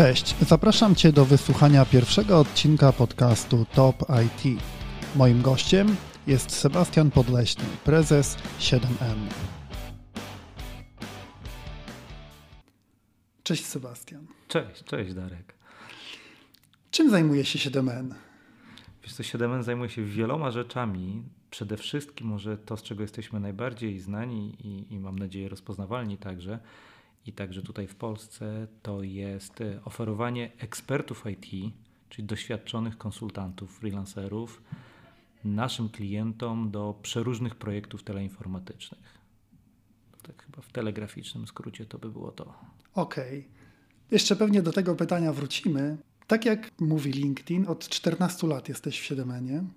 Cześć, zapraszam Cię do wysłuchania pierwszego odcinka podcastu Top IT. Moim gościem jest Sebastian Podleśny, prezes 7M. Cześć Sebastian. Cześć, cześć Darek. Czym zajmuje się 7N? Wiesz co, 7N zajmuje się wieloma rzeczami. Przede wszystkim może to, z czego jesteśmy najbardziej znani i, i mam nadzieję rozpoznawalni także, i także tutaj w Polsce, to jest e, oferowanie ekspertów IT, czyli doświadczonych konsultantów, freelancerów, naszym klientom do przeróżnych projektów teleinformatycznych. Tak chyba w telegraficznym skrócie to by było to. Okej. Okay. Jeszcze pewnie do tego pytania wrócimy. Tak jak mówi LinkedIn, od 14 lat jesteś w 7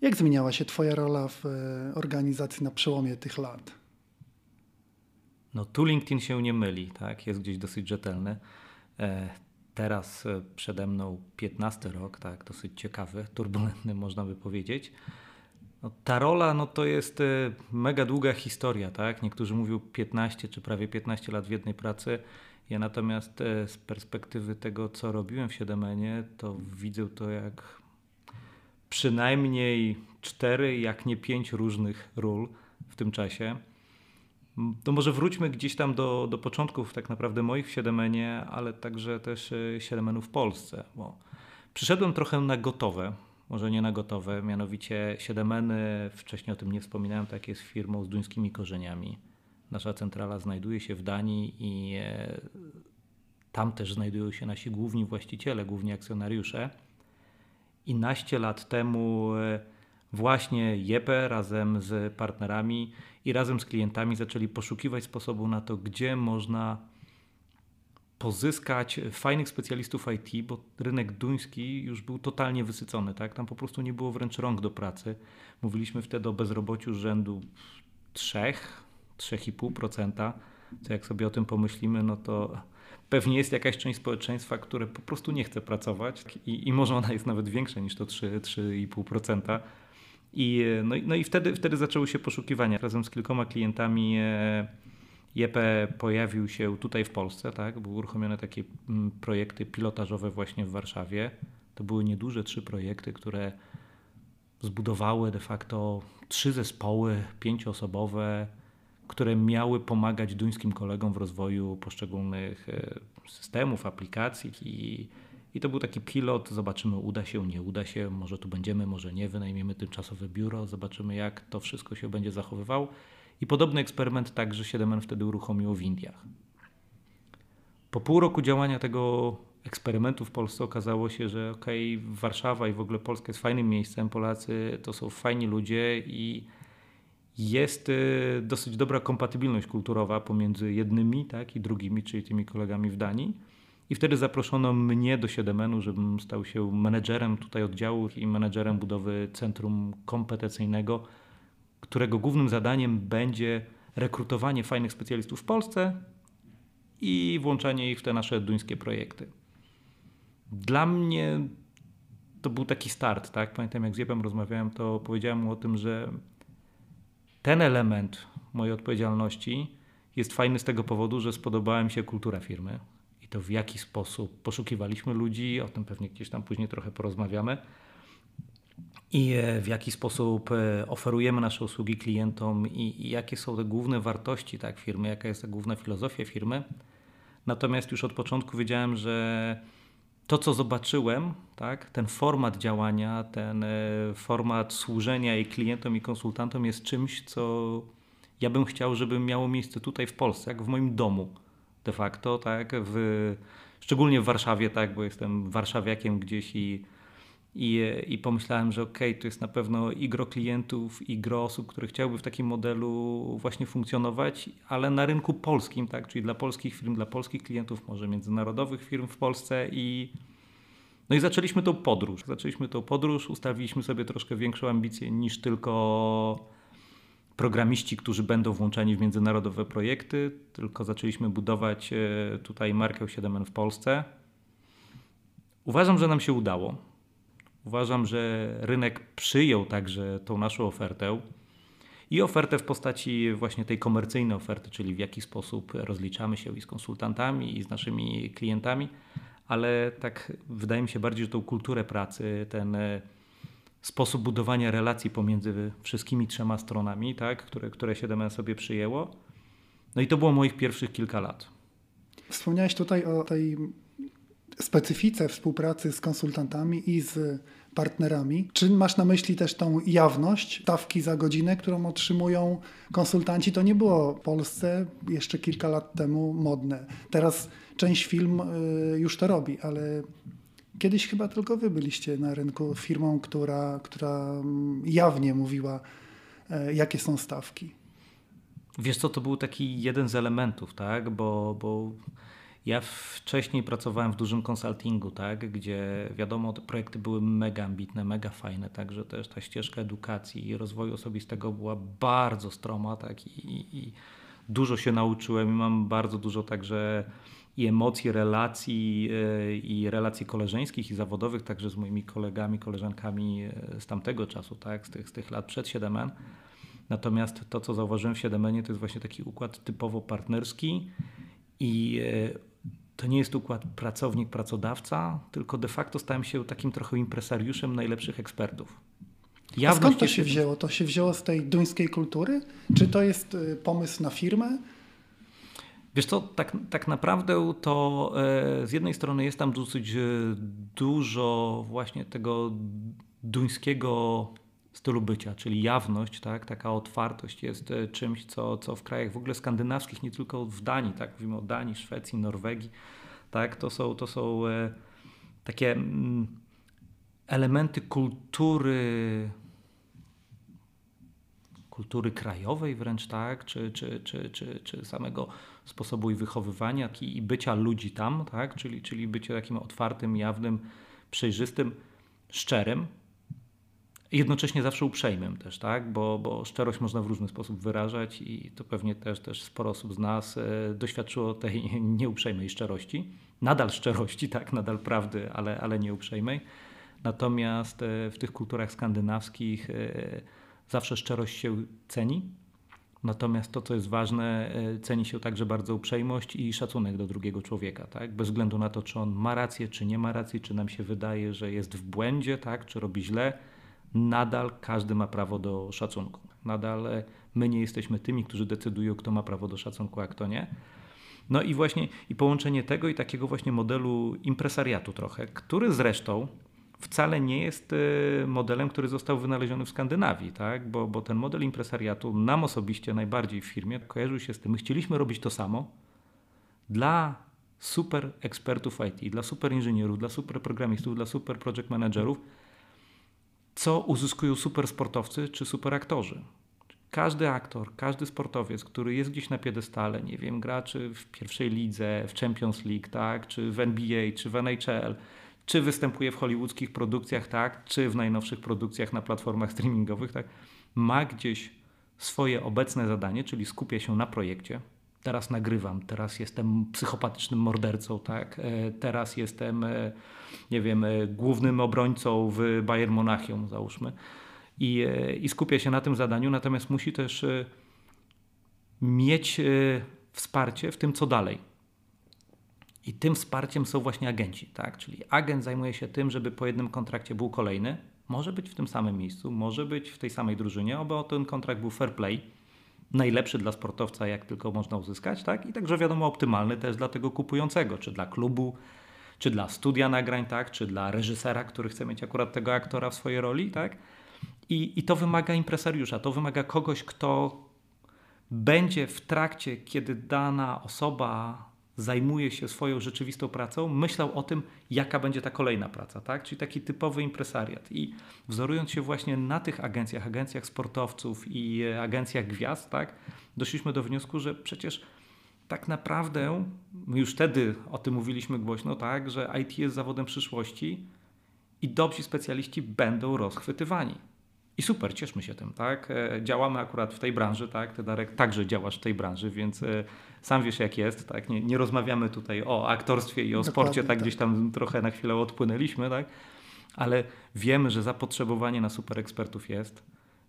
Jak zmieniała się Twoja rola w e, organizacji na przełomie tych lat? No tu LinkedIn się nie myli, tak? jest gdzieś dosyć rzetelny. E, teraz e, przede mną 15 rok, tak? dosyć ciekawy, turbulentny można by powiedzieć. No, ta rola no, to jest e, mega długa historia. Tak? Niektórzy mówią 15 czy prawie 15 lat w jednej pracy. Ja natomiast z perspektywy tego, co robiłem w Siedemenie, to widzę to jak przynajmniej cztery, jak nie pięć różnych ról w tym czasie. To może wróćmy gdzieś tam do, do początków tak naprawdę moich w Siedemenie, ale także też e, Siedemenu w Polsce, bo przyszedłem trochę na gotowe, może nie na gotowe, mianowicie Siedemeny, wcześniej o tym nie wspominałem, tak jest firmą z duńskimi korzeniami. Nasza centrala znajduje się w Danii i e, tam też znajdują się nasi główni właściciele, główni akcjonariusze. I naście lat temu e, właśnie Jepe razem z partnerami i razem z klientami zaczęli poszukiwać sposobu na to, gdzie można pozyskać fajnych specjalistów IT, bo rynek duński już był totalnie wysycony. Tak? Tam po prostu nie było wręcz rąk do pracy. Mówiliśmy wtedy o bezrobociu rzędu 3, 3,5%. Co jak sobie o tym pomyślimy, no to pewnie jest jakaś część społeczeństwa, które po prostu nie chce pracować i, i może ona jest nawet większa niż to 3,5%. I, no, no i wtedy, wtedy zaczęły się poszukiwania. Razem z kilkoma klientami e, JP pojawił się tutaj w Polsce, tak? Były uruchomione takie mm, projekty pilotażowe właśnie w Warszawie. To były nieduże trzy projekty, które zbudowały de facto trzy zespoły pięcioosobowe, które miały pomagać duńskim kolegom w rozwoju poszczególnych e, systemów, aplikacji i i to był taki pilot, zobaczymy uda się, nie uda się, może tu będziemy, może nie, wynajmiemy tymczasowe biuro, zobaczymy jak to wszystko się będzie zachowywał. I podobny eksperyment także 7N wtedy uruchomiło w Indiach. Po pół roku działania tego eksperymentu w Polsce okazało się, że okej, okay, Warszawa i w ogóle Polska jest fajnym miejscem, Polacy to są fajni ludzie i jest y, dosyć dobra kompatybilność kulturowa pomiędzy jednymi tak, i drugimi, czyli tymi kolegami w Danii. I wtedy zaproszono mnie do Siedemenu, żebym stał się menedżerem tutaj oddziału i menedżerem budowy centrum kompetencyjnego, którego głównym zadaniem będzie rekrutowanie fajnych specjalistów w Polsce i włączanie ich w te nasze duńskie projekty. Dla mnie to był taki start, tak? Pamiętam jak z Jepem rozmawiałem, to powiedziałem mu o tym, że ten element mojej odpowiedzialności jest fajny z tego powodu, że spodobała mi się kultura firmy, to w jaki sposób poszukiwaliśmy ludzi, o tym pewnie gdzieś tam później trochę porozmawiamy. I e, w jaki sposób e, oferujemy nasze usługi klientom i, jakie są te główne wartości tak, firmy, jaka jest ta główna filozofia firmy. Natomiast już od początku wiedziałem, że to, co zobaczyłem, tak, ten format działania, ten e, format służenia i klientom, i konsultantom jest czymś, co ja bym chciał, żeby miało miejsce tutaj w Polsce, jak w moim domu de facto, tak, w, szczególnie w Warszawie, tak, bo jestem warszawiakiem gdzieś i, i, i pomyślałem, że okej, okay, to jest na pewno i gro klientów, i gro osób, które chciałyby w takim modelu właśnie funkcjonować, ale na rynku polskim, tak, czyli dla polskich firm, dla polskich klientów, może międzynarodowych firm w Polsce i no i zaczęliśmy tą podróż. Zaczęliśmy tą podróż, ustawiliśmy sobie troszkę większą ambicję niż tylko programiści, którzy będą włączeni w międzynarodowe projekty, tylko zaczęliśmy budować e, tutaj markę 7N w Polsce. Uważam, że nam się udało. Uważam, że rynek przyjął także tą naszą ofertę. i ofertę w postaci właśnie tej komercyjnej oferty, czyli w jaki sposób rozliczamy się i z konsultantami, i z naszymi klientami, ale tak wydaje mi się bardziej, że tą kulturę pracy, ten e, sposób budowania relacji pomiędzy wszystkimi trzema stronami, tak, które, które 7 sobie przyjęło. No i to było moich pierwszych kilka lat. Wspomniałeś tutaj o tej specyfice współpracy z konsultantami i z partnerami. Czy masz na myśli też tą jawność, stawki za godzinę, którą otrzymują konsultanci? To nie było w Polsce jeszcze kilka lat temu modne. Teraz część firm y, już to robi, ale kiedyś chyba tylko wy byliście na rynku firmą, która, która mm, jawnie mówiła, e, jakie są stawki. Wiesz co, to był taki jeden z elementów, tak? Bo, bo ja wcześniej pracowałem w dużym konsultingu, tak, gdzie wiadomo, te projekty były mega ambitne, mega fajne, także też ta ścieżka edukacji i rozwoju osobistego była bardzo stroma, tak, i, i dużo się nauczyłem i mam bardzo dużo także i emocji, relacji e, i relacji koleżeńskich i zawodowych, także z moimi kolegami, koleżankami e, z tamtego czasu, tak, z tych, z tych lat przed 7N. Natomiast to, co zauważyłem w 7N, to jest właśnie taki układ typowo partnerski i e, to nie jest układ pracownik-pracodawca, tylko de facto stałem się takim trochę impresariuszem najlepszych ekspertów. A skąd to się wzięło? To się wzięło z tej duńskiej kultury? Czy to jest y, pomysł na firmę? Wiesz co, tak, tak naprawdę to e, z jednej strony jest tam dosyć e, dużo właśnie tego duńskiego stylu bycia, czyli jawność, tak, taka otwartość jest e, czymś, co, co w krajach w ogóle skandynawskich, nie tylko w Danii, tak, mówimy o Danii, Szwecji, Norwegii, tak, to są, to są takie mm, elementy kultury kultury krajowej wręcz, tak, czy, czy, czy, czy samego sposobu i wychowywania i bycia ludzi tam, tak, czyli, czyli bycie takim otwartym, jawnym, przejrzystym, szczerym, jednocześnie zawsze uprzejmym też, tak? bo, bo szczerość można w różny sposób wyrażać i to pewnie też, też sporo osób z nas e, doświadczyło tej nieuprzejmej szczerości. Nadal szczerości, tak, nadal prawdy, ale, ale nieuprzejmej. Natomiast e, w tych kulturach skandynawskich e, zawsze szczerość się ceni. Natomiast to, co jest ważne, ceni się także bardzo uprzejmość i szacunek do drugiego człowieka, tak? Bez względu na to, czy on ma rację, czy nie ma racji, czy nam się wydaje, że jest w błędzie, tak? Czy robi źle nadal każdy ma prawo do szacunku. Nadal e, my nie jesteśmy tymi, którzy decydują, kto ma prawo do szacunku, a kto nie. No i właśnie i połączenie tego i takiego właśnie modelu impresariatu trochę, który zresztą wcale nie jest e, modelem, który został wynaleziony w Skandynawii, tak? bo, bo ten model impresariatu nam osobiście najbardziej w firmie kojarzył się z tym, my chcieliśmy robić to samo dla super ekspertów IT, dla super inżynierów, dla super programistów, dla super project managerów, co uzyskują super sportowcy czy super aktorzy. Każdy aktor, każdy sportowiec, który jest gdzieś na piedestale, nie wiem, gra czy w pierwszej lidze, w Champions League, tak, czy w NBA, czy w NHL, czy występuje w hollywoodzkich produkcjach, tak, czy w najnowszych produkcjach na platformach streamingowych, tak, ma gdzieś swoje obecne zadanie, czyli skupia się na projekcie, teraz nagrywam, teraz jestem psychopatycznym mordercą, tak? E, teraz jestem, e, nie wiem, e, głównym obrońcą w Bayern Monachium, załóżmy. I, I skupia się na tym zadaniu, natomiast musi też mieć wsparcie w tym, co dalej. I tym wsparciem są właśnie agenci, tak? Czyli agent zajmuje się tym, żeby po jednym kontrakcie był kolejny. Może być w tym samym miejscu, może być w tej samej drużynie, aby ten kontrakt był fair play najlepszy dla sportowca, jak tylko można uzyskać, tak? I także wiadomo optymalny też dla tego kupującego, czy dla klubu, czy dla studia nagrań, tak? Czy dla reżysera, który chce mieć akurat tego aktora w swojej roli, tak? I, i to wymaga impresariusza, to wymaga kogoś, kto będzie w trakcie, kiedy dana osoba zajmuje się swoją rzeczywistą pracą, myślał o tym, jaka będzie ta kolejna praca, tak? Czyli taki typowy impresariat. I wzorując się właśnie na tych agencjach, agencjach sportowców i e, agencjach gwiazd, tak? Doszliśmy do wniosku, że przecież tak naprawdę, już wtedy o tym mówiliśmy głośno, tak, że IT jest zawodem przyszłości i dobrzy specjaliści będą rozchwytywani. I super, cieszmy się tym, tak? E, działamy akurat w tej branży, tak? Ty Darek także działasz w tej branży, więc e, sam wiesz jak jest, tak? Nie, nie rozmawiamy tutaj o aktorstwie i o Dokładnie, sporcie, tak, tak gdzieś tam trochę na chwilę odpłynęliśmy, tak? Ale wiemy, że zapotrzebowanie na super ekspertów jest.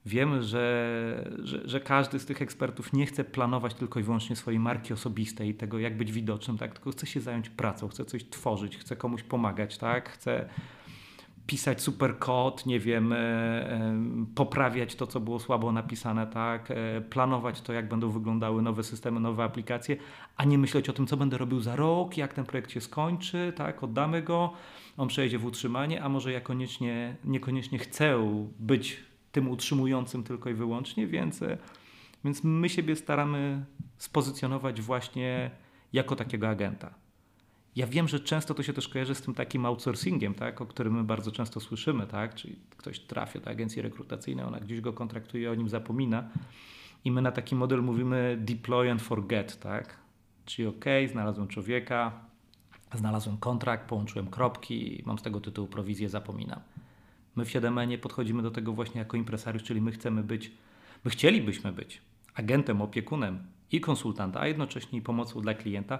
Wiemy, że, że, że, każdy z tych ekspertów nie chce planować tylko i wyłącznie swojej marki osobistej i tego, jak być widocznym, tak? tylko chce się zająć pracą, chce coś tworzyć, chce komuś pomagać, tak? chce pisać super kod, nie wiem, e, e, poprawiać to, co było słabo napisane, tak, e, planować to, jak będą wyglądały nowe systemy, nowe aplikacje, a nie myśleć o tym, co będę robił za rok, jak ten projekt się skończy, tak, oddamy go, on przejdzie w utrzymanie, a może ja koniecznie, niekoniecznie chcę być tym utrzymującym tylko i wyłącznie, więc, więc my siebie staramy spozycjonować właśnie jako takiego agenta. Ja wiem, że często to się też kojarzy z tym takim outsourcingiem, tak, o którym my bardzo często słyszymy, tak? czyli ktoś trafia do agencji rekrutacyjnej, ona gdzieś go kontraktuje, o nim zapomina i my na taki model mówimy deploy and forget, tak? czyli ok, znalazłem człowieka, znalazłem kontrakt, połączyłem kropki, mam z tego tytułu prowizję, zapominam. My w 7 podchodzimy do tego właśnie jako impresariusz, czyli my chcemy być, my chcielibyśmy być agentem, opiekunem i konsultanta, a jednocześnie pomocą dla klienta,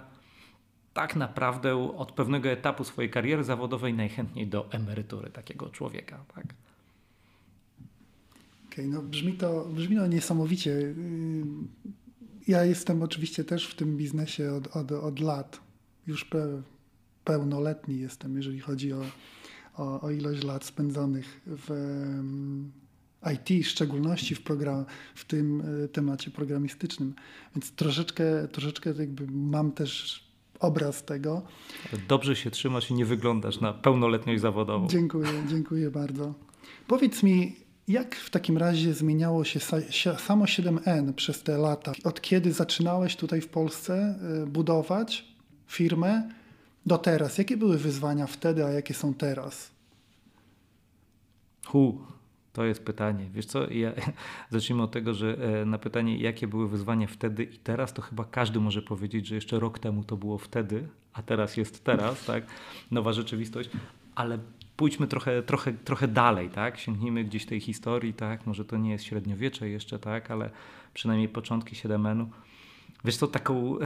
tak naprawdę od pewnego etapu swojej kariery zawodowej najchętniej do emerytury takiego człowieka. Tak? Okay, no brzmi, to, brzmi to niesamowicie. Y, ja jestem oczywiście też w tym biznesie od, od, od lat. Już pe, pełnoletni jestem, jeżeli chodzi o, o, o ilość lat spędzonych w IT, w szczególności w, program, w tym y, temacie programistycznym. Więc troszeczkę, troszeczkę jakby mam też obraz tego. Dobrze się trzymasz i nie wyglądasz na pełnoletność zawodową. Dziękuję, dziękuję bardzo. Powiedz mi, jak w takim razie zmieniało się samo 7N przez te lata? Od kiedy zaczynałeś tutaj w Polsce y, budować firmę do teraz? Jakie były wyzwania wtedy, a jakie są teraz? Hu, to jest pytanie. Wiesz co, ja, zacznijmy od tego, że e, na pytanie, jakie były wyzwania wtedy i teraz, to chyba każdy może powiedzieć, że jeszcze rok temu to było wtedy, a teraz jest teraz, tak? Nowa rzeczywistość, ale pójdźmy trochę, trochę, trochę dalej, tak? Sięgnijmy gdzieś tej historii, tak? Może to nie jest średniowiecze jeszcze, tak? Ale przynajmniej początki Siedemenu. Wiesz co, taką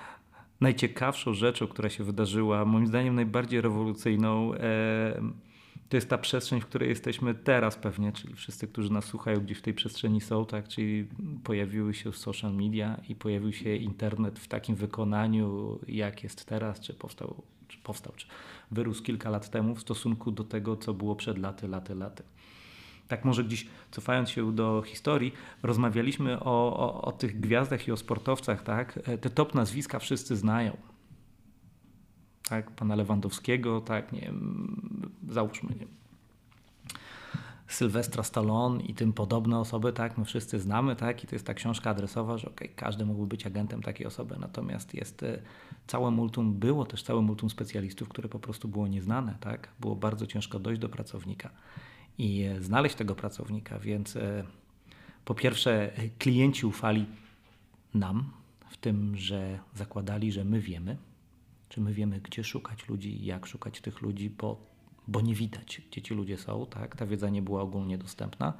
najciekawszą rzeczą, która się wydarzyła, moim zdaniem najbardziej rewolucyjną, e, to jest ta przestrzeń, w której jesteśmy teraz pewnie, czyli wszyscy, którzy nas słuchają gdzieś w tej przestrzeni są, tak, czyli pojawiły się social media i pojawił się internet w takim wykonaniu, jak jest teraz, czy powstał, czy powstał, czy wyrósł kilka lat temu w stosunku do tego, co było przed laty, laty, laty. Tak może gdzieś cofając się do historii, rozmawialiśmy o, o, o tych gwiazdach i o sportowcach, tak? Te top nazwiska wszyscy znają tak, pana Lewandowskiego, tak, nie wiem, załóżmy, nie Sylwestra Stallone i tym podobne osoby, tak, my wszyscy znamy, tak, i to jest ta książka adresowa, że okay, każdy mógłby być agentem takiej osoby, natomiast jest e, całe multum, było też całe multum specjalistów, które po prostu było nieznane, tak, było bardzo ciężko dojść do pracownika i e, znaleźć tego pracownika, więc e, po pierwsze klienci ufali nam, w tym, że zakładali, że my wiemy, czy my wiemy, gdzie szukać ludzi i jak szukać tych ludzi, bo, bo nie widać, gdzie ci ludzie są. Tak? Ta wiedza nie była ogólnie dostępna.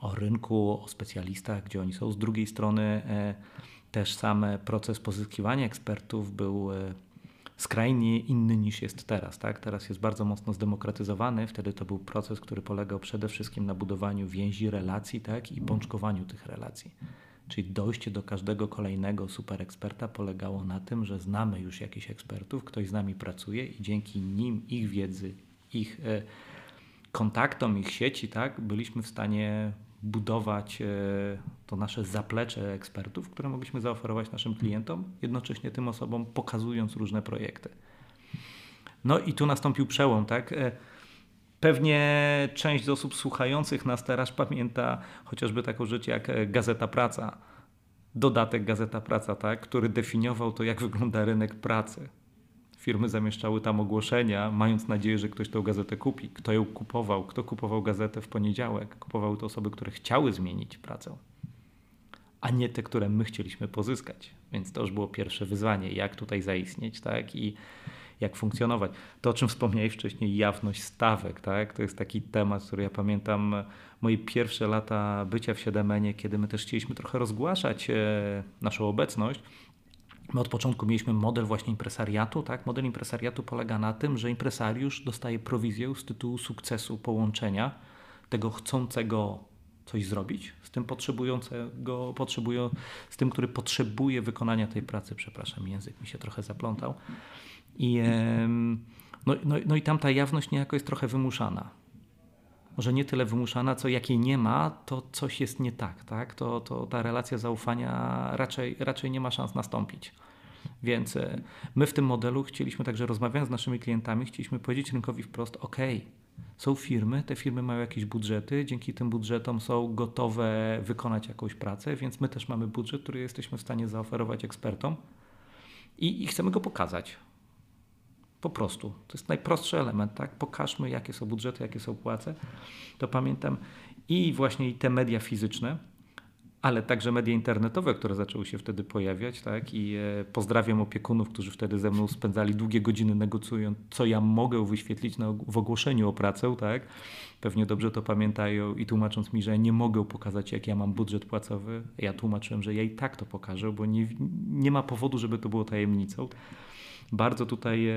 O rynku, o specjalistach, gdzie oni są. Z drugiej strony e, też sam proces pozyskiwania ekspertów był e, skrajnie inny niż jest teraz. Tak? Teraz jest bardzo mocno zdemokratyzowany. Wtedy to był proces, który polegał przede wszystkim na budowaniu więzi, relacji tak? i pączkowaniu tych relacji. Czyli dojście do każdego kolejnego super eksperta polegało na tym, że znamy już jakichś ekspertów, ktoś z nami pracuje i dzięki nim, ich wiedzy, ich e, kontaktom, ich sieci, tak, byliśmy w stanie budować e, to nasze zaplecze ekspertów, które mogliśmy zaoferować naszym klientom, jednocześnie tym osobom pokazując różne projekty. No i tu nastąpił przełom, tak? Pewnie część z osób słuchających nas teraz pamięta chociażby taką rzecz jak e, Gazeta Praca. Dodatek Gazeta Praca, tak? który definiował to, jak wygląda rynek pracy. Firmy zamieszczały tam ogłoszenia, mając nadzieję, że ktoś tę gazetę kupi. Kto ją kupował? Kto kupował gazetę w poniedziałek? Kupowały to osoby, które chciały zmienić pracę, a nie te, które my chcieliśmy pozyskać. Więc to już było pierwsze wyzwanie, jak tutaj zaistnieć, tak? I jak funkcjonować. To, o czym wspomniałeś wcześniej, jawność stawek, tak? To jest taki temat, który ja pamiętam moje pierwsze lata bycia w Siedemenie, kiedy my też chcieliśmy trochę rozgłaszać e, naszą obecność. My od początku mieliśmy model właśnie impresariatu. Tak? Model impresariatu polega na tym, że impresariusz dostaje prowizję z tytułu sukcesu połączenia tego chcącego coś zrobić z tym potrzebującego, potrzebują, z tym, który potrzebuje wykonania tej pracy, przepraszam, język mi się trochę zaplątał. I, no, no, no i tam ta jawność niejako jest trochę wymuszana. Może nie tyle wymuszana, co jak jej nie ma, to coś jest nie tak. tak? To, to ta relacja zaufania raczej, raczej nie ma szans nastąpić. Więc e, my w tym modelu chcieliśmy także rozmawiając z naszymi klientami, chcieliśmy powiedzieć rynkowi wprost, ok, są firmy, te firmy mają jakieś budżety, dzięki tym budżetom są gotowe wykonać jakąś pracę, więc my też mamy budżet, który jesteśmy w stanie zaoferować ekspertom i, i chcemy go pokazać. Po prostu. To jest najprostszy element, tak? Pokażmy, jakie są budżety, jakie są płace. To pamiętam i właśnie te media fizyczne, ale także media internetowe, które zaczęły się wtedy pojawiać, tak? I e, pozdrawiam opiekunów, którzy wtedy ze mną spędzali długie godziny negocjując, co ja mogę wyświetlić na, w ogłoszeniu o pracę, tak? Pewnie dobrze to pamiętają i tłumacząc mi, że ja nie mogę pokazać, jak ja mam budżet płacowy, ja tłumaczyłem, że ja i tak to pokażę, bo nie, nie ma powodu, żeby to było tajemnicą. Bardzo tutaj e,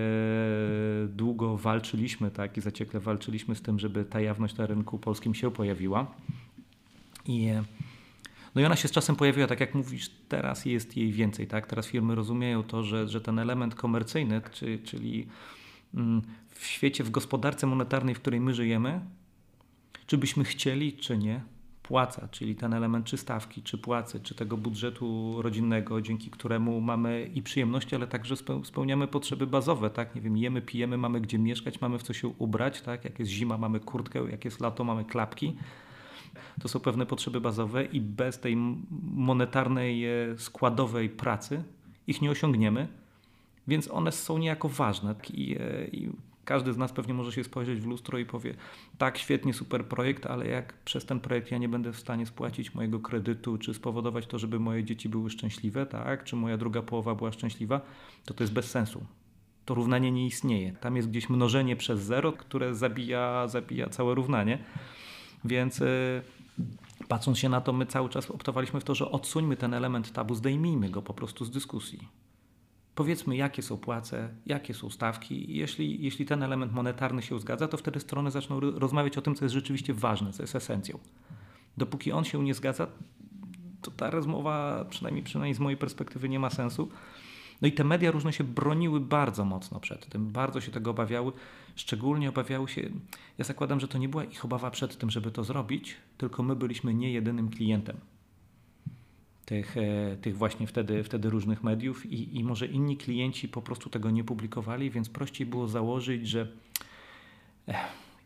długo walczyliśmy, tak? I zaciekle walczyliśmy z tym, żeby ta jawność na rynku polskim się pojawiła. I e, no i ona się z czasem pojawiła, tak jak mówisz, teraz jest jej więcej. Tak? Teraz firmy rozumieją to, że, że ten element komercyjny, czy, czyli mm, w świecie, w gospodarce monetarnej, w której my żyjemy, czy byśmy chcieli, czy nie, płaca, czyli ten element czy stawki, czy płacy, czy tego budżetu rodzinnego, dzięki któremu mamy i przyjemności, ale także spełniamy potrzeby bazowe, tak? Nie wiem, jemy, pijemy, mamy gdzie mieszkać, mamy w co się ubrać, tak? Jak jest zima, mamy kurtkę, jak jest lato, mamy klapki. To są pewne potrzeby bazowe i bez tej monetarnej, e, składowej pracy ich nie osiągniemy, więc one są niejako ważne. I, e, każdy z nas pewnie może się spojrzeć w lustro i powie: Tak, świetnie, super projekt, ale jak przez ten projekt ja nie będę w stanie spłacić mojego kredytu, czy spowodować to, żeby moje dzieci były szczęśliwe, tak, czy moja druga połowa była szczęśliwa, to to jest bez sensu. To równanie nie istnieje. Tam jest gdzieś mnożenie przez zero, które zabija, zabija całe równanie. Więc y, patrząc się na to, my cały czas optowaliśmy w to, że odsuńmy ten element tabu, zdejmijmy go po prostu z dyskusji. Powiedzmy, jakie są płace, jakie są stawki. Jeśli, jeśli ten element monetarny się zgadza, to wtedy strony zaczną rozmawiać o tym, co jest rzeczywiście ważne, co jest esencją. Dopóki on się nie zgadza, to ta rozmowa, przynajmniej, przynajmniej z mojej perspektywy, nie ma sensu. No i te media różne się broniły bardzo mocno przed tym, bardzo się tego obawiały. Szczególnie obawiały się, ja zakładam, że to nie była ich obawa przed tym, żeby to zrobić, tylko my byliśmy nie jedynym klientem tych, e, tych właśnie wtedy, wtedy różnych mediów i, i może inni klienci po prostu tego nie publikowali, więc prościej było założyć, że eh,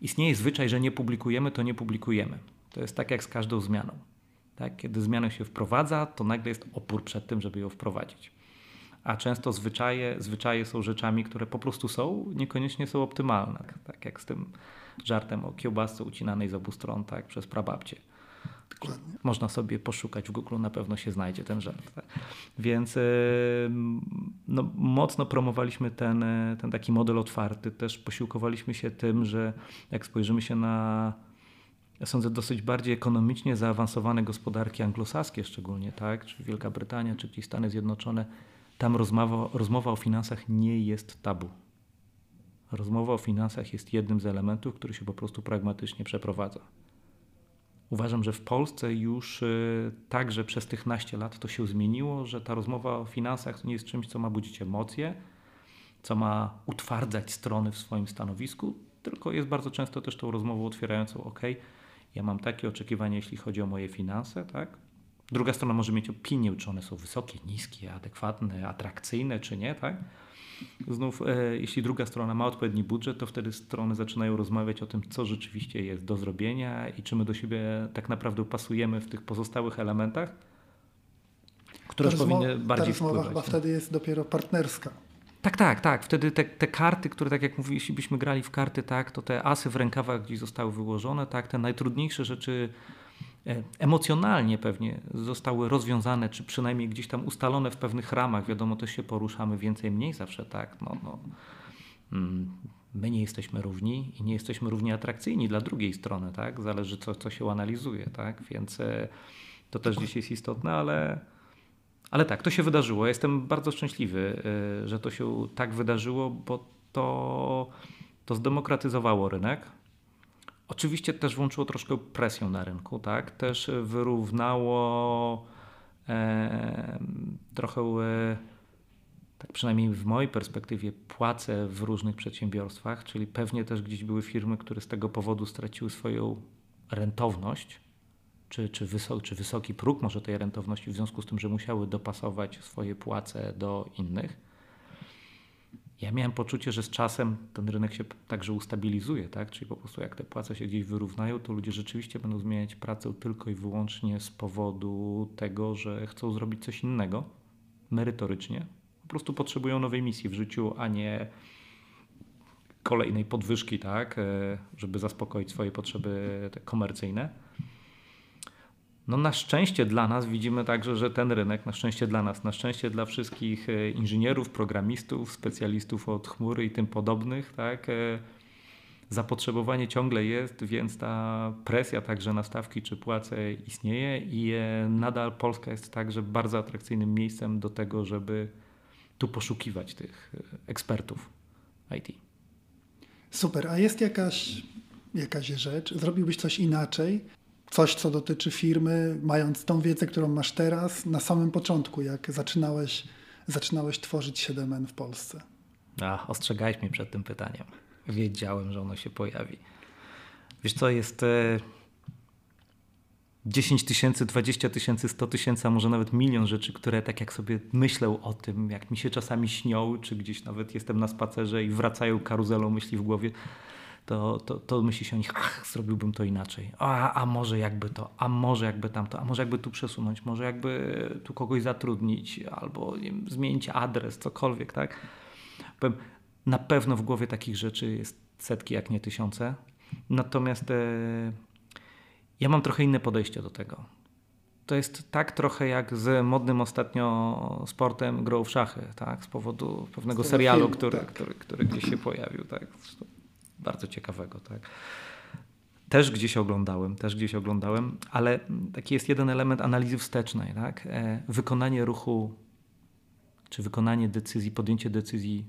istnieje zwyczaj, że nie publikujemy, to nie publikujemy. To jest tak jak z każdą zmianą. Tak? Kiedy zmianę się wprowadza, to nagle jest opór przed tym, żeby ją wprowadzić a często zwyczaje, zwyczaje są rzeczami, które po prostu są, niekoniecznie są optymalne. Tak jak z tym żartem o kiełbasce ucinanej z obu stron, tak, przez prababcie. Dokładnie. Można sobie poszukać w Google, na pewno się znajdzie ten żart. Więc no, mocno promowaliśmy ten, ten taki model otwarty. Też posiłkowaliśmy się tym, że jak spojrzymy się na ja sądzę, dosyć bardziej ekonomicznie zaawansowane gospodarki anglosaskie szczególnie, tak? czy Wielka Brytania, czy gdzieś Stany Zjednoczone, tam rozmowa, rozmowa o finansach nie jest tabu. Rozmowa o finansach jest jednym z elementów, który się po prostu pragmatycznie przeprowadza. Uważam, że w Polsce już y, także przez tych naście lat to się zmieniło, że ta rozmowa o finansach nie jest czymś, co ma budzić emocje, co ma utwardzać strony w swoim stanowisku, tylko jest bardzo często też tą rozmową otwierającą, ok, ja mam takie oczekiwania, jeśli chodzi o moje finanse, tak? Druga strona może mieć opinię, czy one są wysokie, niskie, adekwatne, atrakcyjne, czy nie, tak? Znów, e, jeśli druga strona ma odpowiedni budżet, to wtedy strony zaczynają rozmawiać o tym, co rzeczywiście jest do zrobienia i czy my do siebie tak naprawdę pasujemy w tych pozostałych elementach, które już powinny bardziej ta rozmowa chyba wtedy jest dopiero partnerska. Tak, tak, tak. Wtedy te, te, karty, które tak jak mówię, jeśli byśmy grali w karty, tak, to te asy w rękawach gdzieś zostały wyłożone, tak, te najtrudniejsze rzeczy emocjonalnie pewnie zostały rozwiązane, czy przynajmniej gdzieś tam ustalone w pewnych ramach. Wiadomo, też się poruszamy więcej, mniej zawsze tak. No, no. Mm, my nie jesteśmy równi i nie jesteśmy równie atrakcyjni dla drugiej strony, tak? Zależy, co, co się analizuje, tak? Więc e, to też dziś jest istotne, ale, ale tak, to się wydarzyło. Jestem bardzo szczęśliwy, e, że to się tak wydarzyło, bo to, to zdemokratyzowało rynek Oczywiście też włączyło troszkę presję na rynku, tak? Też wyrównało e, trochę, e, tak przynajmniej w mojej perspektywie, płace w różnych przedsiębiorstwach, czyli pewnie też gdzieś były firmy, które z tego powodu straciły swoją rentowność, czy, czy, wysok, czy wysoki próg może tej rentowności, w związku z tym, że musiały dopasować swoje płace do innych ja miałem poczucie, że z czasem ten rynek się także ustabilizuje, tak? Czyli po prostu jak te płace się gdzieś wyrównają, to ludzie rzeczywiście będą zmieniać pracę tylko i wyłącznie z powodu tego, że chcą zrobić coś innego merytorycznie. Po prostu potrzebują nowej misji w życiu, a nie kolejnej podwyżki, tak? E, żeby zaspokoić swoje potrzeby komercyjne. No na szczęście dla nas widzimy także, że ten rynek, na szczęście dla nas, na szczęście dla wszystkich e, inżynierów, programistów, specjalistów od chmury i tym podobnych, tak, e, zapotrzebowanie ciągle jest, więc ta presja także na stawki czy płace istnieje i e, nadal Polska jest także bardzo atrakcyjnym miejscem do tego, żeby tu poszukiwać tych ekspertów IT. Super, a jest jakaś, jakaś rzecz, zrobiłbyś coś inaczej, coś, co dotyczy firmy, mając tą wiedzę, którą masz teraz, na samym początku, jak zaczynałeś, zaczynałeś tworzyć 7N w Polsce? A, ostrzegałeś mnie przed tym pytaniem. Wiedziałem, że ono się pojawi. Wiesz co, jest 10 tysięcy, 20 tysięcy, 100 tysięcy, a może nawet milion rzeczy, które tak jak sobie myślę o tym, jak mi się czasami śnią, czy gdzieś nawet jestem na spacerze i wracają karuzelą myśli w głowie, to, to, to myśli się o nich, ach, zrobiłbym to inaczej, a, a może jakby to, a może jakby tamto, a może jakby tu przesunąć, może jakby tu kogoś zatrudnić, albo wiem, zmienić adres, cokolwiek, tak? Powiem, na pewno w głowie takich rzeczy jest setki, jak nie tysiące. Natomiast e, ja mam trochę inne podejście do tego. To jest tak trochę jak z modnym ostatnio sportem grą w szachy, tak? Z powodu pewnego serialu, film, który, tak. który, który gdzieś się pojawił, tak? Bardzo ciekawego. Tak? Też gdzieś oglądałem, też gdzieś oglądałem, ale taki jest jeden element analizy wstecznej. Tak? E, wykonanie ruchu, czy wykonanie decyzji, podjęcie decyzji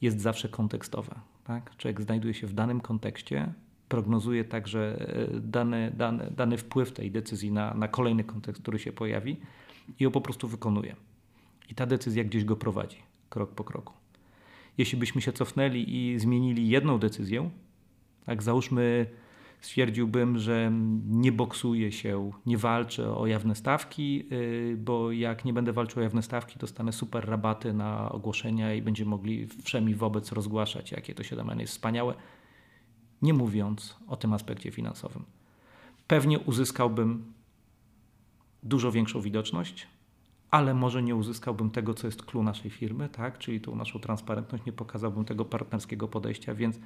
jest zawsze kontekstowe. Tak? Człowiek znajduje się w danym kontekście, prognozuje także dany, dany, dany wpływ tej decyzji na, na kolejny kontekst, który się pojawi i ją po prostu wykonuje. I ta decyzja gdzieś go prowadzi, krok po kroku jeśli byśmy się cofnęli i zmienili jedną decyzję, tak załóżmy, stwierdziłbym, że nie boksuję się, nie walczę o jawne stawki, y, bo jak nie będę walczył o jawne stawki, dostanę super rabaty na ogłoszenia i będziemy mogli wszemi wobec rozgłaszać, jakie to 7 jest wspaniałe, nie mówiąc o tym aspekcie finansowym. Pewnie uzyskałbym dużo większą widoczność, ale może nie uzyskałbym tego, co jest clue naszej firmy, tak? czyli tą naszą transparentność, nie pokazałbym tego partnerskiego podejścia, więc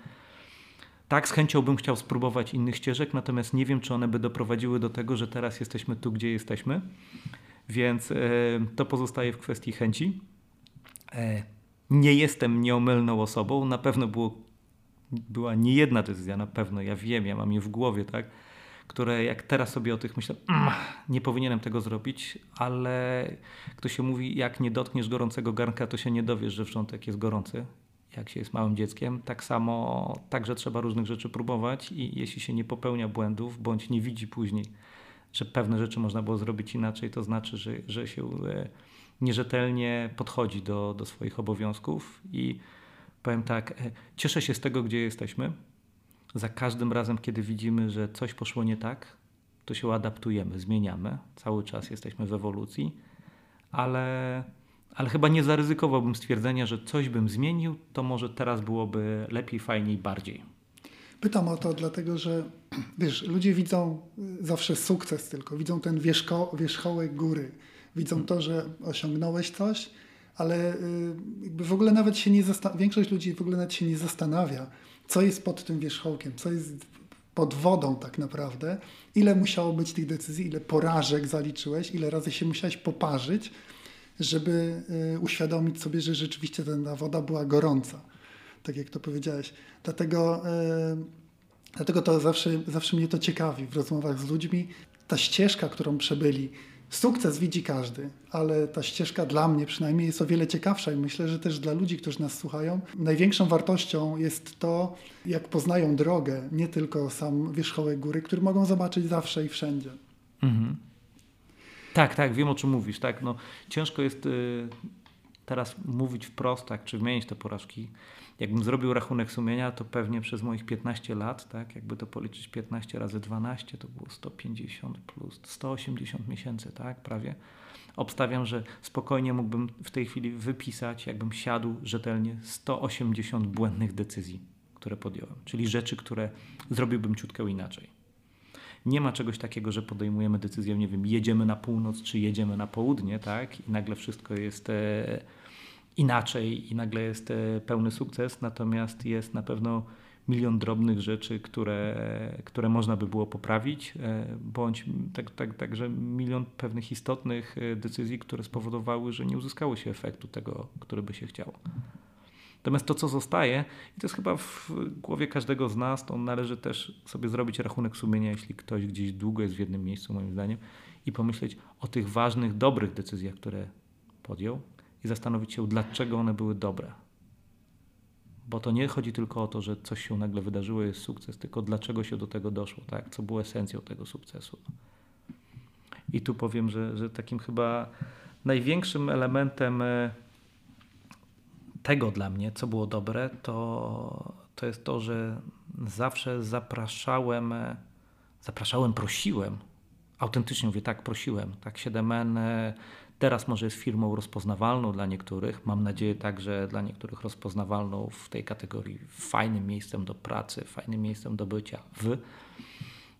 tak, z chęcią bym chciał spróbować innych ścieżek, natomiast nie wiem, czy one by doprowadziły do tego, że teraz jesteśmy tu, gdzie jesteśmy, więc e, to pozostaje w kwestii chęci. E, nie jestem nieomylną osobą, na pewno było, była nie jedna decyzja, na pewno, ja wiem, ja mam je w głowie, tak? Które jak teraz sobie o tych myślę, mm, nie powinienem tego zrobić, ale kto się mówi, jak nie dotkniesz gorącego garnka, to się nie dowiesz, że wrzątek jest gorący, jak się jest małym dzieckiem. Tak samo także trzeba różnych rzeczy próbować i jeśli się nie popełnia błędów, bądź nie widzi później, że pewne rzeczy można było zrobić inaczej, to znaczy, że, że się e, nierzetelnie podchodzi do, do swoich obowiązków i powiem tak, e, cieszę się z tego, gdzie jesteśmy, za każdym razem, kiedy widzimy, że coś poszło nie tak, to się adaptujemy, zmieniamy. Cały czas jesteśmy w ewolucji, ale, ale chyba nie zaryzykowałbym stwierdzenia, że coś bym zmienił, to może teraz byłoby lepiej, fajniej, bardziej. Pytam o to, dlatego że wiesz, ludzie widzą zawsze sukces tylko, widzą ten wierzcho, wierzchołek góry, widzą to, że osiągnąłeś coś, ale y, w ogóle nawet się nie zastanawia, większość ludzi w ogóle nawet się nie zastanawia, co jest pod tym wierzchołkiem, co jest pod wodą tak naprawdę, ile musiało być tych decyzji, ile porażek zaliczyłeś, ile razy się musiałeś poparzyć, żeby y, uświadomić sobie, że rzeczywiście ta woda była gorąca, tak jak to powiedziałeś. Dlatego, y, dlatego to zawsze, zawsze mnie to ciekawi w rozmowach z ludźmi. Ta ścieżka, którą przebyli, Sukces widzi każdy, ale ta ścieżka dla mnie przynajmniej jest o wiele ciekawsza i myślę, że też dla ludzi, którzy nas słuchają, największą wartością jest to, jak poznają drogę, nie tylko sam wierzchołek góry, który mogą zobaczyć zawsze i wszędzie. Mhm. Tak, tak, wiem o czym mówisz. Tak, no, ciężko jest y, teraz mówić wprost, tak, czy wymienić te porażki. Jakbym zrobił rachunek sumienia, to pewnie przez moich 15 lat, tak, jakby to policzyć 15 razy 12, to było 150 plus 180 miesięcy, tak, prawie. Obstawiam, że spokojnie mógłbym w tej chwili wypisać, jakbym siadł rzetelnie 180 błędnych decyzji, które podjąłem, czyli rzeczy, które zrobiłbym ciutkę inaczej. Nie ma czegoś takiego, że podejmujemy decyzję, nie wiem, jedziemy na północ czy jedziemy na południe, tak? I nagle wszystko jest e, inaczej i nagle jest e, pełny sukces, natomiast jest na pewno milion drobnych rzeczy, które, które można by było poprawić, e, bądź tak, tak, także milion pewnych istotnych decyzji, które spowodowały, że nie uzyskało się efektu tego, który by się chciało. Natomiast to, co zostaje, i to jest chyba w głowie każdego z nas, to należy też sobie zrobić rachunek sumienia, jeśli ktoś gdzieś długo jest w jednym miejscu, moim zdaniem, i pomyśleć o tych ważnych, dobrych decyzjach, które podjął i zastanowić się, dlaczego one były dobre. Bo to nie chodzi tylko o to, że coś się nagle wydarzyło, jest sukces, tylko dlaczego się do tego doszło, tak? co było esencją tego sukcesu. I tu powiem, że, że takim chyba największym elementem e, tego dla mnie, co było dobre, to, to jest to, że zawsze zapraszałem, zapraszałem, prosiłem, autentycznie mówię tak, prosiłem, tak 7N teraz może jest firmą rozpoznawalną dla niektórych, mam nadzieję także dla niektórych rozpoznawalną w tej kategorii fajnym miejscem do pracy, fajnym miejscem do bycia w,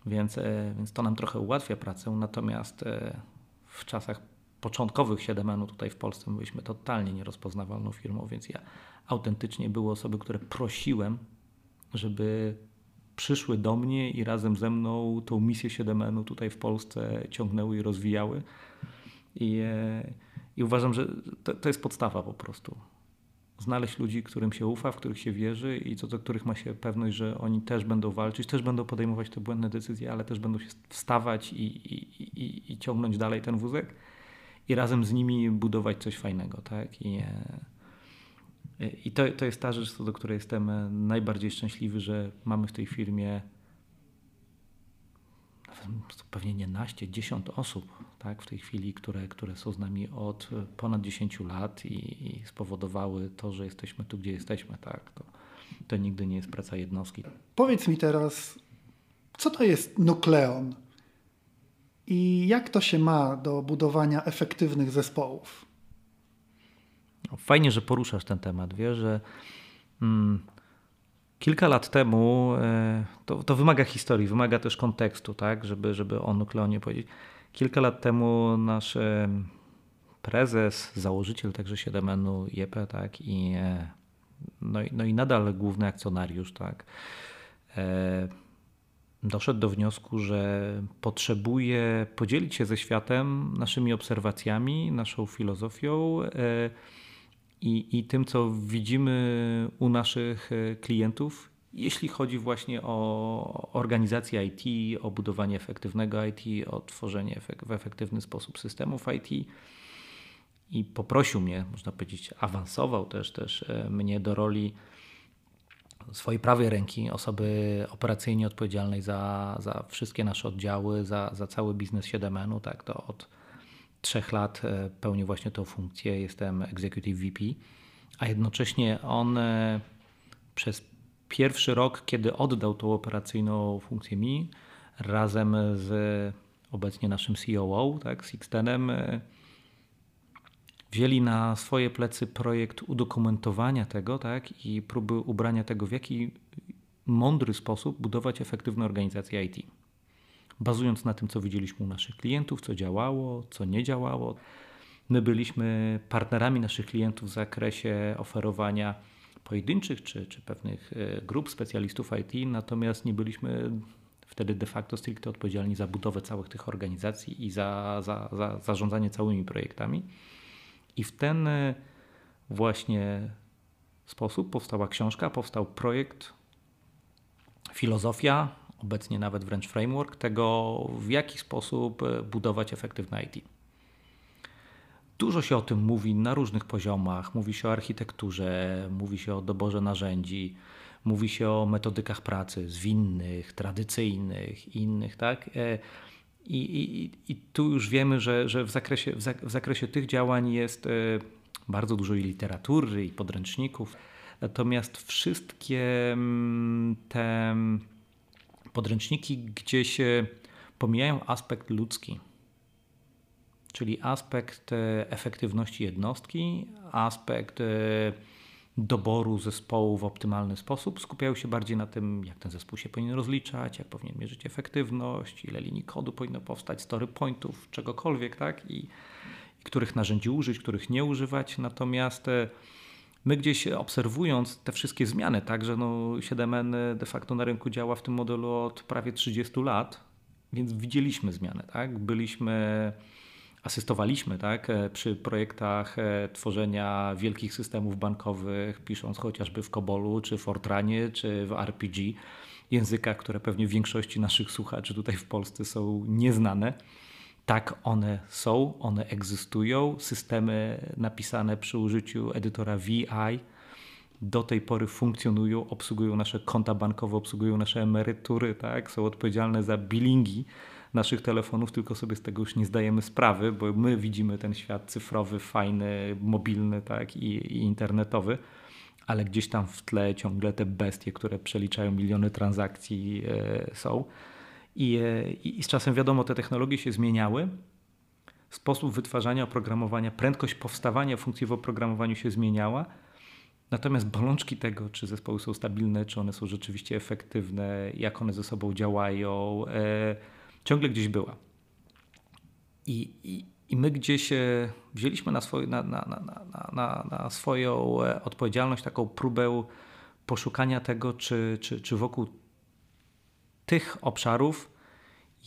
więc, e, więc to nam trochę ułatwia pracę, natomiast e, w czasach początkowych 7 tutaj w Polsce byliśmy totalnie nierozpoznawalną firmą, więc ja autentycznie były osoby, które prosiłem, żeby przyszły do mnie i razem ze mną tą misję 7 tutaj w Polsce ciągnęły i rozwijały. I, e, i uważam, że to, to, jest podstawa po prostu. Znaleźć ludzi, którym się ufa, w których się wierzy i co do których ma się pewność, że oni też będą walczyć, też będą podejmować te błędne decyzje, ale też będą się wstawać i, i, i, i ciągnąć dalej ten wózek i razem z nimi budować coś fajnego, tak? I, e, i to, to jest ta rzecz, co do której jestem e, najbardziej szczęśliwy, że mamy w tej firmie pewnie nie naście, dziesiąt osób tak, w tej chwili, które, które są z nami od ponad 10 lat i, i spowodowały to, że jesteśmy tu, gdzie jesteśmy. Tak. To, to nigdy nie jest praca jednostki. Powiedz mi teraz, co to jest nukleon? i jak to się ma do budowania efektywnych zespołów? Fajnie, że poruszasz ten temat. Wiesz, że mm, kilka lat temu e, to, to, wymaga historii, wymaga też kontekstu, tak, żeby, żeby o nukleonie powiedzieć. Kilka lat temu nasz e, prezes, założyciel także 7N-u JP, tak, i, e, no, no i nadal główny akcjonariusz, tak, doszedł do wniosku, że potrzebuje podzielić się ze światem naszymi obserwacjami, naszą filozofią i, i tym, co widzimy u naszych e, klientów, jeśli chodzi właśnie o organizację IT, o budowanie efektywnego IT, o tworzenie w efektywny sposób systemów IT. I poprosił mnie, można powiedzieć, awansował też, też e, mnie do roli swojej prawej ręki, osoby operacyjnie odpowiedzialnej za, za wszystkie nasze oddziały, za, za cały biznes 7 tak to od trzech lat e, pełnię właśnie tą funkcję, jestem Executive VP, a jednocześnie on e, przez pierwszy rok, kiedy oddał tą operacyjną funkcję mi, razem z obecnie naszym COO, tak, Sixtenem, e, wzięli na swoje plecy projekt udokumentowania tego tak, i próby ubrania tego, w jaki mądry sposób budować efektywną organizację IT. Bazując na tym, co widzieliśmy u naszych klientów, co działało, co nie działało. My byliśmy partnerami naszych klientów w zakresie oferowania pojedynczych czy, czy pewnych e, grup specjalistów IT, natomiast nie byliśmy wtedy de facto stricte odpowiedzialni za budowę całych tych organizacji i za, za, za zarządzanie całymi projektami. I w ten e, właśnie sposób powstała książka, powstał projekt, filozofia, obecnie nawet wręcz framework tego, w jaki sposób e, budować efektywne IT. Dużo się o tym mówi na różnych poziomach. Mówi się o architekturze, mówi się o doborze narzędzi, mówi się o metodykach pracy zwinnych, tradycyjnych, innych, tak? E, I, i, I, tu już wiemy, że, że w, zakresie, w zakresie tych działań jest e, bardzo dużo i literatury, i podręczników. Natomiast wszystkie mm, te podręczniki gdzieś pomijają aspekt ludzki czyli aspekt e, efektywności jednostki, aspekt e, doboru zespołu w optymalny sposób. Skupiają się bardziej na tym, jak ten zespół się powinien rozliczać, jak powinien mierzyć efektywność, ile linii kodu powinno powstać, story pointów, czegokolwiek, tak? I, i których narzędzi użyć, których nie używać. Natomiast e, my gdzieś obserwując te wszystkie zmiany, tak, że no 7N de facto na rynku działa w tym modelu od prawie 30 lat, więc widzieliśmy zmiany, tak? Byliśmy asystowaliśmy tak, e, przy projektach e, tworzenia wielkich systemów bankowych, pisząc chociażby w Kobolu, czy Fortranie, czy w RPG, językach, które pewnie większości naszych słuchaczy tutaj w Polsce są nieznane. Tak, one są, one egzystują. Systemy napisane przy użyciu edytora VI do tej pory funkcjonują, obsługują nasze konta bankowe, obsługują nasze emerytury, tak? są odpowiedzialne za billingi naszych telefonów, tylko sobie z tego już nie zdajemy sprawy, bo my widzimy ten świat cyfrowy, fajny, mobilny tak, i, i internetowy, ale gdzieś tam w tle ciągle te bestie, które przeliczają miliony transakcji e, są. I, e, I z czasem wiadomo, te technologie się zmieniały, sposób wytwarzania oprogramowania, prędkość powstawania funkcji w oprogramowaniu się zmieniała. Natomiast bolączki tego, czy zespoły są stabilne, czy one są rzeczywiście efektywne, jak one ze sobą działają, e, ciągle gdzieś była. I, i, i my gdzieś wzięliśmy na, swój, na, na, na, na, na swoją e, odpowiedzialność taką próbę poszukania tego, czy, czy, czy wokół tych obszarów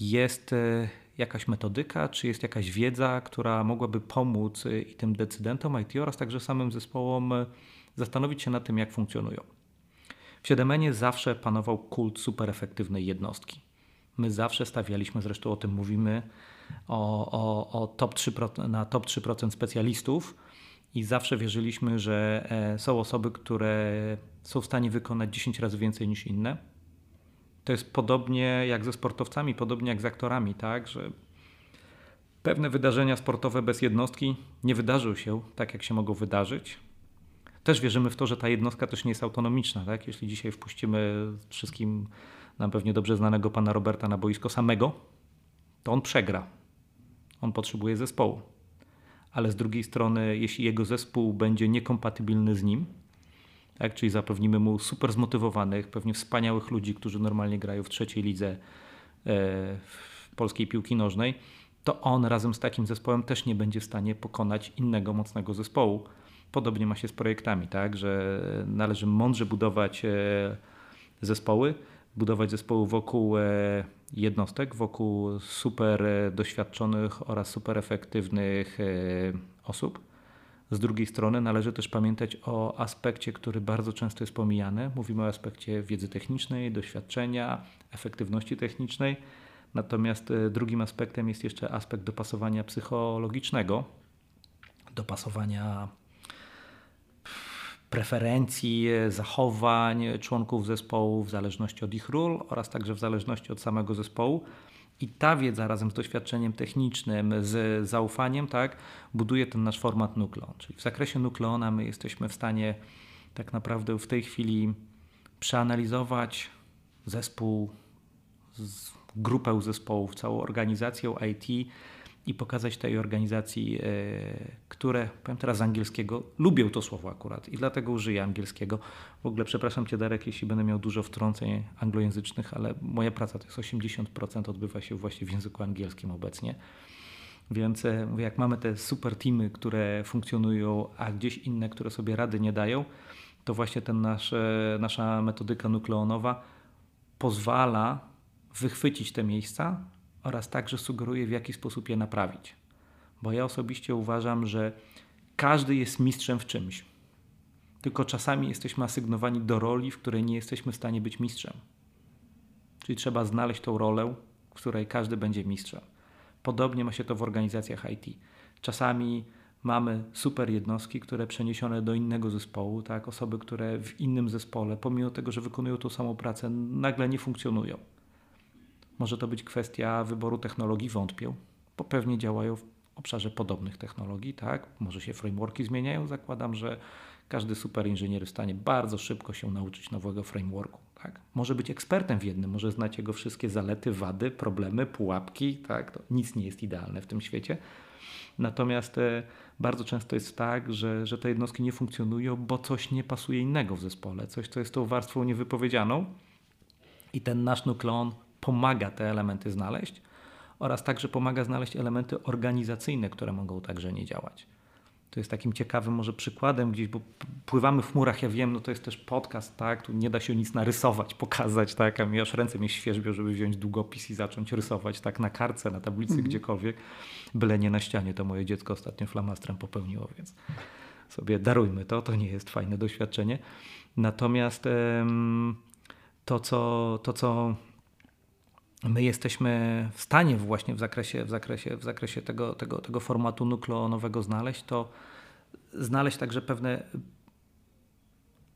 jest e, jakaś metodyka, czy jest jakaś wiedza, która mogłaby pomóc e, i tym decydentom IT oraz także samym zespołom zastanowić się nad tym, jak funkcjonują. W 7 zawsze panował kult super efektywnej jednostki. My zawsze stawialiśmy, zresztą o tym mówimy, o, o, o top 3%, na top 3% specjalistów i zawsze wierzyliśmy, że e, są osoby, które są w stanie wykonać 10 razy więcej niż inne. To jest podobnie jak ze sportowcami, podobnie jak z aktorami, tak, że pewne wydarzenia sportowe bez jednostki nie wydarzą się tak, jak się mogą wydarzyć. Też wierzymy w to, że ta jednostka też nie jest autonomiczna. Tak? Jeśli dzisiaj wpuścimy wszystkim nam pewnie dobrze znanego pana Roberta na boisko samego, to on przegra. On potrzebuje zespołu. Ale z drugiej strony, jeśli jego zespół będzie niekompatybilny z nim, tak, czyli zapewnimy mu super zmotywowanych, pewnie wspaniałych ludzi, którzy normalnie grają w trzeciej lidze e, w polskiej piłki nożnej, to on razem z takim zespołem też nie będzie w stanie pokonać innego mocnego zespołu. Podobnie ma się z projektami, tak, że należy mądrze budować e, zespoły, budować zespoły wokół e, jednostek, wokół super doświadczonych oraz super efektywnych osób. Z drugiej strony należy też pamiętać o aspekcie, który bardzo często jest pomijany. Mówimy o aspekcie wiedzy technicznej, doświadczenia, efektywności technicznej. Natomiast drugim aspektem jest jeszcze aspekt dopasowania psychologicznego, dopasowania preferencji, zachowań członków zespołu w zależności od ich ról oraz także w zależności od samego zespołu. I ta wiedza razem z doświadczeniem technicznym, z zaufaniem, tak, buduje ten nasz format Nukleon. Czyli w zakresie Nukleona my jesteśmy w stanie tak naprawdę w tej chwili przeanalizować zespół, grupę zespołów, całą organizację IT i pokazać tej organizacji, e, które, powiem teraz z angielskiego, lubią to słowo akurat i dlatego użyję angielskiego. W ogóle przepraszam Cię Darek, jeśli będę miał dużo wtrąceń anglojęzycznych, ale moja praca to jest 80% odbywa się właśnie w języku angielskim obecnie. Więc e, jak mamy te super teamy, które funkcjonują, a gdzieś inne, które sobie rady nie dają, to właśnie ten nasz, nasza metodyka nukleonowa pozwala wychwycić te miejsca, oraz także sugeruje, w jaki sposób je naprawić. Bo ja osobiście uważam, że każdy jest mistrzem w czymś. Tylko czasami jesteśmy asygnowani do roli, w której nie jesteśmy w stanie być mistrzem. Czyli trzeba znaleźć tą rolę, w której każdy będzie mistrzem. Podobnie ma się to w organizacjach IT. Czasami mamy super jednostki, które przeniesione do innego zespołu, tak, osoby, które w innym zespole, pomimo tego, że wykonują tą samą pracę, nagle nie funkcjonują. Może to być kwestia wyboru technologii, wątpię, bo pewnie działają w obszarze podobnych technologii, tak? Może się frameworki zmieniają, zakładam, że każdy super inżynier w stanie bardzo szybko się nauczyć nowego frameworku. Tak? Może być ekspertem w jednym, może znać jego wszystkie zalety, wady, problemy, pułapki. Tak? To nic nie jest idealne w tym świecie. Natomiast e, bardzo często jest tak, że, że te jednostki nie funkcjonują, bo coś nie pasuje innego w zespole, coś, co jest tą warstwą niewypowiedzianą. I ten nasz nukleon pomaga te elementy znaleźć oraz także pomaga znaleźć elementy organizacyjne, które mogą także nie działać. To jest takim ciekawym może przykładem gdzieś, bo pływamy w murach, ja wiem, no to jest też podcast, tak, tu nie da się nic narysować, pokazać, tak, a mi aż ręce mnie świeżbią, żeby wziąć długopis i zacząć rysować, tak, na kartce, na tablicy, mhm. gdziekolwiek, byle nie na ścianie, to moje dziecko ostatnio flamastrem popełniło, więc sobie darujmy to, to nie jest fajne doświadczenie. Natomiast to, co, to, co my jesteśmy w stanie właśnie w zakresie, w zakresie, w zakresie tego, tego, tego formatu nukleonowego znaleźć, to znaleźć także pewne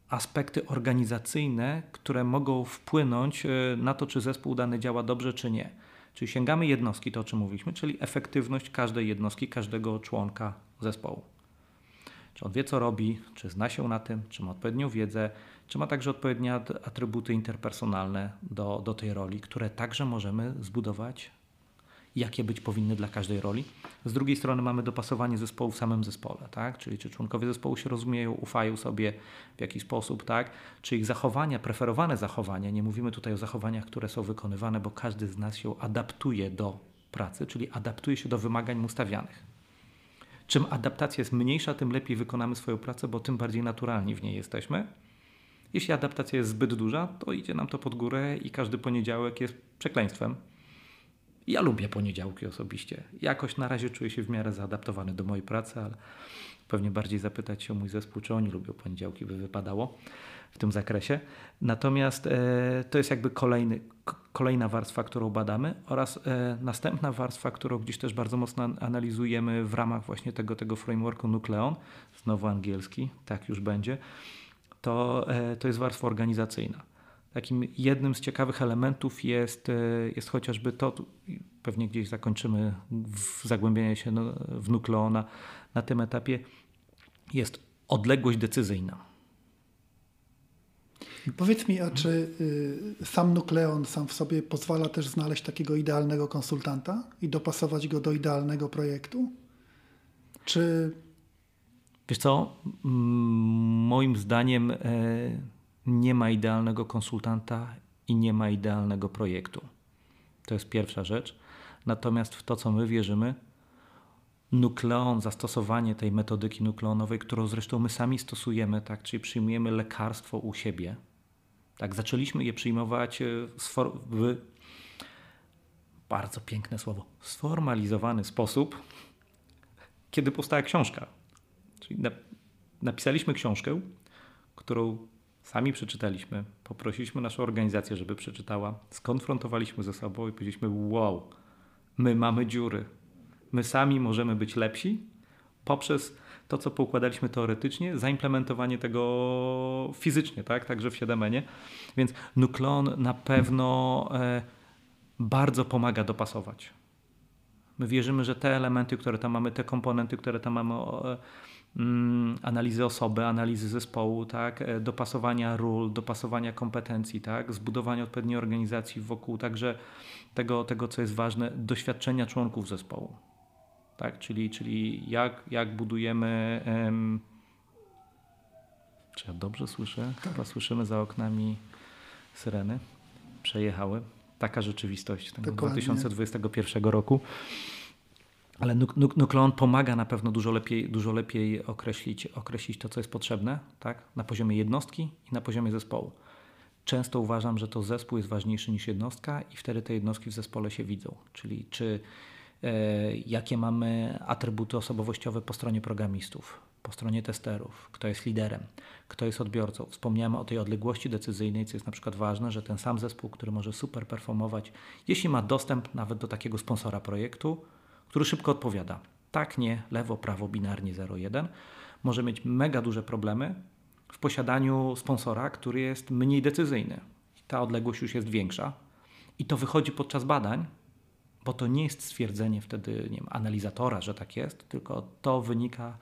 aspekty organizacyjne, które mogą wpłynąć e, na to, czy zespół dany działa dobrze, czy nie. Czyli sięgamy jednostki, to o czym mówiliśmy, czyli efektywność każdej jednostki, każdego członka zespołu. Czy on wie, co robi, czy zna się na tym, czy ma odpowiednią wiedzę, czy ma także odpowiednie atrybuty interpersonalne do, do tej roli, które także możemy zbudować, jakie być powinny dla każdej roli. Z drugiej strony mamy dopasowanie zespołu w samym zespole, tak? czyli czy członkowie zespołu się rozumieją, ufają sobie w jakiś sposób, tak? czy ich zachowania, preferowane zachowania, nie mówimy tutaj o zachowaniach, które są wykonywane, bo każdy z nas się adaptuje do pracy, czyli adaptuje się do wymagań mu stawianych. Czym adaptacja jest mniejsza, tym lepiej wykonamy swoją pracę, bo tym bardziej naturalni w niej jesteśmy. Jeśli adaptacja jest zbyt duża, to idzie nam to pod górę i każdy poniedziałek jest przekleństwem. Ja lubię poniedziałki osobiście. Jakoś na razie czuję się w miarę zaadaptowany do mojej pracy, ale pewnie bardziej zapytać się o mój zespół, czy oni lubią poniedziałki, by wypadało w tym zakresie. Natomiast e, to jest jakby kolejny, kolejna warstwa, którą badamy oraz e, następna warstwa, którą gdzieś też bardzo mocno analizujemy w ramach właśnie tego, tego frameworku Nucleon, znowu angielski, tak już będzie, to, e, to jest warstwa organizacyjna. Takim jednym z ciekawych elementów jest, e, jest chociażby to, pewnie gdzieś zakończymy zagłębienie się no, w nukleona na tym etapie, jest odległość decyzyjna. Powiedz mi, a czy y, sam nukleon sam w sobie pozwala też znaleźć takiego idealnego konsultanta i dopasować go do idealnego projektu? Czy Wiesz co, moim zdaniem e, nie ma idealnego konsultanta i nie ma idealnego projektu. To jest pierwsza rzecz. Natomiast w to, co my wierzymy, nukleon, zastosowanie tej metodyki nukleonowej, którą zresztą my sami stosujemy, tak, czyli przyjmujemy lekarstwo u siebie. Tak, zaczęliśmy je przyjmować e, w bardzo piękne słowo, sformalizowany sposób, kiedy powstała książka. Czyli napisaliśmy książkę, którą sami przeczytaliśmy, poprosiliśmy naszą organizację, żeby przeczytała, skonfrontowaliśmy ze sobą i powiedzieliśmy: Wow, my mamy dziury. My sami możemy być lepsi poprzez to, co poukładaliśmy teoretycznie, zaimplementowanie tego fizycznie, tak? także w 7 Więc Nukleon na pewno e, bardzo pomaga dopasować. My wierzymy, że te elementy, które tam mamy, te komponenty, które tam mamy, e, Mm, analizy osoby, analizy zespołu, tak, e, dopasowania ról, dopasowania kompetencji, tak, zbudowania odpowiedniej organizacji wokół także tego, tego co jest ważne, doświadczenia członków zespołu. Tak, czyli, czyli jak, jak budujemy. Um, czy ja dobrze słyszę? Chyba słyszymy za oknami syreny. Przejechały. Taka rzeczywistość tego 2021 roku. Ale nukleon pomaga na pewno dużo lepiej, dużo lepiej określić, określić to, co jest potrzebne tak? na poziomie jednostki i na poziomie zespołu. Często uważam, że to zespół jest ważniejszy niż jednostka i wtedy te jednostki w zespole się widzą. Czyli czy jakie mamy atrybuty osobowościowe po stronie programistów, po stronie testerów, kto jest liderem, kto jest odbiorcą. Wspomniałem o tej odległości decyzyjnej, co jest na przykład ważne, że ten sam zespół, który może super performować, jeśli ma dostęp nawet do takiego sponsora projektu, który szybko odpowiada. tak, nie, lewo, prawo, binarnie 0-1, może mieć mega duże problemy w posiadaniu sponsora, który jest mniej decyzyjny. Ta odległość już jest większa i to wychodzi podczas badań, bo to nie jest stwierdzenie wtedy nie wiem, analizatora, że tak jest, tylko to wynika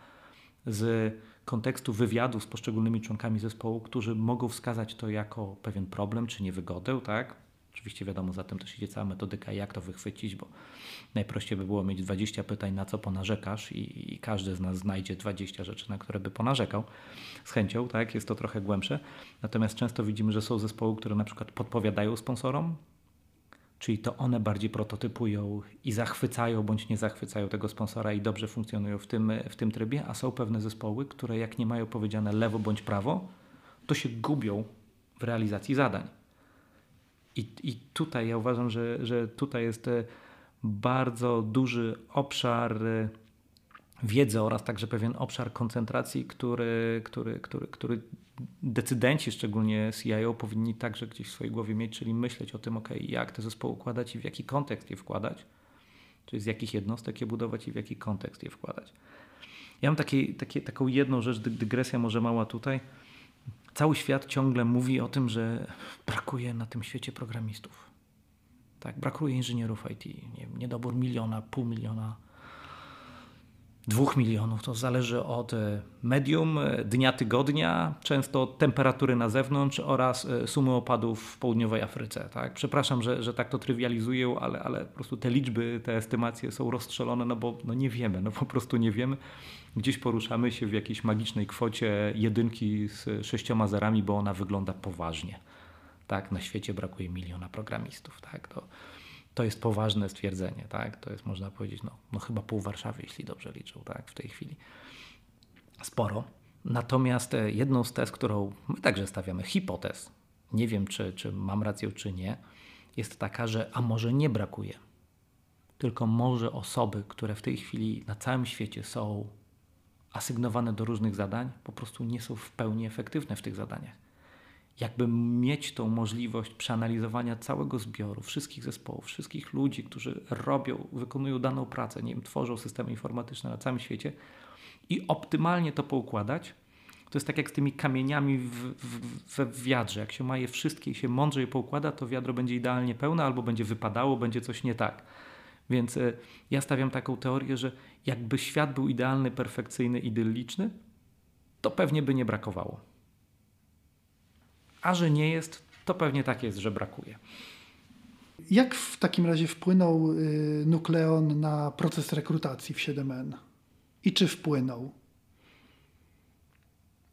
z kontekstu wywiadu z poszczególnymi członkami zespołu, którzy mogą wskazać to jako pewien problem czy niewygodę, tak? Oczywiście wiadomo, za tym też idzie cała metodyka, jak to wychwycić, bo najprościej by było mieć 20 pytań, na co ponarzekasz i, i każdy z nas znajdzie 20 rzeczy, na które by ponarzekał z chęcią, tak? Jest to trochę głębsze. Natomiast często widzimy, że są zespoły, które na przykład podpowiadają sponsorom, czyli to one bardziej prototypują i zachwycają bądź nie zachwycają tego sponsora i dobrze funkcjonują w tym, w tym trybie, a są pewne zespoły, które jak nie mają powiedziane lewo bądź prawo, to się gubią w realizacji zadań. I, i tutaj ja uważam, że, że tutaj jest e, bardzo duży obszar wiedzy oraz także pewien obszar koncentracji, który, który, który, który decydenci, szczególnie CIO, powinni także gdzieś w swojej głowie mieć, czyli myśleć o tym, ok, jak te zespoły układać i w jaki kontekst je wkładać, czyli z jakich jednostek je budować i w jaki kontekst je wkładać. Ja mam taki, taki, taką jedną rzecz, dygresja może mała tutaj. Cały świat ciągle mówi o tym, że brakuje na tym świecie programistów. Tak, brakuje inżynierów IT. Nie, niedobór miliona, pół miliona dwóch milionów. To zależy od e, medium, e, dnia, tygodnia, często temperatury na zewnątrz oraz e, sumy opadów w południowej Afryce. Tak? Przepraszam, że, że tak to trywializuję, ale, ale po prostu te liczby, te estymacje są rozstrzelone, no bo no nie wiemy, no po prostu nie wiemy. Gdzieś poruszamy się w jakiejś magicznej kwocie jedynki z sześcioma zerami, bo ona wygląda poważnie. Tak, na świecie brakuje miliona programistów. Tak? To, to jest poważne stwierdzenie, tak? To jest, można powiedzieć, no, no chyba pół Warszawy, jeśli dobrze liczą, tak? W tej chwili. Sporo. Natomiast e, jedną z tez, którą my także stawiamy, hipotez, nie wiem, czy, czy mam rację, czy nie, jest taka, że a może nie brakuje, tylko może osoby, które w tej chwili na całym świecie są asygnowane do różnych zadań, po prostu nie są w pełni efektywne w tych zadaniach jakby mieć tą możliwość przeanalizowania całego zbioru, wszystkich zespołów, wszystkich ludzi, którzy robią, wykonują daną pracę, nie wiem, tworzą systemy informatyczne na całym świecie i optymalnie to poukładać, to jest tak jak z tymi kamieniami w, w, w wiadrze. Jak się ma je wszystkie i się mądrze poukłada, to wiadro będzie idealnie pełne albo będzie wypadało, będzie coś nie tak. Więc y, ja stawiam taką teorię, że jakby świat był idealny, perfekcyjny, idylliczny, to pewnie by nie brakowało a że nie jest, to pewnie tak jest, że brakuje. Jak w takim razie wpłynął y, nukleon na proces rekrutacji w 7N? I czy wpłynął?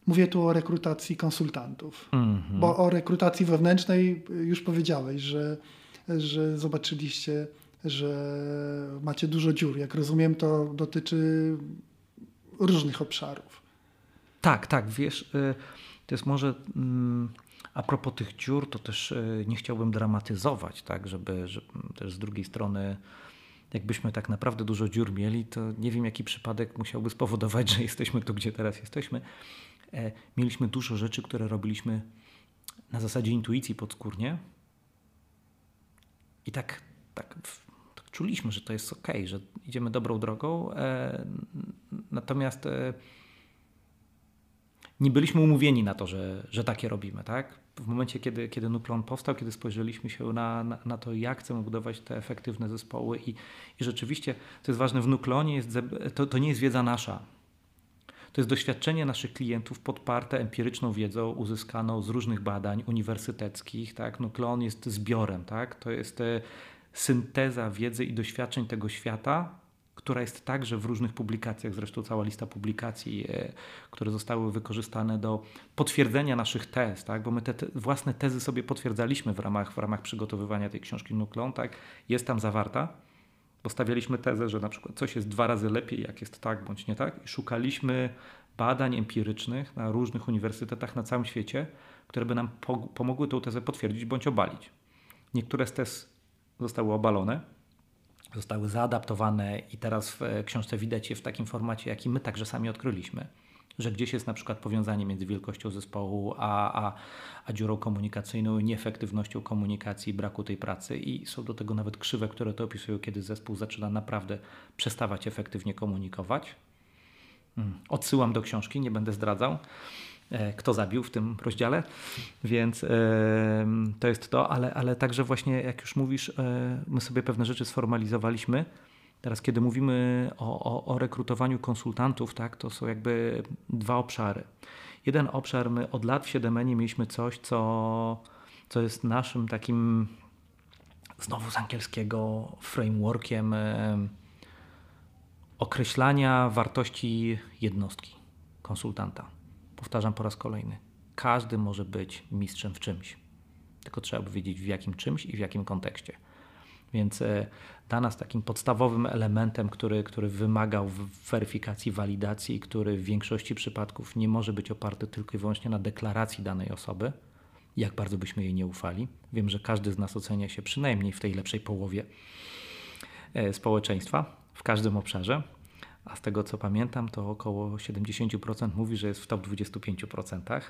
Mówię tu o rekrutacji konsultantów, mm -hmm. bo o rekrutacji wewnętrznej już powiedziałeś, że, że zobaczyliście, że macie dużo dziur. Jak rozumiem, to dotyczy różnych obszarów. Tak, tak, wiesz, y, to jest może mm, a propos tych dziur, to też e, nie chciałbym dramatyzować, tak, żeby, żeby też z drugiej strony jakbyśmy tak naprawdę dużo dziur mieli, to nie wiem jaki przypadek musiałby spowodować, że jesteśmy tu, gdzie teraz jesteśmy. E, mieliśmy dużo rzeczy, które robiliśmy na zasadzie intuicji podskórnie i tak, tak, tak czuliśmy, że to jest ok, że idziemy dobrą drogą, e, natomiast nie byliśmy umówieni na to, że, że takie robimy. Tak? W momencie, kiedy, kiedy Nuklon powstał, kiedy spojrzeliśmy się na, na, na, to, jak chcemy budować te efektywne zespoły i, i rzeczywiście, co jest ważne, w Nuklonie jest, to, to nie jest wiedza nasza. To jest doświadczenie naszych klientów podparte empiryczną wiedzą uzyskaną z różnych badań uniwersyteckich. Tak? Nuklon jest zbiorem, tak? to jest e, synteza wiedzy i doświadczeń tego świata która jest także w różnych publikacjach, zresztą cała lista publikacji, e, które zostały wykorzystane do potwierdzenia naszych tez, tak? bo my te, te własne tezy sobie potwierdzaliśmy w ramach, w ramach przygotowywania tej książki Nukleon, tak? jest tam zawarta. Postawialiśmy tezę, że na przykład coś jest dwa razy lepiej, jak jest tak bądź nie tak, i szukaliśmy badań empirycznych na różnych uniwersytetach na całym świecie, które by nam pomogły tę tezę potwierdzić bądź obalić. Niektóre z tez zostały obalone, zostały zaadaptowane i teraz w książce widać je w takim formacie, jaki my także sami odkryliśmy. że gdzieś jest na przykład powiązanie między wielkością zespołu a, a, a dziurą komunikacyjną, nieefektywnością komunikacji, braku tej pracy i są do tego nawet krzywe, które to opisują, kiedy zespół zaczyna naprawdę przestawać efektywnie komunikować. Hmm. Odsyłam do książki, nie będę zdradzał e, kto zabił w tym rozdziale, więc to jest to, ale, ale także właśnie jak już mówisz, e, my sobie pewne rzeczy sformalizowaliśmy, Teraz, kiedy mówimy o, o, o, rekrutowaniu konsultantów, tak, to są jakby dwa obszary. Jeden obszar, my od lat w Siedemenie mieliśmy coś, co, co jest naszym takim, znowu z angielskiego, frameworkiem e, określania wartości jednostki, konsultanta. Powtarzam po raz kolejny. Każdy może być mistrzem w czymś, tylko trzeba wiedzieć w jakim czymś i w jakim kontekście. Więc e, dla nas takim podstawowym elementem, który, który wymagał weryfikacji, walidacji, który w większości przypadków nie może być oparty tylko i wyłącznie na deklaracji danej osoby, jak bardzo byśmy jej nie ufali. Wiem, że każdy z nas ocenia się przynajmniej w tej lepszej połowie e, społeczeństwa, w każdym obszarze, a z tego co pamiętam, to około 70% mówi, że jest w top 25%,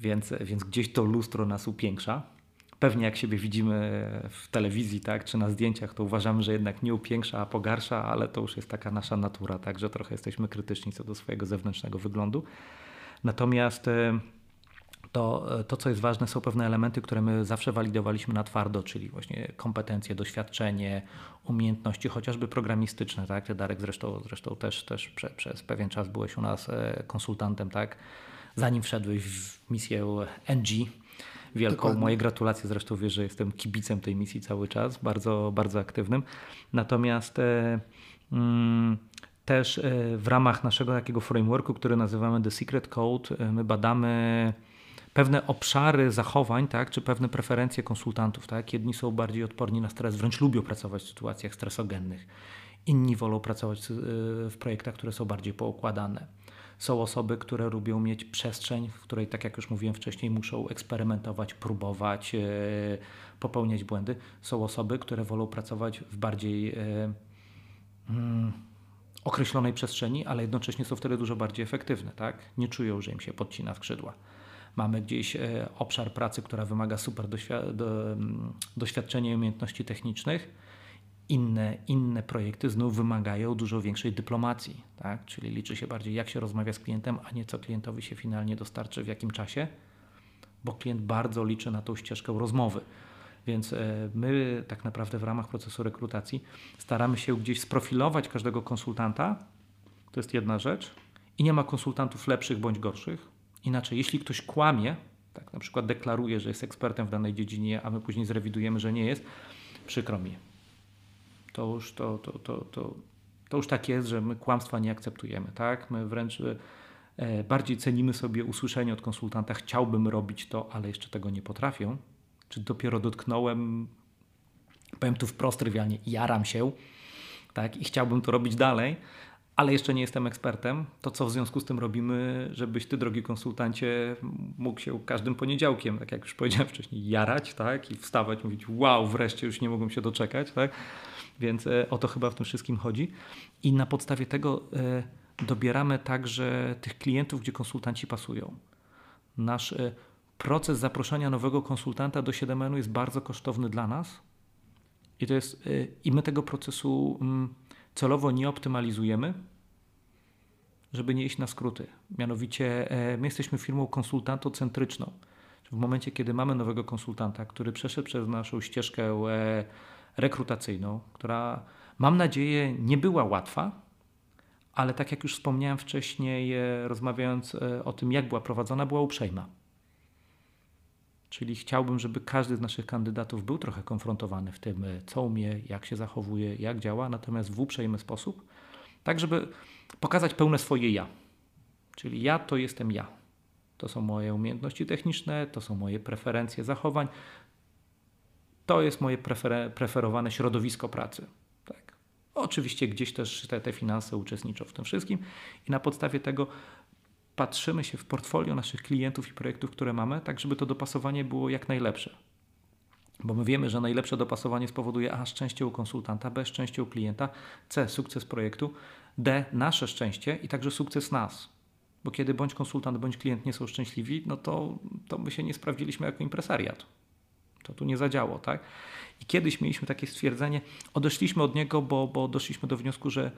więc, więc gdzieś to lustro nas upiększa pewnie jak siebie widzimy w telewizji, tak, czy na zdjęciach, to uważamy, że jednak nie upiększa, a pogarsza, ale to już jest taka nasza natura, tak, że trochę jesteśmy krytyczni co do swojego zewnętrznego wyglądu. Natomiast e, to, to, co jest ważne, są pewne elementy, które my zawsze walidowaliśmy na twardo, czyli właśnie kompetencje, doświadczenie, umiejętności, chociażby programistyczne, tak? Ty Darek zresztą, zresztą też, też prze, przez pewien czas byłeś u nas e, konsultantem, tak? Zanim wszedłeś w misję NG, wielką. Dokładnie. Moje gratulacje, zresztą wiesz, że jestem kibicem tej misji cały czas, bardzo, bardzo aktywnym. Natomiast e, mm, też e, w ramach naszego takiego frameworku, który nazywamy The Secret Code, e, my badamy pewne obszary zachowań, tak, czy pewne preferencje konsultantów. Tak? Jedni są bardziej odporni na stres, wręcz lubią pracować w sytuacjach stresogennych. Inni wolą pracować w projektach, które są bardziej poukładane. Są osoby, które lubią mieć przestrzeń, w której, tak jak już mówiłem wcześniej, muszą eksperymentować, próbować, e, popełniać błędy. Są osoby, które wolą pracować w bardziej e, mm, określonej przestrzeni, ale jednocześnie są wtedy dużo bardziej efektywne. Tak? Nie czują, że im się podcina skrzydła. Mamy gdzieś e, obszar pracy, która wymaga super mm, doświadczenia i umiejętności technicznych inne, inne projekty znów wymagają dużo większej dyplomacji, tak? czyli liczy się bardziej jak się rozmawia z klientem, a nie co klientowi się finalnie dostarczy w jakim czasie, bo klient bardzo liczy na tą ścieżkę rozmowy. Więc e, my tak naprawdę w ramach procesu rekrutacji staramy się gdzieś sprofilować każdego konsultanta. To jest jedna rzecz. I nie ma konsultantów lepszych bądź gorszych. Inaczej, jeśli ktoś kłamie, tak na przykład deklaruje, że jest ekspertem w danej dziedzinie, a my później zrewidujemy, że nie jest, przykro mi to już, to, to, to, to, to już tak jest, że my kłamstwa nie akceptujemy. Tak? My wręcz e, bardziej cenimy sobie usłyszenie od konsultanta, chciałbym robić to, ale jeszcze tego nie potrafię. Czy dopiero dotknąłem, powiem tu wprost trywialnie, jaram się tak? i chciałbym to robić dalej, ale jeszcze nie jestem ekspertem, to co w związku z tym robimy, żebyś ty, drogi konsultancie, mógł się każdym poniedziałkiem, tak jak już powiedziałem wcześniej, jarać tak? i wstawać, mówić wow, wreszcie już nie mogłem się doczekać. Tak? Więc e, o to chyba w tym wszystkim chodzi. I na podstawie tego e, dobieramy także tych klientów, gdzie konsultanci pasują. Nasz e, proces zaproszenia nowego konsultanta do 7 jest bardzo kosztowny dla nas. I, to jest, I my tego procesu mm, celowo nie optymalizujemy, żeby nie iść na skróty. Mianowicie my jesteśmy firmą konsultantocentryczną. W momencie, kiedy mamy nowego konsultanta, który przeszedł przez naszą ścieżkę rekrutacyjną, która mam nadzieję nie była łatwa, ale tak jak już wspomniałem wcześniej, e, rozmawiając e, o tym, jak była prowadzona, była uprzejma. Czyli chciałbym, żeby każdy z naszych kandydatów był trochę konfrontowany w tym, e, co umie, jak się zachowuje, jak działa, natomiast w uprzejmy sposób, tak żeby pokazać pełne swoje ja. Czyli ja to jestem ja. To są moje umiejętności techniczne, to są moje preferencje zachowań, to jest moje prefer preferowane środowisko pracy. Tak. Oczywiście gdzieś też te, te finanse uczestniczą w tym wszystkim i na podstawie tego patrzymy się w portfolio naszych klientów i projektów, które mamy, tak żeby to dopasowanie było jak najlepsze. Bo my wiemy, że najlepsze dopasowanie spowoduje A szczęście u konsultanta, B szczęście u klienta, C sukces projektu, D nasze szczęście i także sukces nas. Bo kiedy bądź konsultant, bądź klient nie są szczęśliwi, no to, to my się nie sprawdziliśmy jako impresariat. To tu nie zadziało, tak? I kiedyś mieliśmy takie stwierdzenie, odeszliśmy od niego, bo, bo doszliśmy do wniosku, że,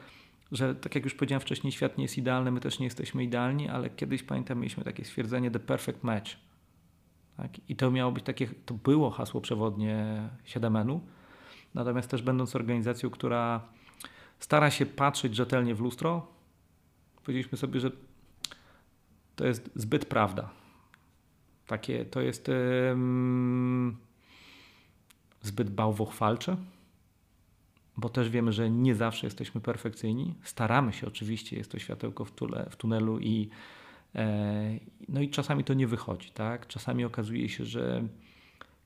że tak jak już powiedziałem wcześniej, świat nie jest idealny, my też nie jesteśmy idealni, ale kiedyś pamiętam, mieliśmy takie stwierdzenie the perfect match. Tak? I to miało być takie, to było hasło przewodnie 7 Natomiast też będąc organizacją, która stara się patrzeć rzetelnie w lustro, powiedzieliśmy sobie, że to jest zbyt prawda. Takie, to jest zbyt bałwochwalcze, bo też wiemy, że nie zawsze jesteśmy perfekcyjni. Staramy się oczywiście, jest to światełko w, tule, w tunelu i e, no i czasami to nie wychodzi, tak? Czasami okazuje się, że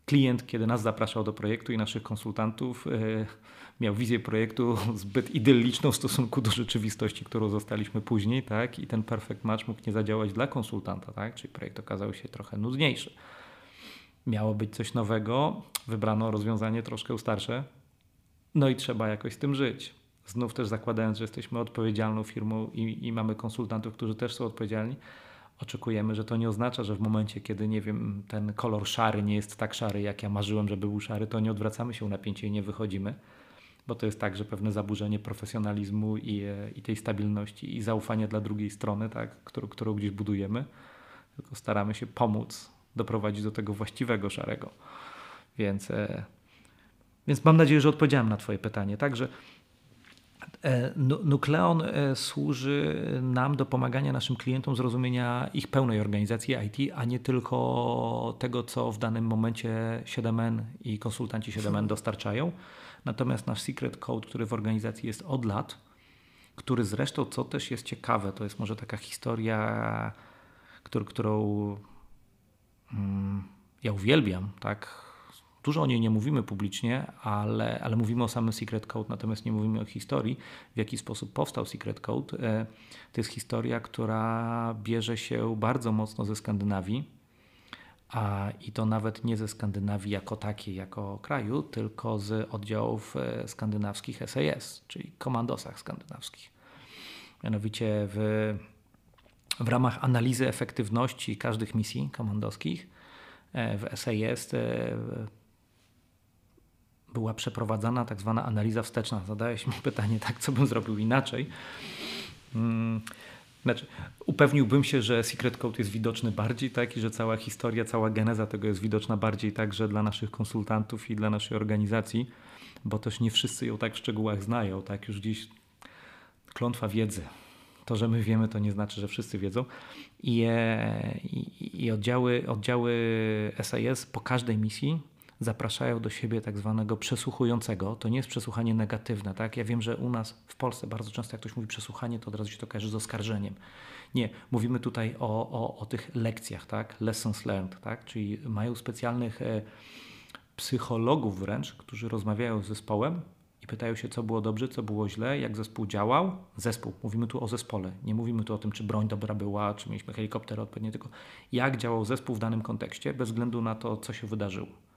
klient, kiedy nas zapraszał do projektu i naszych konsultantów, e, miał wizję projektu zbyt idylliczną w stosunku do rzeczywistości, którą zostaliśmy później, tak? I ten perfect match mógł nie zadziałać dla konsultanta, tak? Czyli projekt okazał się trochę nudniejszy. Miało być coś nowego, wybrano rozwiązanie troszkę starsze, no i trzeba jakoś z tym żyć. Znów też zakładając, że jesteśmy odpowiedzialną firmą i, i mamy konsultantów, którzy też są odpowiedzialni, oczekujemy, że to nie oznacza, że w momencie, kiedy nie wiem, ten kolor szary nie jest tak szary, jak ja marzyłem, żeby był szary, to nie odwracamy się napięcie i nie wychodzimy. Bo to jest tak, że pewne zaburzenie profesjonalizmu i, i tej stabilności i zaufania dla drugiej strony, tak, którą, którą gdzieś budujemy, tylko staramy się pomóc doprowadzić do tego właściwego szarego. Więc, e, więc mam nadzieję, że odpowiedziałem na Twoje pytanie. Także E, Nukleon e, służy nam do pomagania naszym klientom zrozumienia ich pełnej organizacji IT, a nie tylko tego, co w danym momencie 7N i konsultanci 7N dostarczają. Natomiast nasz secret code, który w organizacji jest od lat, który zresztą, co też jest ciekawe, to jest może taka historia, którą, którą mm, ja uwielbiam, tak? Dużo o niej nie mówimy publicznie, ale, ale mówimy o samym Secret Code, natomiast nie mówimy o historii, w jaki sposób powstał Secret Code. E, to jest historia, która bierze się bardzo mocno ze Skandynawii, a i to nawet nie ze Skandynawii jako takiej, jako kraju, tylko z oddziałów e, skandynawskich SAS, czyli komandosach skandynawskich. Mianowicie w, w ramach analizy efektywności każdych misji komandowskich e, w SAS była przeprowadzana tak zwana analiza wsteczna. Zadałeś mi pytanie, tak, co bym zrobił inaczej. Hmm. Znaczy, upewniłbym się, że Secret Code jest widoczny bardziej, tak, i że cała historia, cała geneza tego jest widoczna bardziej także dla naszych konsultantów i dla naszej organizacji, bo też nie wszyscy ją tak w szczegółach znają, tak, już dziś klątwa wiedzy. To, że my wiemy, to nie znaczy, że wszyscy wiedzą. I, e, i, i oddziały, oddziały SAS po każdej misji zapraszają do siebie tak zwanego przesłuchującego. To nie jest przesłuchanie negatywne. Tak? Ja wiem, że u nas w Polsce bardzo często jak ktoś mówi przesłuchanie, to od razu się to kojarzy z oskarżeniem. Nie, mówimy tutaj o, o, o tych lekcjach, tak? lessons learned, tak? czyli mają specjalnych e, psychologów wręcz, którzy rozmawiają z zespołem i pytają się, co było dobrze, co było źle, jak zespół działał. Zespół, mówimy tu o zespole. Nie mówimy tu o tym, czy broń dobra była, czy mieliśmy helikopter odpowiednio, tylko jak działał zespół w danym kontekście, bez względu na to, co się wydarzyło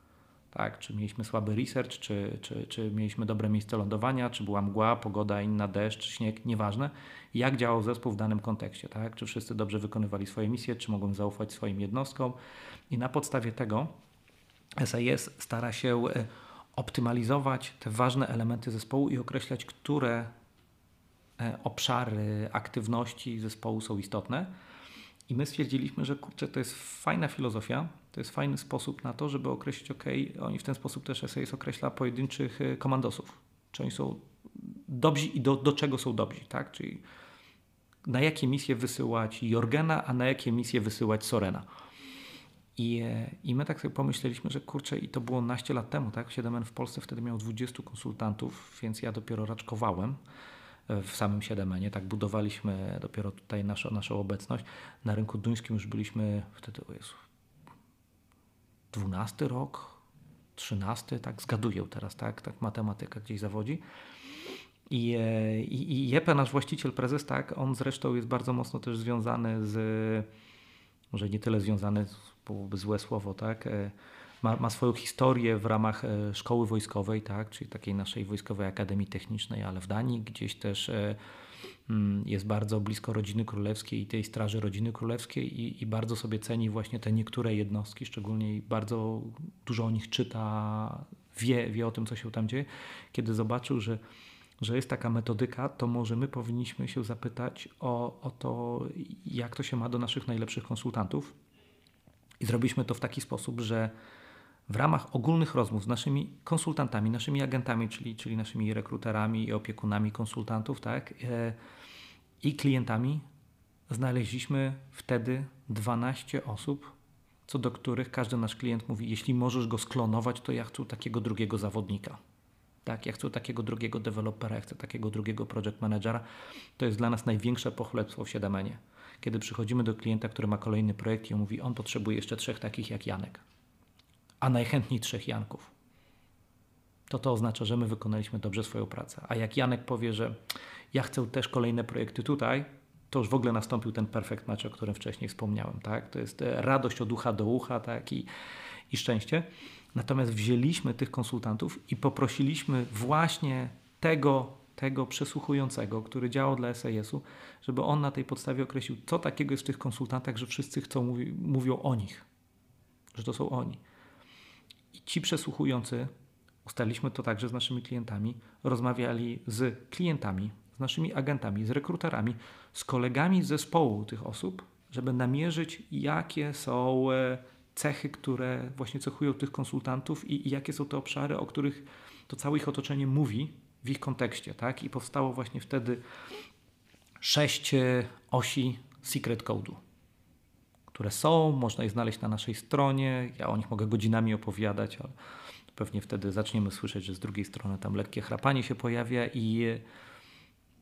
tak? Czy mieliśmy słaby research, czy, czy, czy mieliśmy dobre miejsce lądowania, czy była mgła, pogoda inna, deszcz, śnieg, nieważne. Jak działał zespół w danym kontekście, tak? Czy wszyscy dobrze wykonywali swoje misje, czy mogą zaufać swoim jednostkom. I na podstawie tego SAS stara się e, optymalizować te ważne elementy zespołu i określać, które e, obszary aktywności zespołu są istotne. I my stwierdziliśmy, że kurczę, to jest fajna filozofia, to jest fajny sposób na to, żeby określić, ok, oni w ten sposób też SAS określa pojedynczych e, komandosów, czy oni są dobrzy i do, do czego są dobrzy, tak? Czyli na jakie misje wysyłać Jorgena, a na jakie misje wysyłać Sorena. I, e, I my tak sobie pomyśleliśmy, że kurczę, i to było naście lat temu, tak? 7N w Polsce wtedy miał 20 konsultantów, więc ja dopiero raczkowałem e, w samym 7 tak budowaliśmy dopiero tutaj naszą, naszą obecność. Na rynku duńskim już byliśmy wtedy, o Jezu, 12 rok, 13, tak zgaduję teraz, tak, tak matematyka gdzieś zawodzi. I, e, i, i Jepe, nasz właściciel, prezes, tak, on zresztą jest bardzo mocno też związany z, może nie tyle związany, byłoby złe słowo, tak, e, ma, ma swoją historię w ramach e, szkoły wojskowej, tak, czyli takiej naszej wojskowej akademii technicznej, ale w Danii gdzieś też jest bardzo blisko rodziny królewskiej i tej straży rodziny królewskiej i, i, bardzo sobie ceni właśnie te niektóre jednostki, szczególnie bardzo dużo o nich czyta, wie, wie o tym, co się tam dzieje. Kiedy zobaczył, że, że jest taka metodyka, to może my powinniśmy się zapytać o, o to, jak to się ma do naszych najlepszych konsultantów. I zrobiliśmy to w taki sposób, że w ramach ogólnych rozmów z naszymi konsultantami, naszymi agentami, czyli, czyli naszymi rekruterami i opiekunami konsultantów, tak, e, i klientami, znaleźliśmy wtedy 12 osób, co do których każdy nasz klient mówi: Jeśli możesz go sklonować, to ja chcę takiego drugiego zawodnika. Tak, ja chcę takiego drugiego dewelopera, ja chcę takiego drugiego project managera. To jest dla nas największe pochlebstwo w 7 Kiedy przychodzimy do klienta, który ma kolejny projekt i on mówi: On potrzebuje jeszcze trzech takich jak Janek a najchętniej trzech Janków. To to oznacza, że my wykonaliśmy dobrze swoją pracę. A jak Janek powie, że ja chcę też kolejne projekty tutaj, to już w ogóle nastąpił ten perfect match, o którym wcześniej wspomniałem. Tak? To jest e, radość od ucha do ucha tak? I, i szczęście. Natomiast wzięliśmy tych konsultantów i poprosiliśmy właśnie tego, tego przesłuchującego, który działał dla SAS-u, żeby on na tej podstawie określił, co takiego jest w tych konsultantach, że wszyscy chcą, mówi, mówią o nich, że to są oni. Ci przesłuchujący, ustaliliśmy to także z naszymi klientami, rozmawiali z klientami, z naszymi agentami, z rekruterami, z kolegami z zespołu tych osób, żeby namierzyć, jakie są e, cechy, które właśnie cechują tych konsultantów i, i jakie są te obszary, o których to całe ich otoczenie mówi w ich kontekście. Tak? I powstało właśnie wtedy sześć e, osi secret code'u które są, można je znaleźć na naszej stronie. Ja o nich mogę godzinami opowiadać, ale pewnie wtedy zaczniemy słyszeć, że z drugiej strony tam lekkie chrapanie się pojawia i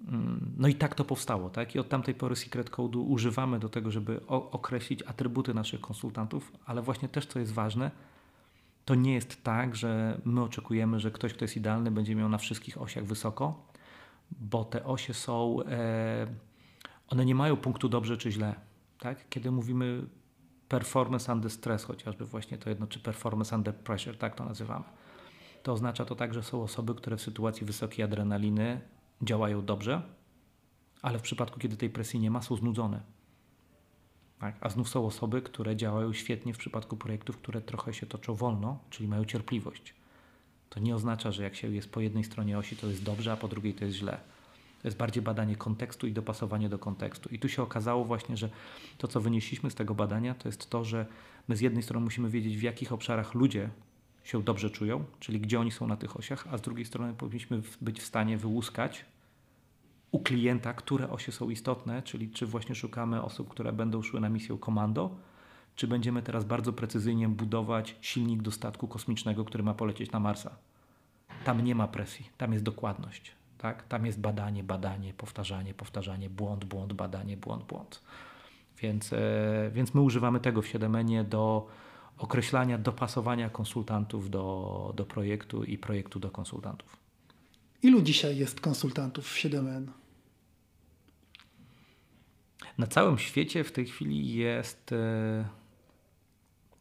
mm, no i tak to powstało, tak? I od tamtej pory Secret Code'u używamy do tego, żeby określić atrybuty naszych konsultantów, ale właśnie też co jest ważne, to nie jest tak, że my oczekujemy, że ktoś, kto jest idealny, będzie miał na wszystkich osiach wysoko, bo te osie są, e, one nie mają punktu dobrze czy źle tak? Kiedy mówimy performance under stress, chociażby właśnie to jedno, czy performance under pressure, tak to nazywamy, to oznacza to tak, że są osoby, które w sytuacji wysokiej adrenaliny działają dobrze, ale w przypadku, kiedy tej presji nie ma, są znudzone. Tak? A znów są osoby, które działają świetnie w przypadku projektów, które trochę się toczą wolno, czyli mają cierpliwość. To nie oznacza, że jak się jest po jednej stronie osi, to jest dobrze, a po drugiej to jest źle. To jest bardziej badanie kontekstu i dopasowanie do kontekstu. I tu się okazało właśnie, że to, co wynieśliśmy z tego badania, to jest to, że my z jednej strony musimy wiedzieć, w jakich obszarach ludzie się dobrze czują, czyli gdzie oni są na tych osiach, a z drugiej strony powinniśmy być w stanie wyłuskać u klienta, które osie są istotne, czyli czy właśnie szukamy osób, które będą szły na misję komando, czy będziemy teraz bardzo precyzyjnie budować silnik do statku kosmicznego, który ma polecieć na Marsa. Tam nie ma presji, tam jest dokładność. Tak? Tam jest badanie, badanie, powtarzanie, powtarzanie, błąd, błąd, badanie, błąd, błąd. Więc, e, więc my używamy tego w 7 do określania, dopasowania konsultantów do, do projektu i projektu do konsultantów. Ilu dzisiaj jest konsultantów w 7N? Na całym świecie w tej chwili jest e,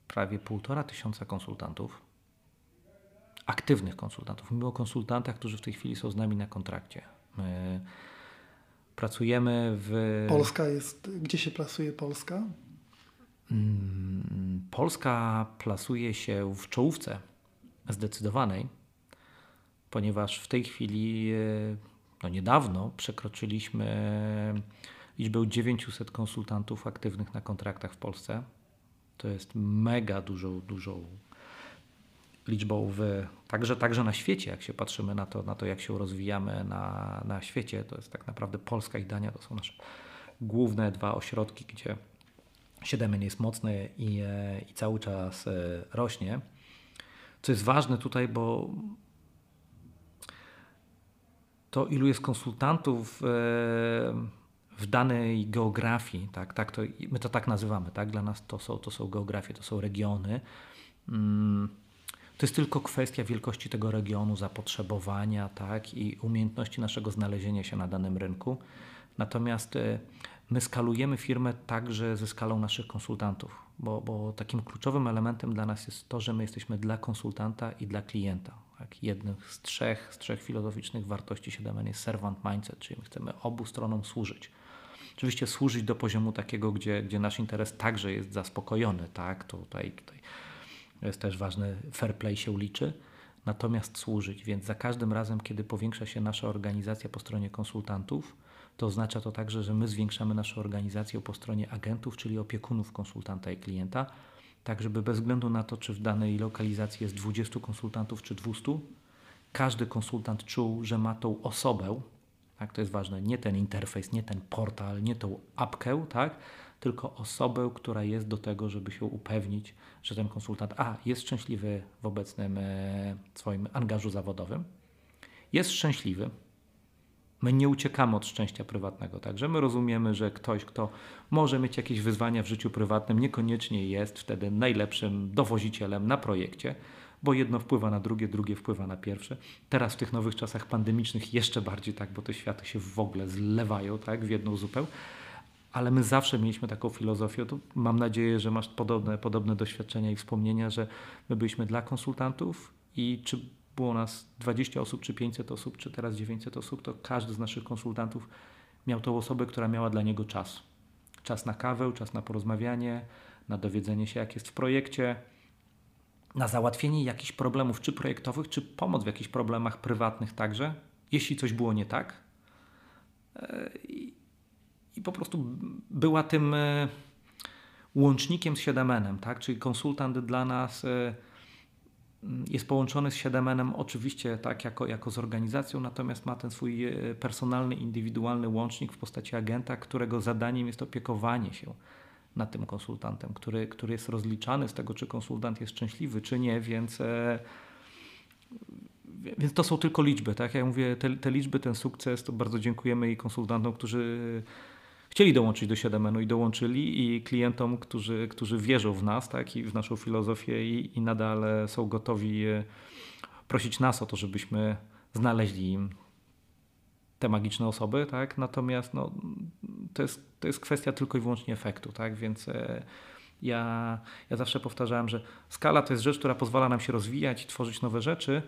prawie półtora tysiąca konsultantów aktywnych konsultantów. Mówimy o konsultantach, którzy w tej chwili są z nami na kontrakcie. My pracujemy w. Polska jest. Gdzie się plasuje Polska? Mm, Polska plasuje się w czołówce zdecydowanej, ponieważ w tej chwili, e, no niedawno, przekroczyliśmy liczbę 900 konsultantów aktywnych na kontraktach w Polsce. To jest mega dużą, dużą liczbą w, także, także na świecie, jak się patrzymy na to, na to jak się rozwijamy na, na świecie, to jest tak naprawdę Polska i Dania to są nasze główne dwa ośrodki, gdzie Siedemien jest mocny i, e, i cały czas e, rośnie. Co jest ważne tutaj, bo to ilu jest konsultantów e, w danej geografii, tak, tak to, my to tak nazywamy, tak, dla nas to są, to są geografie, to są regiony. Mm, to jest tylko kwestia wielkości tego regionu, zapotrzebowania tak, i umiejętności naszego znalezienia się na danym rynku. Natomiast e, my skalujemy firmę także ze skalą naszych konsultantów, bo, bo takim kluczowym elementem dla nas jest to, że my jesteśmy dla konsultanta i dla klienta. Tak? Jednych z trzech, z trzech filozoficznych wartości 7N jest servant mindset, czyli my chcemy obu stronom służyć. Oczywiście służyć do poziomu takiego, gdzie, gdzie nasz interes także jest zaspokojony. Tak? Tutaj, tutaj jest też ważne, fair play się liczy, natomiast służyć. Więc za każdym razem, kiedy powiększa się nasza organizacja po stronie konsultantów, to oznacza to także, że my zwiększamy naszą organizację po stronie agentów, czyli opiekunów konsultanta i klienta, tak żeby bez względu na to, czy w danej lokalizacji jest 20 konsultantów czy 200, każdy konsultant czuł, że ma tą osobę, tak, to jest ważne, nie ten interfejs, nie ten portal, nie tą apkę, tak, tylko osobę, która jest do tego, żeby się upewnić, że ten konsultant A jest szczęśliwy w obecnym e, swoim angażu zawodowym, jest szczęśliwy, My nie uciekamy od szczęścia prywatnego, także my rozumiemy, że ktoś, kto może mieć jakieś wyzwania w życiu prywatnym, niekoniecznie jest wtedy najlepszym dowozicielem na projekcie, bo jedno wpływa na drugie, drugie wpływa na pierwsze. Teraz w tych nowych czasach pandemicznych jeszcze bardziej tak, bo te światy się w ogóle zlewają tak, w jedną zupeł. Ale my zawsze mieliśmy taką filozofię, to mam nadzieję, że masz podobne, podobne doświadczenia i wspomnienia, że my byliśmy dla konsultantów i czy było nas 20 osób, czy 500 osób, czy teraz 900 osób, to każdy z naszych konsultantów miał tą osobę, która miała dla niego czas. Czas na kawę, czas na porozmawianie, na dowiedzenie się, jak jest w projekcie, na załatwienie jakichś problemów, czy projektowych, czy pomoc w jakichś problemach prywatnych także, jeśli coś było nie tak. I, po prostu była tym e, łącznikiem z 7 tak? czyli konsultant dla nas e, jest połączony z 7 oczywiście tak jako, jako z organizacją, natomiast ma ten swój e, personalny, indywidualny łącznik w postaci agenta, którego zadaniem jest opiekowanie się nad tym konsultantem, który, który jest rozliczany z tego, czy konsultant jest szczęśliwy, czy nie, więc, więc to są tylko liczby. Tak? Ja mówię, te, te liczby, ten sukces, to bardzo dziękujemy i konsultantom, którzy chcieli dołączyć do 7 i dołączyli i klientom, którzy, którzy wierzą w nas tak, i w naszą filozofię i, i nadal są gotowi e, prosić nas o to, żebyśmy znaleźli im te magiczne osoby, tak? Natomiast no, to, jest, to jest kwestia tylko i wyłącznie efektu, tak? Więc e, ja, ja zawsze powtarzałem, że skala to jest rzecz, która pozwala nam się rozwijać i tworzyć nowe rzeczy,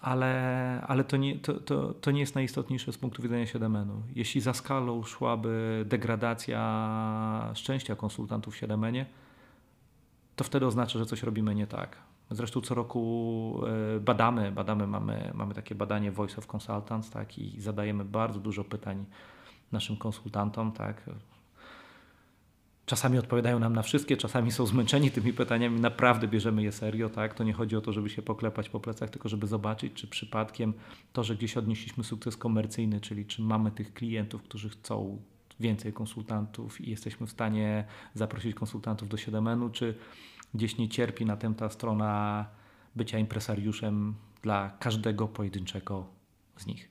ale, ale to, nie, to, to, to nie jest najistotniejsze z punktu widzenia 7 Jeśli za skalą szłaby degradacja szczęścia konsultantów w 7 to wtedy oznacza, że coś robimy nie tak. Zresztą co roku e, badamy, badamy mamy, mamy takie badanie Voice of Consultants tak, i zadajemy bardzo dużo pytań naszym konsultantom. Tak. Czasami odpowiadają nam na wszystkie, czasami są zmęczeni tymi pytaniami, naprawdę bierzemy je serio, tak? To nie chodzi o to, żeby się poklepać po plecach, tylko żeby zobaczyć, czy przypadkiem to, że gdzieś odnieśliśmy sukces komercyjny, czyli czy mamy tych klientów, którzy chcą więcej konsultantów i jesteśmy w stanie zaprosić konsultantów do 7 czy gdzieś nie cierpi na tym ta strona bycia impresariuszem dla każdego pojedynczego z nich.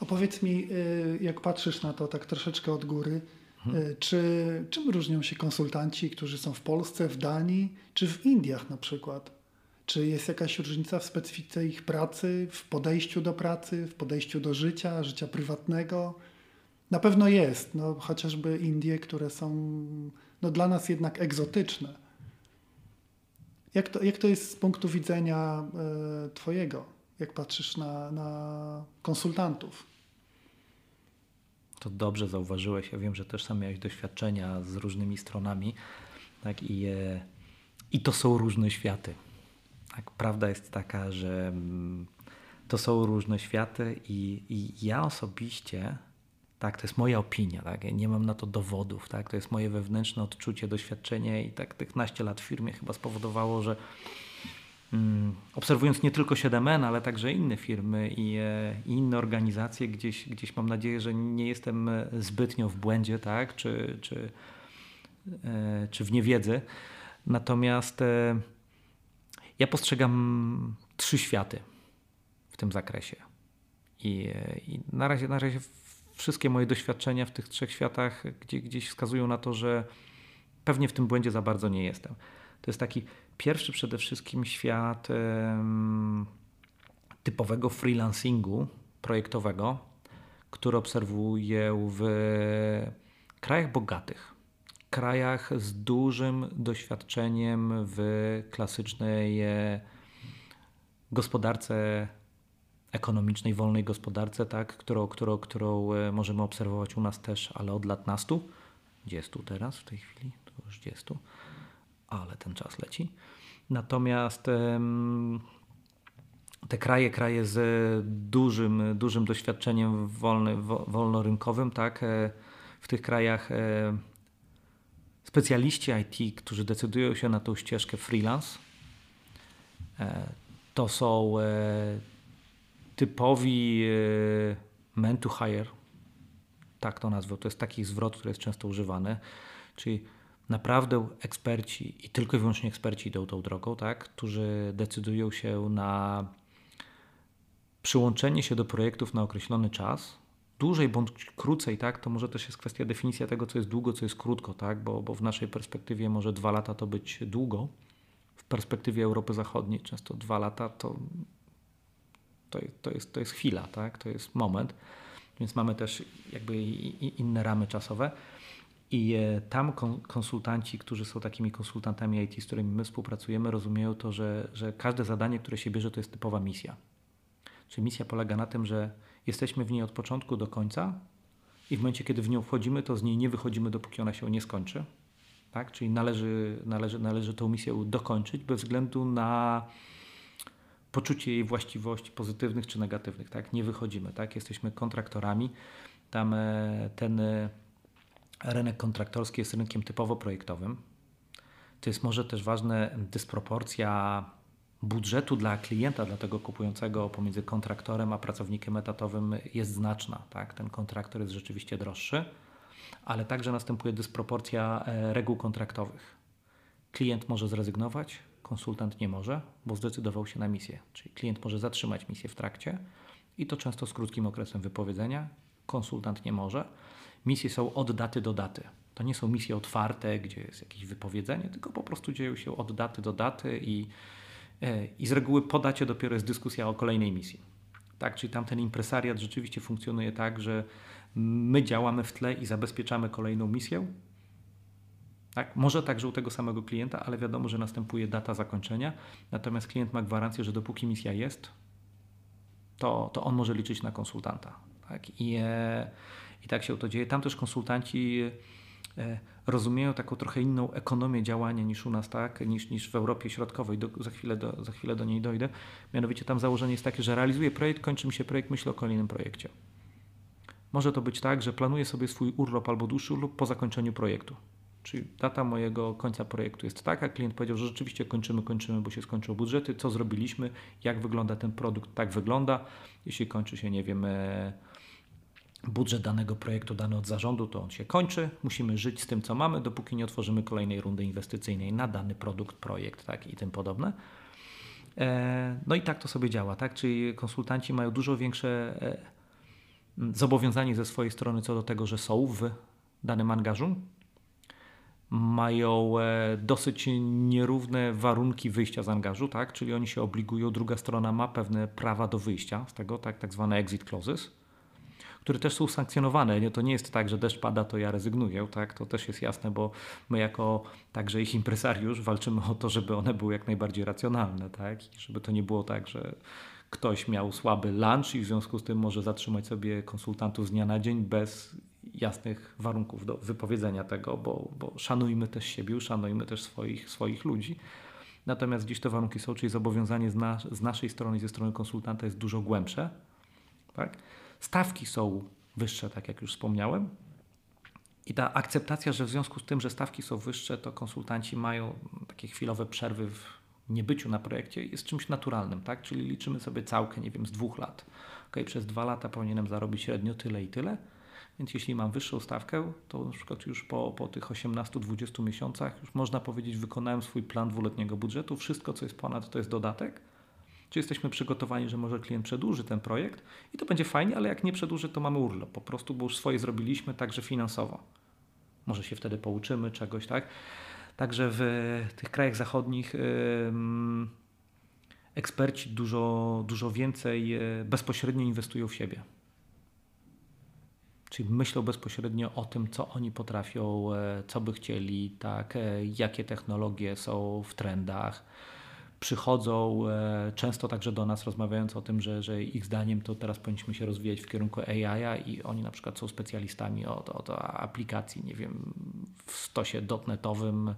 Opowiedz mi, y, jak patrzysz na to tak troszeczkę od góry, Mhm. Czy, czym różnią się konsultanci, którzy są w Polsce, w Danii czy w Indiach na przykład? Czy jest jakaś różnica w specyfice ich pracy, w podejściu do pracy, w podejściu do życia, życia prywatnego? Na pewno jest, no, chociażby Indie, które są no, dla nas jednak egzotyczne. Jak to, jak to jest z punktu widzenia e, Twojego, jak patrzysz na, na konsultantów? To dobrze zauważyłeś. Ja wiem, że też sam miałeś doświadczenia z różnymi stronami. Tak? I, I to są różne światy. Tak? Prawda jest taka, że mm, to są różne światy i, i ja osobiście, tak, to jest moja opinia, tak? Ja nie mam na to dowodów, tak? to jest moje wewnętrzne odczucie, doświadczenie i tak tych naście lat w firmie chyba spowodowało, że obserwując nie tylko 7N, ale także inne firmy i, e, i, inne organizacje, gdzieś, gdzieś mam nadzieję, że nie jestem e, zbytnio w błędzie, tak, czy, czy, e, czy w niewiedzy. Natomiast ja postrzegam trzy światy w tym zakresie. I, i na, razie, na razie wszystkie moje doświadczenia w tych trzech światach gdzie, gdzieś wskazują na to, że pewnie w tym błędzie za bardzo nie jestem. To jest taki Pierwszy przede wszystkim świat typowego freelancingu projektowego, który obserwuję w krajach bogatych, krajach z dużym doświadczeniem w klasycznej gospodarce ekonomicznej, wolnej gospodarce, tak, którą, którą, którą e, możemy obserwować u nas też, ale od lat nastu. 20 teraz w tej chwili, to już 20, ale ten czas leci. Natomiast te kraje, kraje z dużym, dużym doświadczeniem wolny, wolnorynkowym, tak, e, w tych krajach e, specjaliści IT, którzy decydują się na tą ścieżkę freelance, to są typowi men to hire, tak to nazwę, to jest taki zwrot, który jest często używany, czyli naprawdę eksperci i tylko i wyłącznie eksperci idą tą drogą, tak, którzy decydują się na przyłączenie się do projektów na określony czas, dłużej bądź krócej, tak, to może też jest kwestia definicja tego, co jest długo, co jest krótko, tak, bo, bo w naszej perspektywie może dwa lata to być długo, w perspektywie Europy Zachodniej często dwa lata to to, to, jest, to jest chwila, tak? to jest moment, więc mamy też jakby inne ramy czasowe. I e, tam konsultanci, którzy są takimi konsultantami IT, z którymi my współpracujemy, rozumieją to, że, że każde zadanie, które się bierze, to jest typowa misja. Czyli misja polega na tym, że jesteśmy w niej od początku do końca i w momencie, kiedy w nią wchodzimy, to z niej nie wychodzimy, dopóki ona się nie skończy. Tak? Czyli należy, należy, należy tą misję dokończyć bez względu na poczucie jej właściwości pozytywnych czy negatywnych. Tak? Nie wychodzimy, tak? jesteśmy kontraktorami. Tam e, ten e, rynek kontraktorski jest rynkiem typowo projektowym. To jest może też ważne dysproporcja budżetu dla klienta, dla tego kupującego pomiędzy kontraktorem a pracownikiem etatowym jest znaczna. Tak? Ten kontraktor jest rzeczywiście droższy, ale także następuje dysproporcja e, reguł kontraktowych. Klient może zrezygnować, konsultant nie może, bo zdecydował się na misję. Czyli klient może zatrzymać misję w trakcie i to często z krótkim okresem wypowiedzenia. Konsultant nie może. Misje są od daty do daty. To nie są misje otwarte, gdzie jest jakieś wypowiedzenie, tylko po prostu dzieją się od daty do daty i, e, i z reguły po dacie dopiero jest dyskusja o kolejnej misji. Tak, czyli tamten impresariat rzeczywiście funkcjonuje tak, że my działamy w tle i zabezpieczamy kolejną misję, tak? Może także u tego samego klienta, ale wiadomo, że następuje data zakończenia. Natomiast klient ma gwarancję, że dopóki misja jest, to, to on może liczyć na konsultanta. Tak? I, e, I tak się to dzieje. Tam też konsultanci e, rozumieją taką trochę inną ekonomię działania niż u nas, tak? niż, niż w Europie Środkowej. Do, za, chwilę do, za chwilę do niej dojdę. Mianowicie tam założenie jest takie, że realizuję projekt, kończy mi się projekt, myślę o kolejnym projekcie. Może to być tak, że planuję sobie swój urlop albo dłuższy urlop po zakończeniu projektu. Czyli data mojego końca projektu jest taka, klient powiedział, że rzeczywiście kończymy, kończymy, bo się skończyły budżety, co zrobiliśmy, jak wygląda ten produkt, tak wygląda. Jeśli kończy się, nie wiem, e, budżet danego projektu dany od zarządu, to on się kończy. Musimy żyć z tym, co mamy, dopóki nie otworzymy kolejnej rundy inwestycyjnej na dany produkt, projekt tak, i tym podobne. E, no i tak to sobie działa, tak? Czyli konsultanci mają dużo większe e, zobowiązanie ze swojej strony co do tego, że są w danym angażu, mają e, dosyć nierówne warunki wyjścia z angażu, tak? czyli oni się obligują, druga strona ma pewne prawa do wyjścia z tego, tak, tak zwane exit clauses, które też są sankcjonowane. Nie, to nie jest tak, że deszcz pada, to ja rezygnuję, tak? to też jest jasne, bo my jako także ich impresariusz walczymy o to, żeby one były jak najbardziej racjonalne, tak? I żeby to nie było tak, że ktoś miał słaby lunch i w związku z tym może zatrzymać sobie konsultantów z dnia na dzień bez jasnych warunków do wypowiedzenia tego, bo, bo szanujmy też siebie, szanujmy też swoich, swoich ludzi. Natomiast gdzieś te warunki są, czyli zobowiązanie z, nas, z naszej strony i ze strony konsultanta jest dużo głębsze. Tak? Stawki są wyższe, tak jak już wspomniałem. I ta akceptacja, że w związku z tym, że stawki są wyższe, to konsultanci mają takie chwilowe przerwy w niebyciu na projekcie, jest czymś naturalnym, tak? Czyli liczymy sobie całkę, nie wiem, z dwóch lat. Ok, przez dwa lata powinienem zarobić średnio tyle i tyle więc jeśli mam wyższą stawkę, to na przykład już po, po tych 18-20 miesiącach już można powiedzieć, wykonałem swój plan dwuletniego budżetu, wszystko co jest ponad to jest dodatek. Czy jesteśmy przygotowani, że może klient przedłuży ten projekt i to będzie fajnie, ale jak nie przedłuży, to mamy urlop po prostu, bo już swoje zrobiliśmy także finansowo. Może się wtedy pouczymy czegoś, tak? Także w tych krajach zachodnich eksperci dużo, dużo więcej e, bezpośrednio inwestują w siebie czyli myślą bezpośrednio o tym, co oni potrafią, e, co by chcieli, tak, e, jakie technologie są w trendach. Przychodzą e, często także do nas rozmawiając o tym, że, że ich zdaniem to teraz powinniśmy się rozwijać w kierunku AI i oni na przykład są specjalistami od, od aplikacji, nie wiem, w stosie dotnetowym,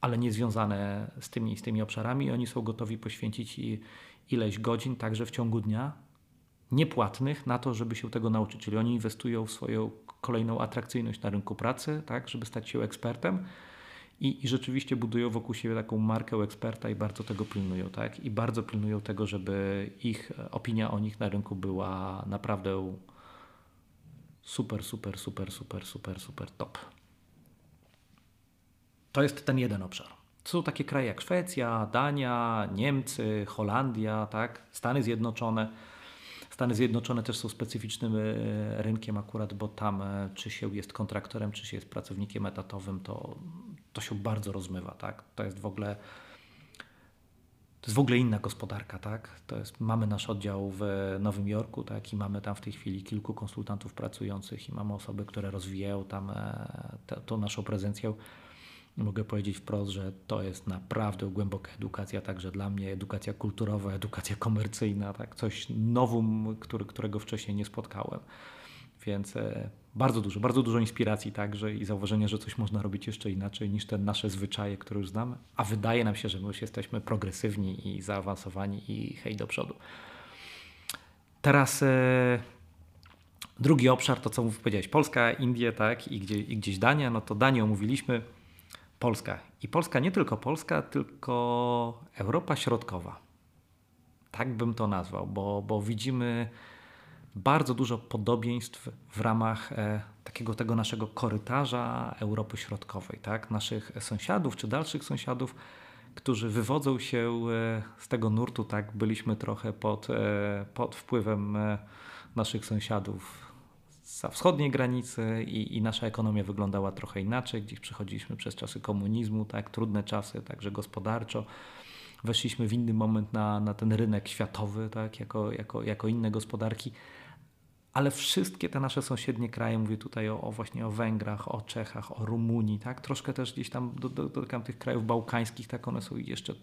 ale nie związane z tymi, z tymi obszarami i oni są gotowi poświęcić ileś godzin także w ciągu dnia niepłatnych na to, żeby się tego nauczyć. Czyli oni inwestują w swoją kolejną atrakcyjność na rynku pracy, tak, żeby stać się ekspertem i, i rzeczywiście budują wokół siebie taką markę eksperta i bardzo tego pilnują. Tak? I bardzo pilnują tego, żeby ich opinia o nich na rynku była naprawdę super, super, super, super, super, super top. To jest ten jeden obszar. To są takie kraje jak Szwecja, Dania, Niemcy, Holandia, tak? Stany Zjednoczone Stany Zjednoczone też są specyficznym e, rynkiem akurat, bo tam e, czy się jest kontraktorem, czy się jest pracownikiem etatowym, to, to się bardzo rozmywa. Tak? To jest w ogóle to jest w ogóle inna gospodarka, tak? To jest, mamy nasz oddział w Nowym Jorku, tak? I mamy tam w tej chwili kilku konsultantów pracujących i mamy osoby, które rozwijają tam e, tą naszą prezencję mogę powiedzieć wprost, że to jest naprawdę głęboka edukacja, także dla mnie edukacja kulturowa, edukacja komercyjna, tak, coś nowum, który, którego wcześniej nie spotkałem. Więc e, bardzo dużo, bardzo dużo inspiracji także i zauważenia, że coś można robić jeszcze inaczej niż te nasze zwyczaje, które już znamy, a wydaje nam się, że my już jesteśmy progresywni i zaawansowani i hej do przodu. Teraz e, drugi obszar, to co powiedziałeś, Polska, Indie, tak, i, gdzie, i gdzieś Dania, no to Danię omówiliśmy, Polska. I Polska nie tylko Polska, tylko Europa Środkowa. Tak bym to nazwał, bo, bo widzimy bardzo dużo podobieństw w ramach e, takiego tego naszego korytarza Europy Środkowej, tak? naszych sąsiadów czy dalszych sąsiadów, którzy wywodzą się e, z tego nurtu, tak byliśmy trochę pod, e, pod wpływem naszych sąsiadów za wschodniej granicy i, i, nasza ekonomia wyglądała trochę inaczej. Gdzieś przechodziliśmy przez czasy komunizmu, tak, trudne czasy, także gospodarczo. Weszliśmy w inny moment na, na ten rynek światowy, tak, jako, jako, jako inne gospodarki. Ale wszystkie te nasze sąsiednie kraje, mówię tutaj o, o, właśnie o Węgrach, o Czechach, o Rumunii, tak, troszkę też gdzieś tam dotykam tych krajów bałkańskich, tak, one są jeszcze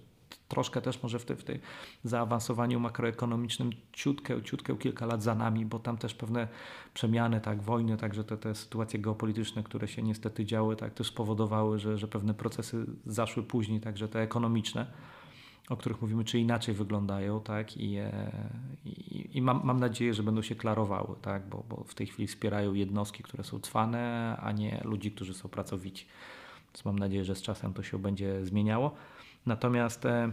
troszkę też może w, te, tej zaawansowaniu makroekonomicznym ciutkę, ciutkę kilka lat za nami, bo tam też pewne przemiany, tak, wojny, także te, te sytuacje geopolityczne, które się niestety działy, tak, też spowodowały, że, że pewne procesy zaszły później, także te ekonomiczne o których mówimy, czy inaczej wyglądają, tak? I, e, i, i mam, mam, nadzieję, że będą się klarowały, tak? Bo, bo, w tej chwili wspierają jednostki, które są cwane, a nie ludzi, którzy są pracowici. Więc mam nadzieję, że z czasem to się będzie zmieniało. Natomiast e,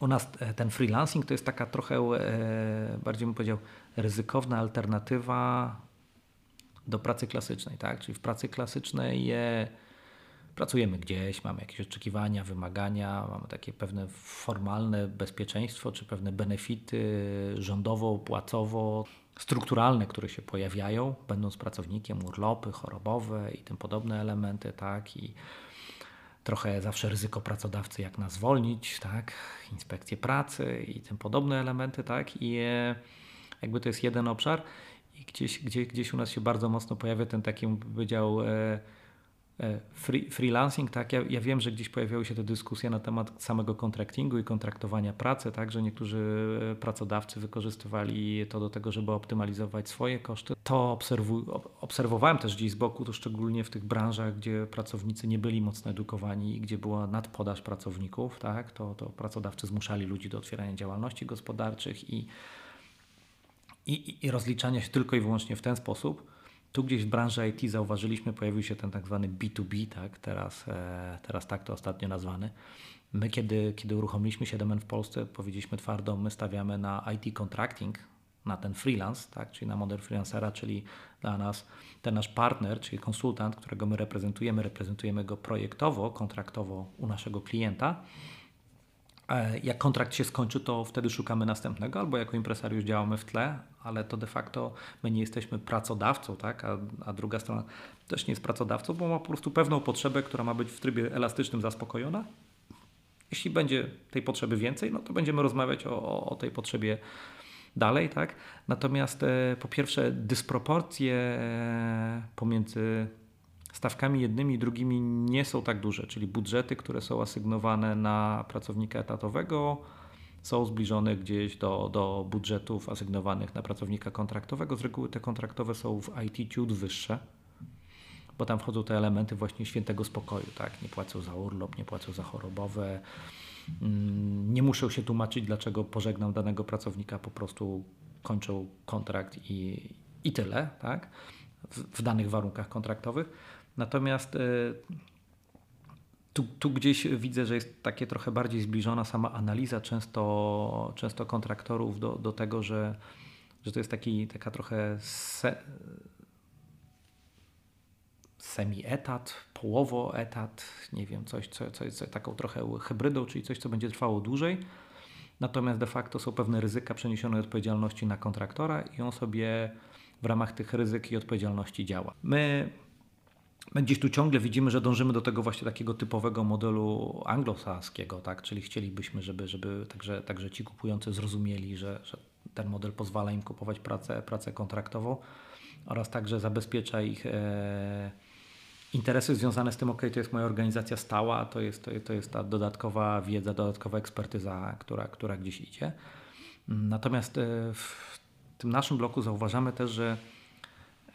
u nas e, ten freelancing to jest taka trochę, bardziej bym powiedział, ryzykowna alternatywa do pracy klasycznej. Tak? Czyli w pracy klasycznej pracujemy gdzieś, mamy jakieś oczekiwania, wymagania, mamy takie pewne formalne bezpieczeństwo, czy pewne benefity rządowo, płacowo, strukturalne, które się pojawiają, będąc pracownikiem, urlopy chorobowe i tym podobne elementy, tak? I trochę zawsze ryzyko pracodawcy, jak nas zwolnić, tak, inspekcje pracy i tym podobne elementy, tak, i e, jakby to jest jeden obszar i gdzieś, gdzieś, gdzieś u nas się bardzo mocno pojawia ten taki, bym powiedział, e, free, freelancing, tak, ja, ja, wiem, że gdzieś pojawiały się te dyskusje na temat samego kontraktingu i kontraktowania pracy, tak, że niektórzy e, pracodawcy wykorzystywali to do tego, żeby optymalizować swoje koszty. To obserwowałem też gdzieś z boku, to szczególnie w tych branżach, gdzie pracownicy nie byli mocno edukowani i gdzie była nadpodaż pracowników, tak, to, to pracodawcy zmuszali ludzi do otwierania działalności gospodarczych i, i, i rozliczania się tylko i wyłącznie w ten sposób tu gdzieś w branży IT zauważyliśmy, pojawił się ten tak zwany B2B, tak? Teraz, e, teraz tak to ostatnio nazwany. My, kiedy, kiedy uruchomiliśmy 7N w Polsce, powiedzieliśmy twardo, my stawiamy na IT contracting, na ten freelance, tak? czyli na model freelancera, czyli dla nas ten nasz partner, czyli konsultant, którego my reprezentujemy, reprezentujemy go projektowo, kontraktowo u naszego klienta E, jak kontrakt się skończy, to wtedy szukamy następnego, albo jako impresariusz działamy w tle, ale to de facto my nie jesteśmy pracodawcą, tak? a, a druga strona też nie jest pracodawcą, bo ma po prostu pewną potrzebę, która ma być w trybie elastycznym zaspokojona. Jeśli będzie tej potrzeby więcej, no to będziemy rozmawiać o, o tej potrzebie dalej. Tak? Natomiast e, po pierwsze, dysproporcje pomiędzy stawkami jednymi i drugimi nie są tak duże, czyli budżety, które są asygnowane na pracownika etatowego, są zbliżone gdzieś do, do budżetów asygnowanych na pracownika kontraktowego. Z reguły te kontraktowe są w IT ciut wyższe, bo tam wchodzą te elementy właśnie świętego spokoju. Tak? Nie płacą za urlop, nie płacą za chorobowe, mm, nie muszę się tłumaczyć, dlaczego pożegnam danego pracownika, po prostu kończą kontrakt i, i tyle, tak? W, w danych warunkach kontraktowych. Natomiast y, tu, tu, gdzieś widzę, że jest takie trochę bardziej zbliżona sama analiza często, często kontraktorów do, do tego, że, że to jest taki, taka trochę se, semi-etat, połowo-etat, nie wiem, coś, co, co jest taką trochę hybrydą, czyli coś, co będzie trwało dłużej. Natomiast de facto są pewne ryzyka przeniesionej odpowiedzialności na kontraktora i on sobie w ramach tych ryzyk i odpowiedzialności działa. My gdzieś tu ciągle widzimy, że dążymy do tego właśnie takiego typowego modelu anglosaskiego, tak? czyli chcielibyśmy, żeby, żeby także, także ci kupujący zrozumieli, że, że ten model pozwala im kupować pracę, pracę kontraktową oraz także zabezpiecza ich e, interesy związane z tym, ok, to jest moja organizacja stała, to jest, to, to jest ta dodatkowa wiedza, dodatkowa ekspertyza, która, która gdzieś idzie. Natomiast e, w tym naszym bloku zauważamy też, że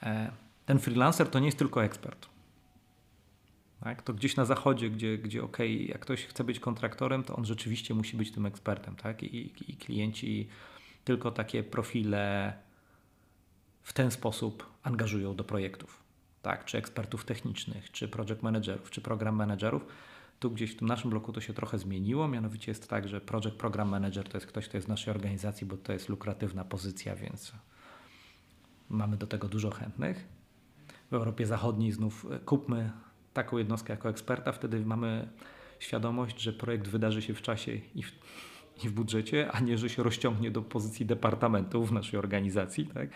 e, ten freelancer to nie jest tylko ekspert. Tak? To gdzieś na zachodzie, gdzie, gdzie ok, jak ktoś chce być kontraktorem, to on rzeczywiście musi być tym ekspertem. Tak? I, i klienci tylko takie profile w ten sposób angażują do projektów. Tak? Czy ekspertów technicznych, czy project managerów, czy program managerów. Tu gdzieś w tym naszym bloku to się trochę zmieniło. Mianowicie jest tak, że project program manager to jest ktoś, kto jest w naszej organizacji, bo to jest lukratywna pozycja, więc mamy do tego dużo chętnych. W Europie Zachodniej znów e, kupmy taką jednostkę jako eksperta, wtedy mamy świadomość, że projekt wydarzy się w czasie i w, i w budżecie, a nie, że się rozciągnie do pozycji departamentu w naszej organizacji. Tak?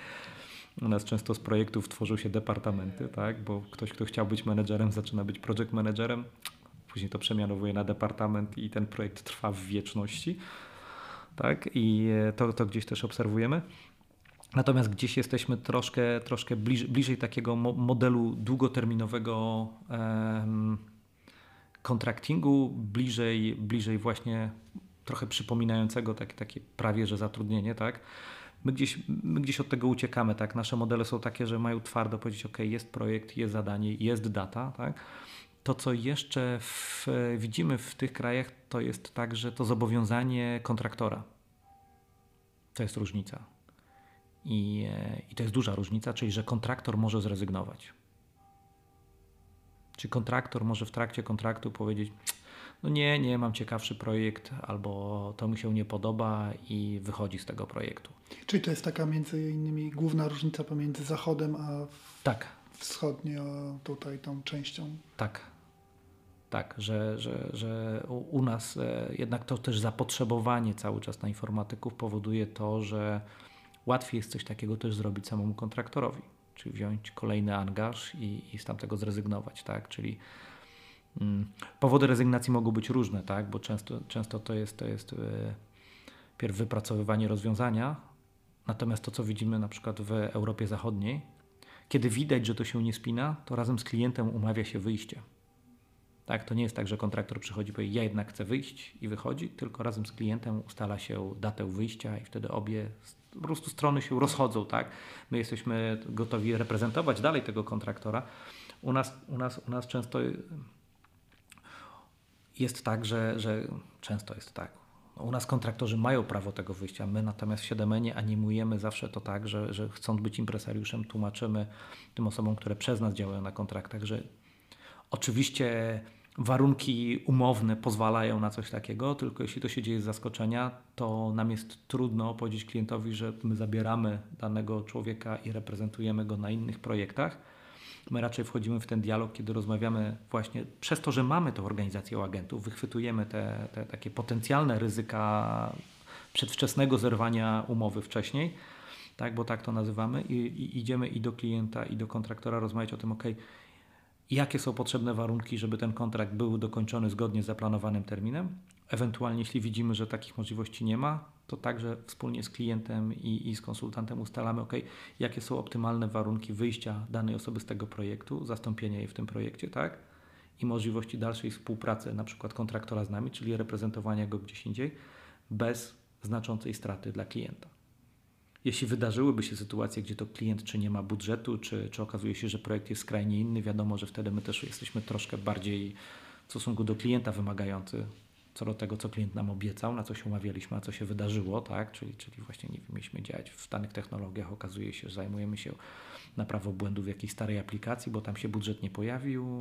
U nas często z projektów tworzą się departamenty, tak? bo ktoś, kto chciał być menedżerem, zaczyna być project managerem, później to przemianowuje na departament i ten projekt trwa w wieczności. Tak? I to, to gdzieś też obserwujemy. Natomiast gdzieś jesteśmy troszkę, troszkę bliżej, bliżej takiego modelu długoterminowego kontraktingu, bliżej, bliżej właśnie trochę przypominającego takie, takie prawie że zatrudnienie, tak? My gdzieś, my gdzieś od tego uciekamy, tak? Nasze modele są takie, że mają twardo powiedzieć, ok, jest projekt, jest zadanie, jest data, tak? To, co jeszcze w, widzimy w tych krajach, to jest także to zobowiązanie kontraktora. To jest różnica. I, e, I to jest duża różnica, czyli że kontraktor może zrezygnować. Czy kontraktor może w trakcie kontraktu powiedzieć, no nie, nie, mam ciekawszy projekt, albo to mi się nie podoba i wychodzi z tego projektu. Czyli to jest taka między innymi główna różnica pomiędzy Zachodem a tak. wschodnio tutaj tą częścią. Tak. Tak, że, że, że u nas e, jednak to też zapotrzebowanie cały czas na informatyków powoduje to, że łatwiej jest coś takiego też zrobić samemu kontraktorowi, czyli wziąć kolejny angaż i, i z tamtego zrezygnować, tak? Czyli mm, powody rezygnacji mogą być różne, tak? Bo często, często to jest, to jest yy, pierw wypracowywanie rozwiązania, natomiast to, co widzimy na przykład w Europie Zachodniej, kiedy widać, że to się nie spina, to razem z klientem umawia się wyjście. Tak, to nie jest tak, że kontraktor przychodzi i powie, ja jednak chcę wyjść i wychodzi, tylko razem z klientem ustala się datę wyjścia i wtedy obie po prostu strony się rozchodzą, tak? My jesteśmy gotowi reprezentować dalej tego kontraktora. U nas, u nas, u nas często jest tak, że, że często jest tak. U nas kontraktorzy mają prawo tego wyjścia, my natomiast w Siedemenie animujemy zawsze to tak, że, że chcąc być impresariuszem, tłumaczymy tym osobom, które przez nas działają na kontraktach, że oczywiście warunki umowne pozwalają na coś takiego, tylko jeśli to się dzieje z zaskoczenia, to nam jest trudno powiedzieć klientowi, że my zabieramy danego człowieka i reprezentujemy go na innych projektach. My raczej wchodzimy w ten dialog, kiedy rozmawiamy właśnie przez to, że mamy tę organizację agentów, wychwytujemy te, te takie potencjalne ryzyka przedwczesnego zerwania umowy wcześniej, tak, bo tak to nazywamy, i, i idziemy i do klienta, i do kontraktora rozmawiać o tym, ok, jakie są potrzebne warunki, żeby ten kontrakt był dokończony zgodnie z zaplanowanym terminem Ewentualnie, jeśli widzimy, że takich możliwości nie ma, to także wspólnie z klientem i, i z konsultantem ustalamy, ok, jakie są optymalne warunki wyjścia danej osoby z tego projektu, zastąpienia jej w tym projekcie, tak? I możliwości dalszej współpracy, na przykład kontraktora z nami, czyli reprezentowania go gdzieś indziej, bez znaczącej straty dla klienta. Jeśli wydarzyłyby się sytuacje, gdzie to klient czy nie ma budżetu, czy, czy okazuje się, że projekt jest skrajnie inny, wiadomo, że wtedy my też jesteśmy troszkę bardziej w stosunku do klienta wymagający co do tego, co klient nam obiecał, na co się umawialiśmy, a co się wydarzyło, tak? Czyli, czyli właśnie nie mieliśmy działać w danych technologiach, okazuje się, że zajmujemy się naprawą błędów w jakiejś starej aplikacji, bo tam się budżet nie pojawił,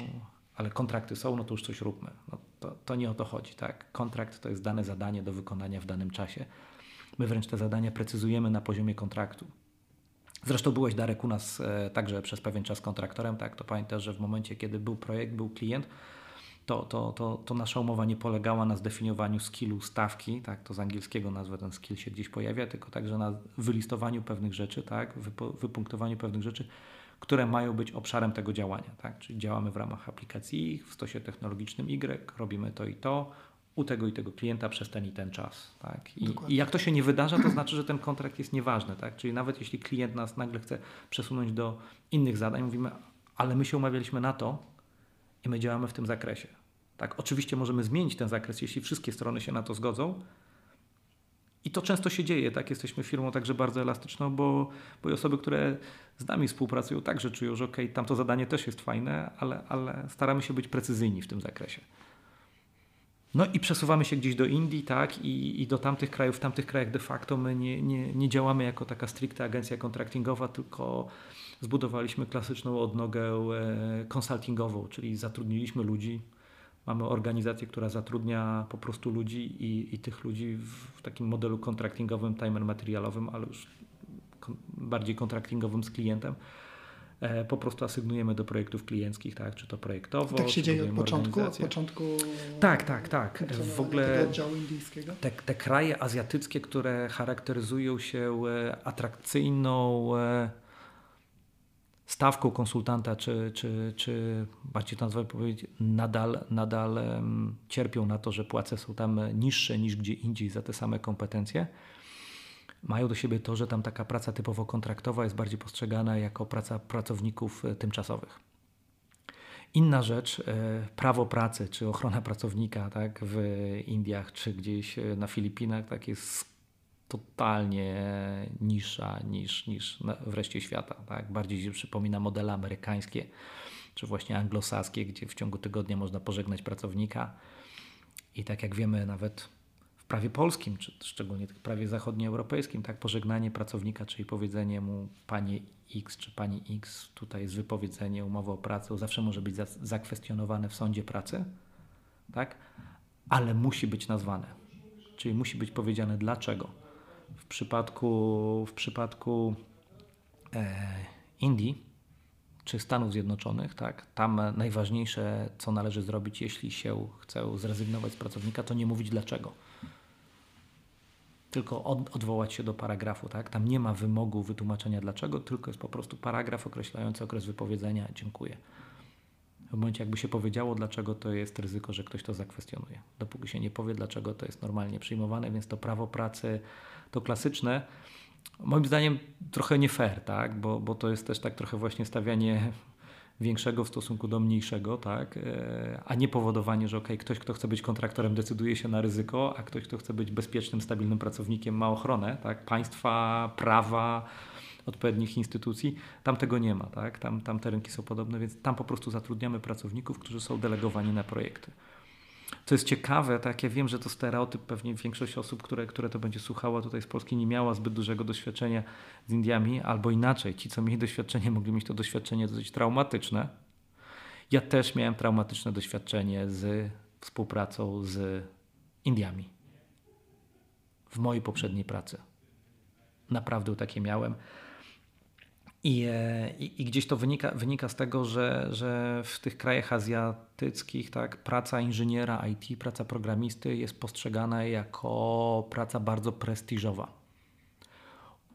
ale kontrakty są, no to już coś róbmy. No to, to nie o to chodzi, tak? Kontrakt to jest dane zadanie do wykonania w danym czasie. My wręcz te zadania precyzujemy na poziomie kontraktu. Zresztą byłeś, Darek, u nas e, także przez pewien czas kontraktorem, tak? To pamiętasz, że w momencie, kiedy był projekt, był klient, to, to, to, to nasza umowa nie polegała na zdefiniowaniu skillu stawki, tak, to z angielskiego nazwę ten skill się gdzieś pojawia, tylko także na wylistowaniu pewnych rzeczy, tak, wypunktowaniu pewnych rzeczy, które mają być obszarem tego działania. Tak? Czyli działamy w ramach aplikacji w stosie technologicznym Y, robimy to i to, u tego i tego klienta przez ten i ten czas. Tak? I, I, jak to się nie wydarza, to znaczy, że ten kontrakt jest nieważny. Tak? Czyli nawet jeśli klient nas nagle chce przesunąć do innych zadań, mówimy, ale my się umawialiśmy na to, i my działamy w tym zakresie. Tak, oczywiście możemy zmienić ten zakres, jeśli wszystkie strony się na to zgodzą. I to często się dzieje, tak? Jesteśmy firmą także bardzo elastyczną, bo, bo osoby, które z nami współpracują, także czują, że ok, tamto zadanie też jest fajne, ale, ale staramy się być precyzyjni w tym zakresie. No i przesuwamy się gdzieś do Indii, tak, i, i do tamtych krajów. W tamtych krajach de facto my nie, nie, nie działamy jako taka stricte agencja kontraktingowa, tylko zbudowaliśmy klasyczną odnogę konsultingową, e, czyli zatrudniliśmy ludzi. Mamy organizację, która zatrudnia po prostu ludzi i, i tych ludzi w takim modelu kontraktingowym, timer materialowym, ale już bardziej kontraktingowym z klientem. E, po prostu asygnujemy do projektów klienckich, tak? czy to projektowo. Tak się dzieje od początku, od początku. Tak, tak, tak. W ogóle te, te kraje azjatyckie, które charakteryzują się e, atrakcyjną stawką konsultanta, czy, czy, czy bardziej to nazwę powiedzieć, nadal, nadal cierpią na to, że płace są tam niższe niż gdzie indziej za te same kompetencje. Mają do siebie to, że tam taka praca typowo kontraktowa jest bardziej postrzegana jako praca pracowników e, tymczasowych. Inna rzecz, e, prawo pracy czy ochrona pracownika tak, w Indiach czy gdzieś e, na Filipinach tak jest totalnie niższa niż, niż w reszcie świata. Tak? Bardziej się przypomina modele amerykańskie czy właśnie anglosaskie, gdzie w ciągu tygodnia można pożegnać pracownika. I tak jak wiemy, nawet prawie polskim, czy szczególnie w prawie zachodnioeuropejskim, tak, pożegnanie pracownika, czyli powiedzenie mu panie X czy pani X, tutaj jest wypowiedzenie umowy o pracę, zawsze może być zakwestionowane w sądzie pracy, tak? ale musi być nazwane. Czyli musi być powiedziane dlaczego w przypadku, w przypadku e, Indii czy Stanów Zjednoczonych, tak, tam najważniejsze, co należy zrobić, jeśli się chce zrezygnować z pracownika, to nie mówić dlaczego. Tylko od, odwołać się do paragrafu. Tak? Tam nie ma wymogu wytłumaczenia dlaczego, tylko jest po prostu paragraf określający okres wypowiedzenia. Dziękuję. W momencie, jakby się powiedziało, dlaczego to jest ryzyko, że ktoś to zakwestionuje. Dopóki się nie powie, dlaczego to jest normalnie przyjmowane, więc to prawo pracy to klasyczne, moim zdaniem trochę nie fair, tak? bo, bo to jest też tak trochę właśnie stawianie większego w stosunku do mniejszego, tak? E, a nie powodowanie, że okay, ktoś, kto chce być kontraktorem, decyduje się na ryzyko, a ktoś, kto chce być bezpiecznym, stabilnym pracownikiem, ma ochronę tak? państwa, prawa, odpowiednich instytucji. Tam tego nie ma, tak? tam, tam te rynki są podobne, więc tam po prostu zatrudniamy pracowników, którzy są delegowani na projekty. Co jest ciekawe, tak ja wiem, że to stereotyp, pewnie większość osób, które, które to będzie słuchała tutaj z Polski nie miała zbyt dużego doświadczenia z Indiami, albo inaczej, ci co mieli doświadczenie mogli mieć to doświadczenie dosyć traumatyczne. Ja też miałem traumatyczne doświadczenie z współpracą z Indiami w mojej poprzedniej pracy. Naprawdę takie miałem. I, e, i, I, gdzieś to wynika, wynika z tego, że, że w tych krajach azjatyckich tak, praca inżyniera IT, praca programisty jest postrzegana jako praca bardzo prestiżowa.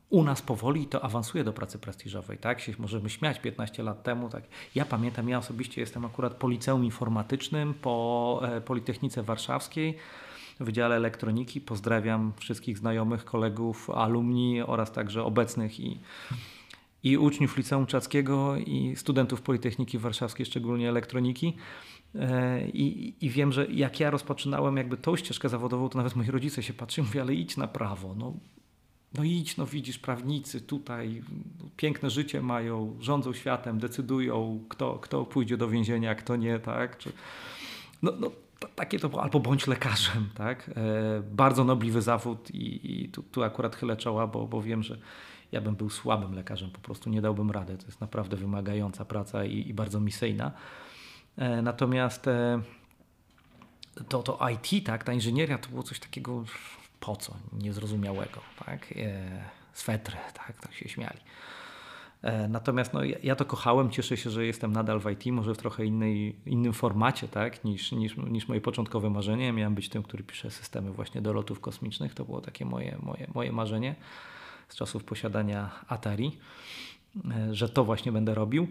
U nas powoli to awansuje do pracy prestiżowej, tak? Się możemy śmiać 15 lat temu. Tak? Ja pamiętam, ja osobiście jestem akurat po liceum informatycznym, po e, Politechnice Warszawskiej Wydziale Elektroniki. Pozdrawiam wszystkich znajomych, kolegów, alumni oraz także obecnych i, i uczniów Liceum Czackiego i studentów Politechniki Warszawskiej, szczególnie elektroniki. E, I, I, wiem, że jak ja rozpoczynałem jakby tą ścieżkę zawodową, to nawet moi rodzice się patrzyli, mówią, ale idź na prawo. No, no idź, no widzisz, prawnicy tutaj piękne życie mają, rządzą światem, decydują, kto, kto pójdzie do więzienia, kto nie, tak? Czy, no, no takie to było, albo bądź lekarzem, tak? E, bardzo nobliwy zawód i, i tu, tu, akurat chylę czoła, bo, bo wiem, że ja bym był słabym lekarzem, po prostu nie dałbym rady. To jest naprawdę wymagająca praca i, i bardzo misyjna. E, natomiast e, to, to IT, tak, ta inżynieria to było coś takiego po co, niezrozumiałego, tak? E, swetry, tak, tak się śmiali. Natomiast no, ja, to kochałem, cieszę się, że jestem nadal w IT, może w trochę innej, innym formacie tak, niż, niż, niż moje początkowe marzenie. Miałem być tym, który pisze systemy właśnie do lotów kosmicznych. To było takie moje, moje, moje marzenie z czasów posiadania Atari, że to właśnie będę robił.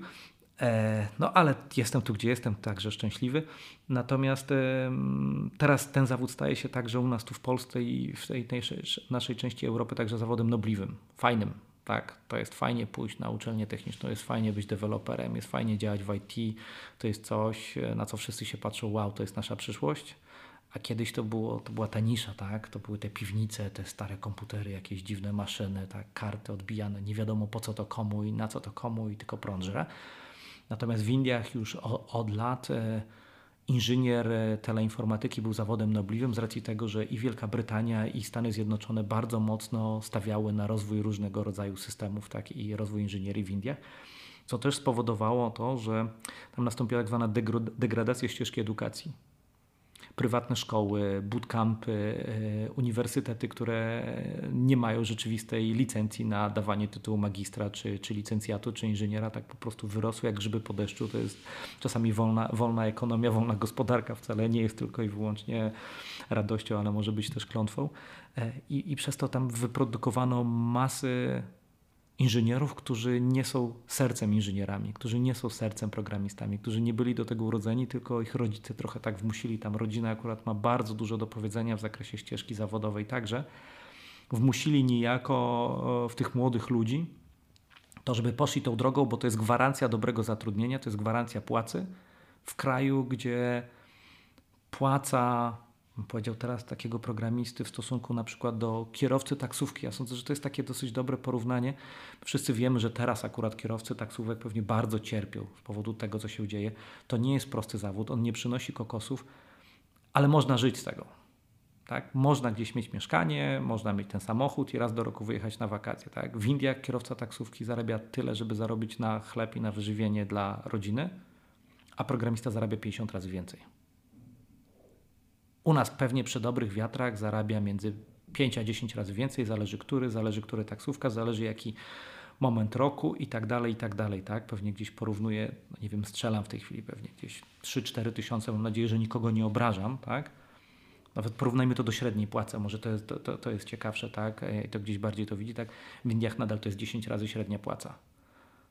E, no ale jestem tu, gdzie jestem, także szczęśliwy. Natomiast teraz ten zawód staje się także u nas tu w Polsce i w tej naszej części Europy także zawodem nobliwym, fajnym. Tak, to jest fajnie pójść na uczelnię techniczną, jest fajnie być deweloperem, jest fajnie działać w IT. To jest coś, e, na co wszyscy się patrzą, wow, to jest nasza przyszłość. A kiedyś to, było, to była ta nisza, tak? To były te piwnice, te stare komputery, jakieś dziwne maszyny, tak? karty odbijane, nie wiadomo po co to komu i na co to komu i tylko prąd żre. Natomiast w Indiach już od lat e, inżynier e, teleinformatyki był zawodem nobliwym z racji tego, że i Wielka Brytania i Stany Zjednoczone bardzo mocno stawiały na rozwój różnego rodzaju systemów tak, i rozwój inżynierii w Indiach. Co też spowodowało to, że tam nastąpiła tak zwana degradacja ścieżki edukacji prywatne szkoły, bootcampy, e, uniwersytety, które nie mają rzeczywistej licencji na dawanie tytułu magistra, czy, czy licencjatu, czy inżyniera, tak po prostu wyrosły jak grzyby po deszczu. To jest czasami wolna, wolna ekonomia, wolna gospodarka wcale nie jest tylko i wyłącznie radością, ale może być też klątwą. E, I, i przez to tam wyprodukowano masy inżynierów, którzy nie są sercem inżynierami, którzy nie są sercem programistami, którzy nie byli do tego urodzeni, tylko ich rodzice trochę tak wmusili. Tam rodzina akurat ma bardzo dużo do powiedzenia w zakresie ścieżki zawodowej także. Wmusili niejako w tych młodych ludzi to, żeby poszli tą drogą, bo to jest gwarancja dobrego zatrudnienia, to jest gwarancja płacy w kraju, gdzie płaca powiedział teraz takiego programisty w stosunku na przykład do kierowcy taksówki. Ja sądzę, że to jest takie dosyć dobre porównanie. Wszyscy wiemy, że teraz akurat kierowcy taksówek pewnie bardzo cierpią z powodu tego, co się dzieje. To nie jest prosty zawód, on nie przynosi kokosów, ale można żyć z tego. Tak? Można gdzieś mieć mieszkanie, można mieć ten samochód i raz do roku wyjechać na wakacje. Tak? W Indiach kierowca taksówki zarabia tyle, żeby zarobić na chleb i na wyżywienie dla rodziny, a programista zarabia 50 razy więcej. U nas pewnie przy dobrych wiatrach zarabia między 5 a 10 razy więcej, zależy który, zależy który taksówka, zależy jaki moment roku i tak dalej, i tak dalej, tak? Pewnie gdzieś porównuję, no nie wiem, strzelam w tej chwili pewnie gdzieś 3-4 tysiące, mam nadzieję, że nikogo nie obrażam, tak? Nawet porównajmy to do średniej płacy, może to jest, to, to jest ciekawsze, tak? I to gdzieś bardziej to widzi, tak? W Indiach nadal to jest 10 razy średnia płaca.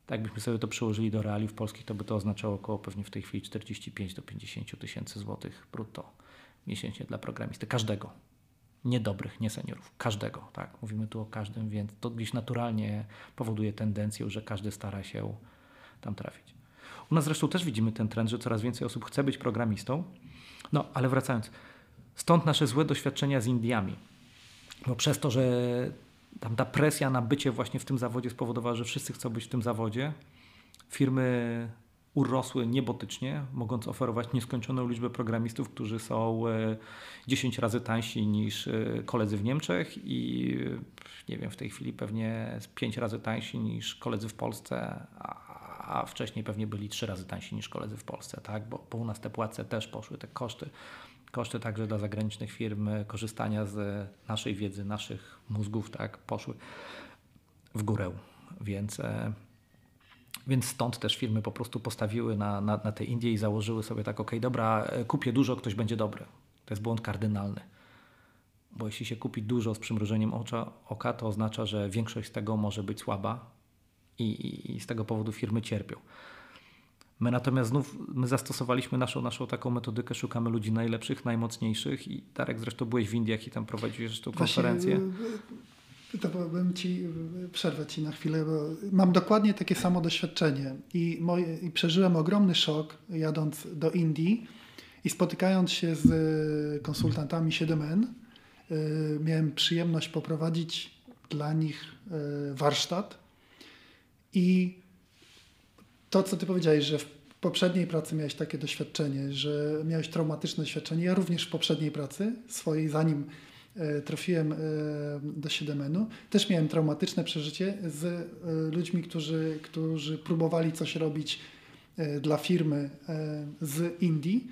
Tak jakbyśmy sobie to przełożyli do realiów polskich, to by to oznaczało około pewnie w tej chwili 45 do 50 tysięcy złotych brutto miesięcznie dla programisty. Każdego. Nie dobrych, nie seniorów. Każdego. Tak? Mówimy tu o każdym, więc to gdzieś naturalnie powoduje tendencję, że każdy stara się tam trafić. U nas zresztą też widzimy ten trend, że coraz więcej osób chce być programistą. No, ale wracając. Stąd nasze złe doświadczenia z Indiami. Bo przez to, że tam ta presja na bycie właśnie w tym zawodzie spowodowała, że wszyscy chcą być w tym zawodzie, firmy urosły niebotycznie, mogąc oferować nieskończoną liczbę programistów, którzy są 10 e, razy tańsi niż e, koledzy w Niemczech i nie wiem, w tej chwili pewnie 5 razy tańsi niż koledzy w Polsce, a, wcześniej pewnie byli 3 razy tańsi niż koledzy w Polsce, tak? bo, bo u nas te płace też poszły, te koszty. Koszty także dla zagranicznych firm e, korzystania z naszej wiedzy, naszych mózgów, tak, poszły w górę. Więc więc stąd też firmy po prostu postawiły na, na, na te Indie i założyły sobie tak, ok, dobra, kupię dużo, ktoś będzie dobry. To jest błąd kardynalny. Bo jeśli się kupi dużo z przymrużeniem ocza, oka, to oznacza, że większość z tego może być słaba i, i, i z tego powodu firmy cierpią. My natomiast znów my zastosowaliśmy naszą, naszą taką metodykę, szukamy ludzi najlepszych, najmocniejszych i Darek zresztą byłeś w Indiach i tam prowadziłeś zresztą konferencję. Właśnie, to bym ci przerwę ci na chwilę, bo mam dokładnie takie samo doświadczenie i, moje, i przeżyłem ogromny szok jadąc do Indii i spotykając się z konsultantami 7N. Miałem przyjemność poprowadzić dla nich warsztat i to, co ty powiedziałeś, że w poprzedniej pracy miałeś takie doświadczenie, że miałeś traumatyczne doświadczenie. Ja również w poprzedniej pracy swojej, zanim e, trafiłem e, do Siedemenu, też miałem traumatyczne przeżycie z e, ludźmi, którzy, którzy próbowali coś robić dla firmy z Indii.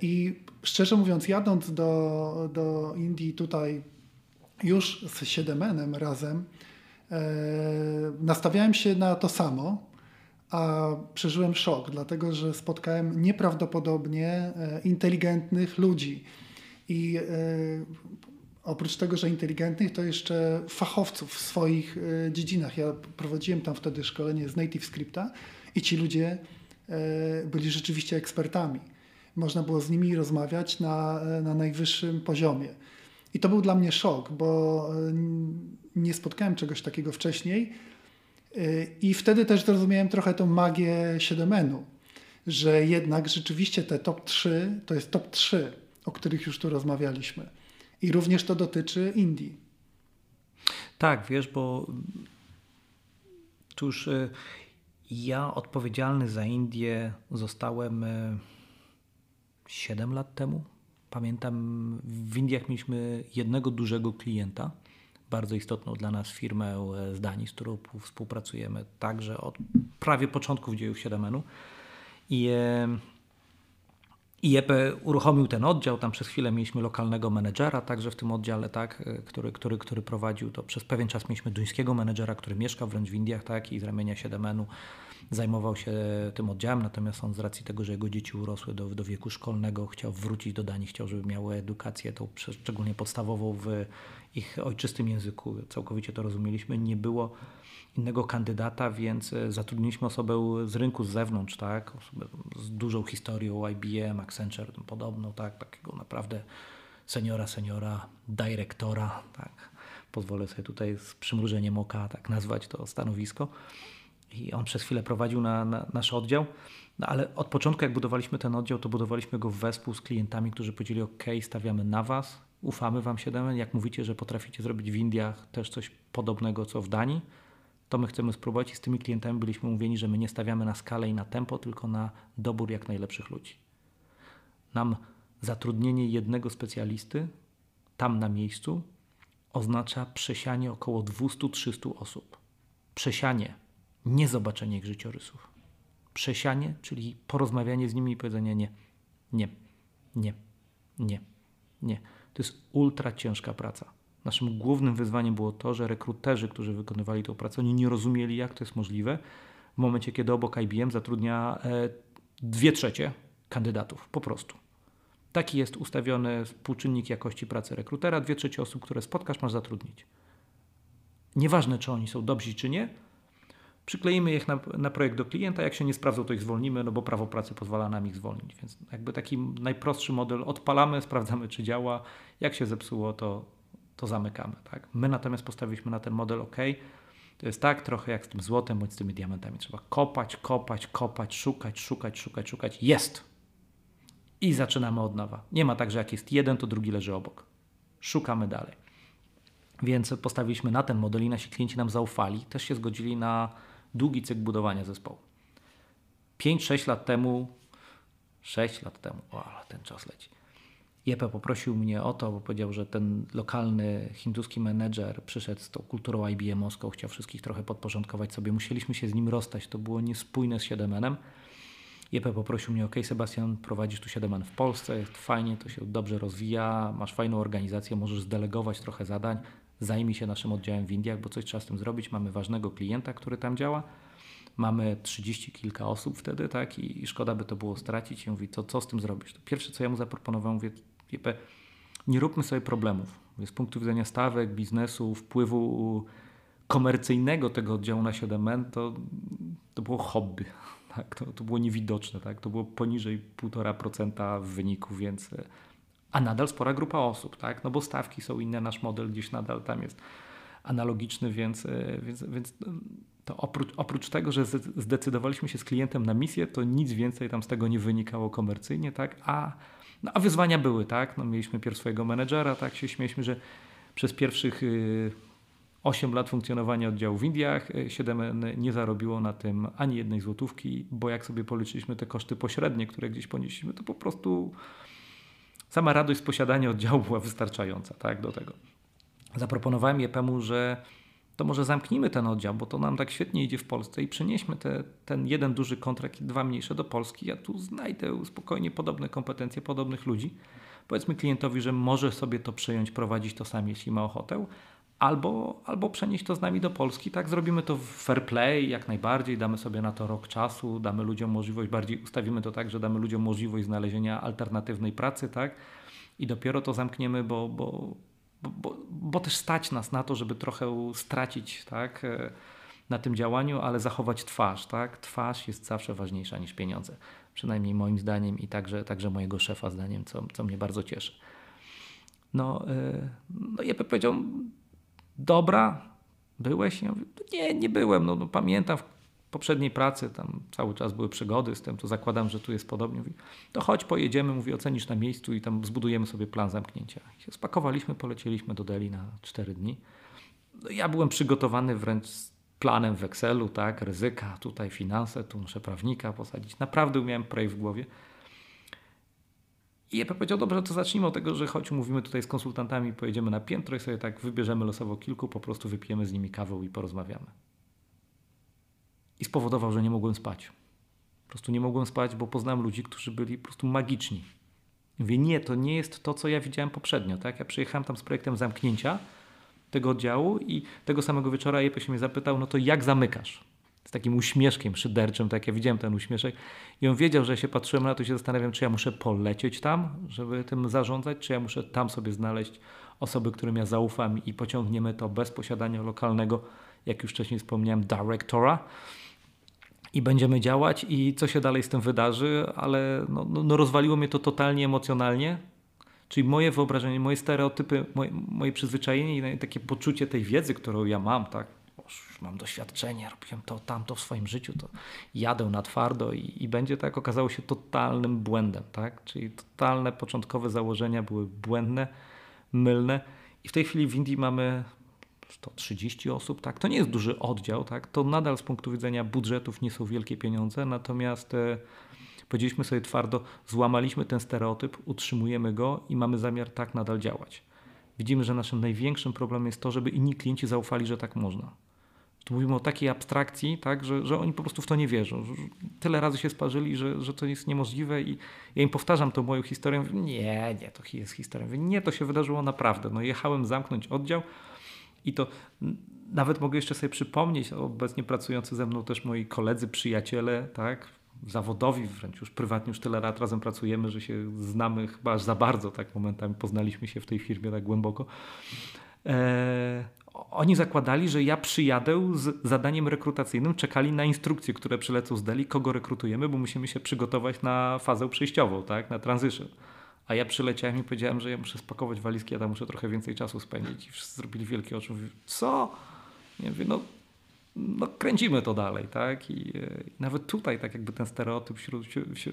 I szczerze mówiąc, jadąc do, do Indii tutaj już z Siedemenem razem, nastawiałem się na to samo, a przeżyłem szok, dlatego że spotkałem nieprawdopodobnie e, inteligentnych ludzi. I e, oprócz tego, że inteligentnych, to jeszcze fachowców w swoich e, dziedzinach. Ja prowadziłem tam wtedy szkolenie z Native Scripta i ci ludzie byli rzeczywiście ekspertami. Można było z nimi rozmawiać na, na najwyższym poziomie. I to był dla mnie szok, bo nie spotkałem czegoś takiego wcześniej i wtedy też zrozumiałem trochę tą magię 7 że jednak rzeczywiście te top 3 to jest top 3, o których już tu rozmawialiśmy. I również to dotyczy Indii. Tak, wiesz, bo już y, ja odpowiedzialny za Indię zostałem 7 y, lat temu. Pamiętam, w Indiach mieliśmy jednego dużego klienta bardzo istotną dla nas firmę z Danii, z którą współpracujemy także od prawie początków dziejów 7 I, i EPE uruchomił ten oddział, tam przez chwilę mieliśmy lokalnego menedżera także w tym oddziale, tak, który, który, który prowadził to. Przez pewien czas mieliśmy duńskiego menedżera, który mieszka wręcz w Indiach tak, i z ramienia 7 zajmował się tym oddziałem, natomiast on z racji tego, że jego dzieci urosły do, do wieku szkolnego, chciał wrócić do Danii, chciał, żeby miały edukację tą szczególnie podstawową w ich ojczystym języku. Całkowicie to rozumieliśmy. Nie było innego kandydata, więc e, zatrudniliśmy osobę z rynku z zewnątrz, tak? Osobę z dużą historią IBM, Accenture, podobną, tak? Takiego naprawdę seniora, seniora, dyrektora, tak? Pozwolę sobie tutaj z przymrużeniem oka tak nazwać to stanowisko. I on przez chwilę prowadził na, na nasz oddział. No ale od początku, jak budowaliśmy ten oddział, to budowaliśmy go wespół z klientami, którzy powiedzieli: OK, stawiamy na Was, ufamy Wam 7, jak mówicie, że potraficie zrobić w Indiach też coś podobnego co w Danii, to my chcemy spróbować i z tymi klientami byliśmy mówieni, że my nie stawiamy na skalę i na tempo, tylko na dobór jak najlepszych ludzi. Nam zatrudnienie jednego specjalisty tam na miejscu oznacza przesianie około 200-300 osób. Przesianie, nie zobaczenie ich życiorysów. Przesianie, czyli porozmawianie z nimi i powiedzenie nie, nie, nie, nie, nie. To jest ultra ciężka praca. Naszym głównym wyzwaniem było to, że rekruterzy, którzy wykonywali tę pracę, oni nie rozumieli, jak to jest możliwe w momencie, kiedy obok IBM zatrudnia e, dwie trzecie kandydatów, po prostu. Taki jest ustawiony współczynnik jakości pracy rekrutera. Dwie trzecie osób, które spotkasz, masz zatrudnić. Nieważne, czy oni są dobrzy, czy nie, przykleimy ich na, na, projekt do klienta, jak się nie sprawdzą, to ich zwolnimy, no bo prawo pracy pozwala nam ich zwolnić. Więc jakby taki najprostszy model odpalamy, sprawdzamy, czy działa. Jak się zepsuło, to, to zamykamy. Tak? My natomiast postawiliśmy na ten model OK. To jest tak trochę jak z tym złotem bądź z tymi diamentami. Trzeba kopać, kopać, kopać, szukać, szukać, szukać, szukać. Jest! I zaczynamy od nowa. Nie ma tak, że jak jest jeden, to drugi leży obok. Szukamy dalej. Więc postawiliśmy na ten model i nasi klienci nam zaufali. Też się zgodzili na długi cykl budowania zespołu. 5-6 lat temu, 6 lat temu, o, ale ten czas leci. Jepe poprosił mnie o to, bo powiedział, że ten lokalny hinduski menedżer przyszedł z tą kulturą IBM-owską, chciał wszystkich trochę podporządkować sobie. Musieliśmy się z nim rozstać, to było niespójne z 7 Jepe poprosił mnie, ok Sebastian, prowadzisz tu 7 w Polsce, jest fajnie, to się dobrze rozwija, masz fajną organizację, możesz zdelegować trochę zadań, zajmij się naszym oddziałem w Indiach, bo coś trzeba z tym zrobić. Mamy ważnego klienta, który tam działa. Mamy 30 kilka osób wtedy, tak, i, i szkoda by to było stracić. I mówi, to co z tym zrobić? To pierwsze, co ja mu zaproponowałem, mówię, nie róbmy sobie problemów. Z punktu widzenia stawek, biznesu, wpływu komercyjnego tego oddziału na 7N, to, to było hobby. Tak? To, to było niewidoczne, tak? to było poniżej 1,5% w wyniku, więc a nadal spora grupa osób, tak? no bo stawki są inne, nasz model gdzieś nadal tam jest analogiczny, więc, więc, więc to oprócz, oprócz tego, że zdecydowaliśmy się z klientem na misję, to nic więcej tam z tego nie wynikało komercyjnie, tak? A, no, a wyzwania były, tak? No, mieliśmy pierw swojego menedżera, tak? Się śmieliśmy, że przez pierwszych 8 y, lat funkcjonowania oddziału w Indiach 7 y, nie zarobiło na tym ani jednej złotówki, bo jak sobie policzyliśmy te koszty pośrednie, które gdzieś ponieśliśmy, to po prostu sama radość z posiadania oddziału była wystarczająca tak, do tego. Zaproponowałem JPM-u, że to może zamknijmy ten oddział, bo to nam tak świetnie idzie w Polsce i przenieśmy te, ten jeden duży kontrakt i dwa mniejsze do Polski. Ja tu znajdę spokojnie podobne kompetencje, podobnych ludzi. Powiedzmy klientowi, że może sobie to przejąć, prowadzić to sam, jeśli ma ochotę, albo, albo przenieść to z nami do Polski. Tak, zrobimy to w fair play jak najbardziej, damy sobie na to rok czasu, damy ludziom możliwość, bardziej ustawimy to tak, że damy ludziom możliwość znalezienia alternatywnej pracy, tak? I dopiero to zamkniemy, bo, bo bo, bo, też stać nas na to, żeby trochę stracić tak, e, na tym działaniu, ale zachować twarz. Tak? Twarz jest zawsze ważniejsza niż pieniądze. Przynajmniej moim zdaniem i także, także mojego szefa zdaniem, co, co mnie bardzo cieszy. No, yy, no Jeppe powiedział, dobra, byłeś? Ja mówię, nie, nie byłem. No, no, pamiętam, poprzedniej pracy tam cały czas były przygody z tym, to zakładam, że tu jest podobnie. Mówi, to chodź, pojedziemy, mówi, ocenisz na miejscu i tam zbudujemy sobie plan zamknięcia. I się spakowaliśmy, polecieliśmy do Delhi na 4 dni. No, ja byłem przygotowany wręcz z planem w Excelu, tak, ryzyka, tutaj finanse, tu muszę prawnika posadzić. Naprawdę miałem projekt w głowie. I Jeppe powiedział, dobrze, to zacznijmy od tego, że choć mówimy tutaj z konsultantami, pojedziemy na piętro i sobie tak wybierzemy losowo kilku, po prostu wypijemy z nimi kawę i porozmawiamy i spowodował, że nie mogłem spać. Po prostu nie mogłem spać, bo poznałem ludzi, którzy byli po prostu magiczni. Mówię, nie, to nie jest to, co ja widziałem poprzednio. Tak? Ja przyjechałem tam z projektem zamknięcia tego oddziału i tego samego wieczora Jeppe się mnie zapytał, no to jak zamykasz? Z takim uśmieszkiem szyderczym, tak ja widziałem ten uśmieszek. I on wiedział, że się patrzyłem na to i się zastanawiam, czy ja muszę polecieć tam, żeby tym zarządzać, czy ja muszę tam sobie znaleźć osoby, którym ja zaufam i pociągniemy to bez posiadania lokalnego, jak już wcześniej wspomniałem, directora i będziemy działać i co się dalej z tym wydarzy, ale no, no, no rozwaliło mnie to totalnie emocjonalnie. Czyli moje wyobrażenie, moje stereotypy, moje, moje przyzwyczajenie i takie poczucie tej wiedzy, którą ja mam, tak? Mam doświadczenie, robiłem to, tamto w swoim życiu, to jadę na twardo i, i będzie tak, okazało się totalnym błędem, tak? Czyli totalne początkowe założenia były błędne, mylne i w tej chwili w Indii mamy 130 osób, tak, to nie jest duży oddział, tak, to nadal z punktu widzenia budżetów nie są wielkie pieniądze, natomiast e, powiedzieliśmy sobie twardo, złamaliśmy ten stereotyp, utrzymujemy go i mamy zamiar tak nadal działać. Widzimy, że naszym największym problemem jest to, żeby inni klienci zaufali, że tak można. Tu mówimy o takiej abstrakcji, tak, że, że oni po prostu w to nie wierzą. Tyle razy się sparzyli, że, że to jest niemożliwe i ja im powtarzam tą moją historię. Mówię, nie, nie, to jest historia. Mówię, nie, to się wydarzyło naprawdę. No, jechałem zamknąć oddział, i to nawet mogę jeszcze sobie przypomnieć, obecnie pracujący ze mną też moi koledzy, przyjaciele, tak, zawodowi, wręcz już prywatnie już tyle lat razem pracujemy, że się znamy chyba aż za bardzo, tak momentami poznaliśmy się w tej firmie tak głęboko. E, oni zakładali, że ja przyjadę z zadaniem rekrutacyjnym, czekali na instrukcje, które przylecą z Deli, kogo rekrutujemy, bo musimy się przygotować na fazę przejściową, tak, na transition. A ja przyleciałem i powiedziałem, że ja muszę spakować walizki, ja tam muszę trochę więcej czasu spędzić. I wszyscy zrobili wielkie oczy. Mówię, co? Nie mówię, no, no kręcimy to dalej, tak? I, I, nawet tutaj, tak jakby ten stereotyp wśród,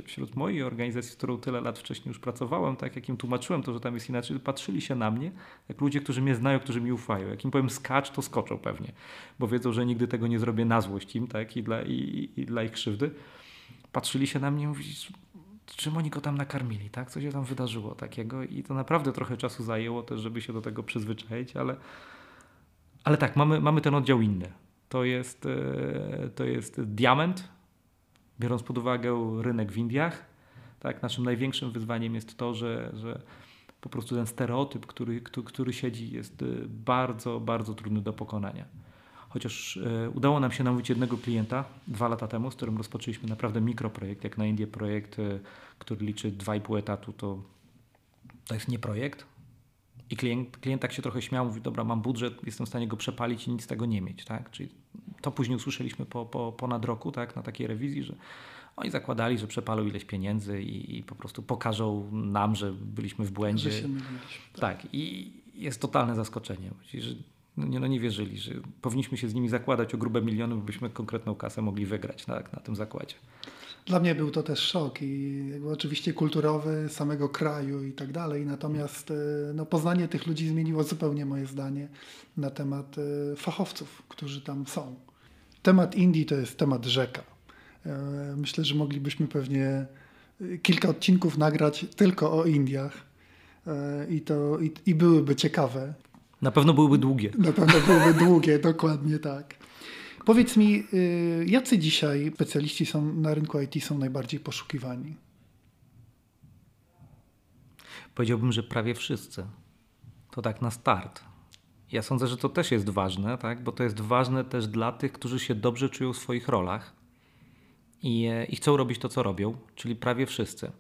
wśród mojej organizacji, z którą tyle lat wcześniej już pracowałem, tak jak im tłumaczyłem to, że tam jest inaczej, patrzyli się na mnie, jak ludzie, którzy mnie znają, którzy mi ufają. Jak im powiem skacz, to skoczą pewnie, bo wiedzą, że nigdy tego nie zrobię na złość im, tak? I dla, i, i dla ich krzywdy. Patrzyli się na mnie i mówili, czym oni go tam nakarmili, tak? Co się tam wydarzyło takiego i to naprawdę trochę czasu zajęło też, żeby się do tego przyzwyczaić, ale, ale tak, mamy, mamy ten oddział inny. To jest, e, to jest diament, biorąc pod uwagę rynek w Indiach. Tak? Naszym największym wyzwaniem jest to, że, że po prostu ten stereotyp, który, który, który siedzi, jest e, bardzo, bardzo trudny do pokonania chociaż e, udało nam się namówić jednego klienta dwa lata temu, z którym rozpoczęliśmy naprawdę mikroprojekt, jak na Indię projekt, e, który liczy 2,5 etatu, to, to jest nie projekt, I klient, klient tak się trochę śmiał, mówi, dobra, mam budżet, jestem w stanie go przepalić i nic z tego nie mieć. Tak? Czyli to później usłyszeliśmy po, po ponad roku tak, na takiej rewizji, że oni zakładali, że przepalą ileś pieniędzy i, i po prostu pokażą nam, że byliśmy w błędzie. Że się tak. tak. i jest totalne zaskoczenie. Że no nie, no nie wierzyli, że powinniśmy się z nimi zakładać o grube miliony, byśmy konkretną kasę mogli wygrać tak, na tym zakładzie. Dla mnie był to też szok i oczywiście kulturowy samego kraju i tak dalej. Natomiast e, no, poznanie tych ludzi zmieniło zupełnie moje zdanie na temat e, fachowców, którzy tam są. Temat Indii to jest temat rzeka. E, myślę, że moglibyśmy pewnie kilka odcinków nagrać tylko o Indiach i, to, i, i byłyby ciekawe. Na pewno byłyby długie. Na pewno byłyby długie, dokładnie tak. Powiedz mi, y, jacy dzisiaj specjaliści są na rynku IT są najbardziej poszukiwani? Powiedziałbym, że prawie wszyscy. To tak na start. Ja sądzę, że to też jest ważne, tak? bo to jest ważne też dla tych, którzy się dobrze czują w swoich rolach i, e, i chcą robić to, co robią, czyli prawie wszyscy.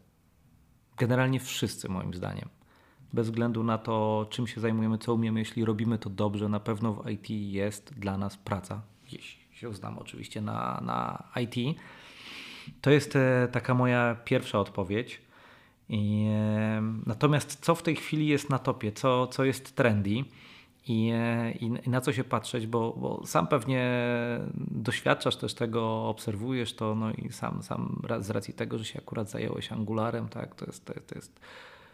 Generalnie wszyscy, moim zdaniem. Bez względu na to, czym się zajmujemy, co umiemy, jeśli robimy to dobrze, na pewno w IT jest dla nas praca jeśli się znam oczywiście na, na IT. To jest e, taka moja pierwsza odpowiedź. I, e, natomiast co w tej chwili jest na topie, co, co jest trendy i, e, i, i na co się patrzeć, bo, bo, sam pewnie doświadczasz też tego, obserwujesz to, no i sam, sam z racji tego, że się akurat zająłeś Angularem, tak, to jest, to, to jest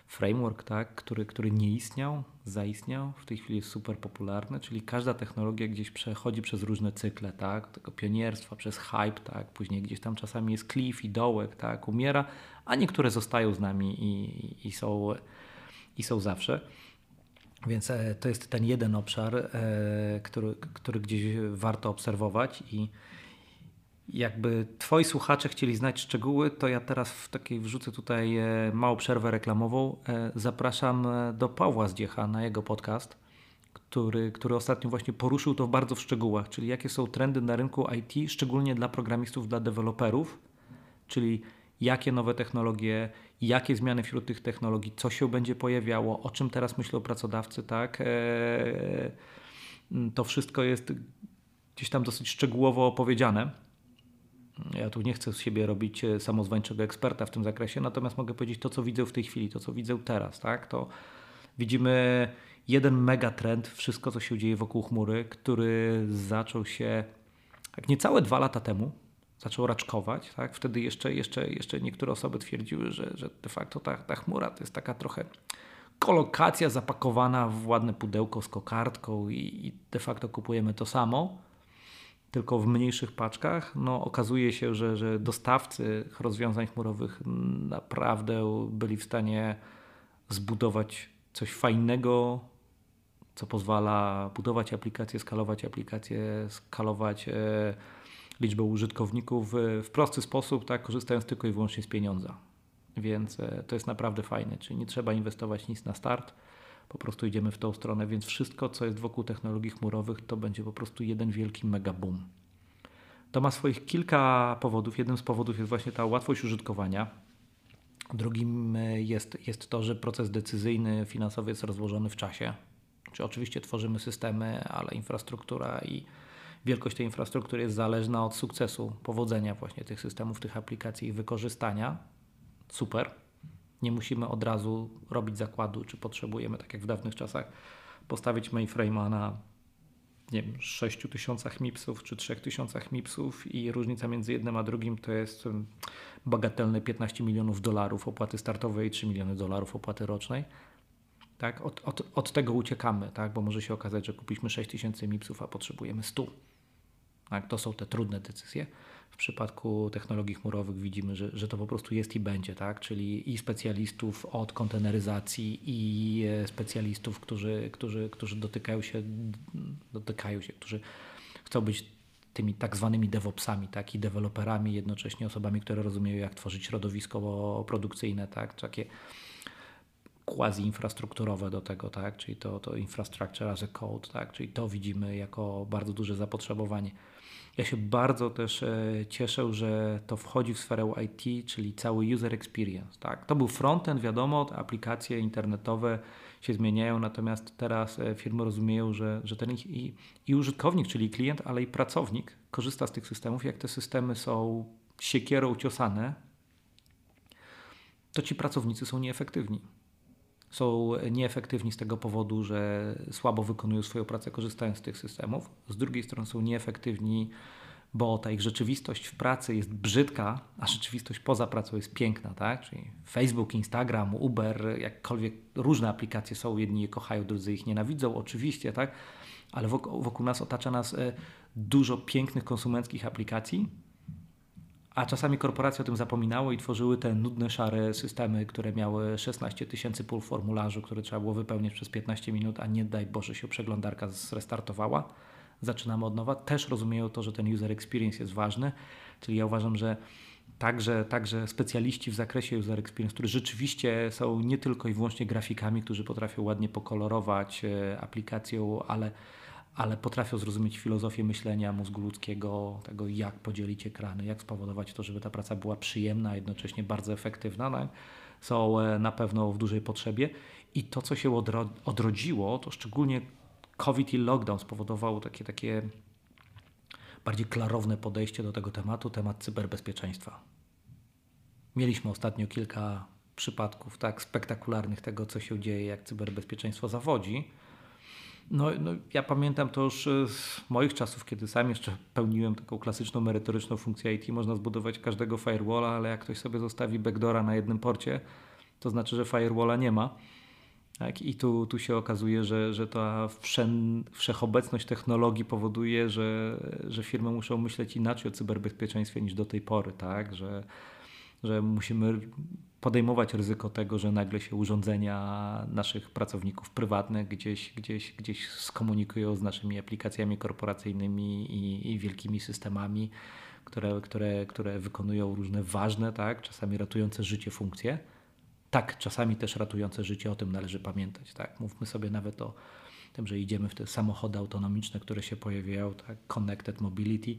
framework, tak, który, który nie istniał, zaistniał, w tej chwili jest super popularny, czyli każda technologia gdzieś przechodzi przez różne cykle, tak, tego pionierstwa, przez hype, tak, później gdzieś tam czasami jest cliff i dołek, tak, umiera, a niektóre zostają z nami i, i, są, i są zawsze. Więc e, to jest ten jeden obszar, e, który, który gdzieś warto obserwować i, jakby twoi słuchacze chcieli znać szczegóły, to ja teraz w takiej wrzucę tutaj e, małą przerwę reklamową. E, zapraszam e, do Pawła Zdziecha na jego podcast, który, który ostatnio właśnie poruszył to bardzo w szczegółach, czyli jakie są trendy na rynku IT, szczególnie dla programistów, dla deweloperów, czyli jakie nowe technologie, jakie zmiany wśród tych technologii, co się będzie pojawiało, o czym teraz myślą pracodawcy, tak? To wszystko jest gdzieś tam dosyć szczegółowo opowiedziane. Ja tu nie chcę z siebie robić e, samozwańczego eksperta w tym zakresie, natomiast mogę powiedzieć to, co widzę w tej chwili, to, co widzę teraz. Tak? To widzimy jeden megatrend, wszystko, co się dzieje wokół chmury, który zaczął się jak niecałe dwa lata temu, zaczął raczkować. Tak? Wtedy jeszcze, jeszcze, jeszcze niektóre osoby twierdziły, że, że de facto ta, ta chmura to jest taka trochę kolokacja zapakowana w ładne pudełko z kokardką i, i de facto kupujemy to samo tylko w mniejszych paczkach, no okazuje się, że, że dostawcy rozwiązań chmurowych naprawdę byli w stanie zbudować coś fajnego, co pozwala budować aplikacje, skalować aplikacje, skalować e, liczbę użytkowników w prosty sposób, tak, korzystając tylko i wyłącznie z pieniądza. Więc e, to jest naprawdę fajne, czyli nie trzeba inwestować nic na start po prostu idziemy w tą stronę, więc wszystko, co jest wokół technologii chmurowych, to będzie po prostu jeden wielki mega boom. To ma swoich kilka powodów. Jednym z powodów jest właśnie ta łatwość użytkowania. Drugim e, jest, jest to, że proces decyzyjny finansowy jest rozłożony w czasie. Czy oczywiście tworzymy systemy, ale infrastruktura i wielkość tej infrastruktury jest zależna od sukcesu, powodzenia właśnie tych systemów, tych aplikacji i wykorzystania. Super. Nie musimy od razu robić zakładu, czy potrzebujemy, tak jak w dawnych czasach, postawić mainframe'a na nie wiem, 6000 MIPSów czy 3000 MIPSów i różnica między jednym a drugim to jest bagatelne 15 milionów dolarów opłaty startowej i 3 miliony dolarów opłaty rocznej. Tak? Od, od, od tego uciekamy, tak? bo może się okazać, że kupiliśmy 6000 MIPSów, a potrzebujemy 100. Tak? To są te trudne decyzje w przypadku technologii chmurowych widzimy, że, że to po prostu jest i będzie, tak? czyli i specjalistów od konteneryzacji, i e, specjalistów, którzy, którzy, którzy dotykają się, dotykają się, którzy chcą być tymi tak zwanymi DevOpsami, tak, i deweloperami, jednocześnie osobami, które rozumieją, jak tworzyć środowisko produkcyjne, tak, takie quasi-infrastrukturowe do tego, tak, czyli to, to infrastructure as a code, tak, czyli to widzimy jako bardzo duże zapotrzebowanie. Ja się bardzo też e, cieszę, że to wchodzi w sferę IT, czyli cały user experience. Tak? To był frontend, wiadomo, aplikacje internetowe się zmieniają, natomiast teraz e, firmy rozumieją, że, że ten i, i użytkownik, czyli klient, ale i pracownik korzysta z tych systemów. Jak te systemy są siekierą ciosane, to ci pracownicy są nieefektywni. Są nieefektywni z tego powodu, że słabo wykonują swoją pracę korzystając z tych systemów. Z drugiej strony są nieefektywni bo ta ich rzeczywistość w pracy jest brzydka, a rzeczywistość poza pracą jest piękna, tak? Czyli Facebook, Instagram, Uber, jakkolwiek różne aplikacje są, jedni je kochają, drudzy ich nienawidzą, oczywiście, tak? Ale wokół, wokół nas otacza nas e, dużo pięknych konsumenckich aplikacji, a czasami korporacje o tym zapominały i tworzyły te nudne, szare systemy, które miały 16 tysięcy pól formularzu, które trzeba było wypełnić przez 15 minut, a nie daj Boże się przeglądarka zrestartowała zaczynamy od nowa, też rozumieją to, że ten user experience jest ważny. Czyli ja uważam, że także, także specjaliści w zakresie user experience, którzy rzeczywiście są nie tylko i wyłącznie grafikami, którzy potrafią ładnie pokolorować e, aplikację, ale, ale potrafią zrozumieć filozofię myślenia mózgu ludzkiego, tego jak podzielić ekrany, jak spowodować to, żeby ta praca była przyjemna, a jednocześnie bardzo efektywna. No, są e, na pewno w dużej potrzebie. I to, co się odrodziło, to szczególnie COVID i lockdown spowodowało takie, takie bardziej klarowne podejście do tego tematu, temat cyberbezpieczeństwa. Mieliśmy ostatnio kilka przypadków tak spektakularnych tego, co się dzieje, jak cyberbezpieczeństwo zawodzi. No, no, ja pamiętam to już z moich czasów, kiedy sam jeszcze pełniłem taką klasyczną merytoryczną funkcję IT. Można zbudować każdego firewalla, ale jak ktoś sobie zostawi backdora na jednym porcie, to znaczy, że firewalla nie ma. Tak? I tu, tu się okazuje, że, że ta wszechobecność technologii powoduje, że, że firmy muszą myśleć inaczej o cyberbezpieczeństwie niż do tej pory, tak? że, że musimy podejmować ryzyko tego, że nagle się urządzenia naszych pracowników prywatnych gdzieś, gdzieś, gdzieś skomunikują z naszymi aplikacjami korporacyjnymi i, i wielkimi systemami, które, które, które wykonują różne ważne, tak? czasami ratujące życie funkcje tak, czasami też ratujące życie, o tym należy pamiętać. Tak? Mówmy sobie nawet o tym, że idziemy w te samochody autonomiczne, które się pojawiają, tak? Connected Mobility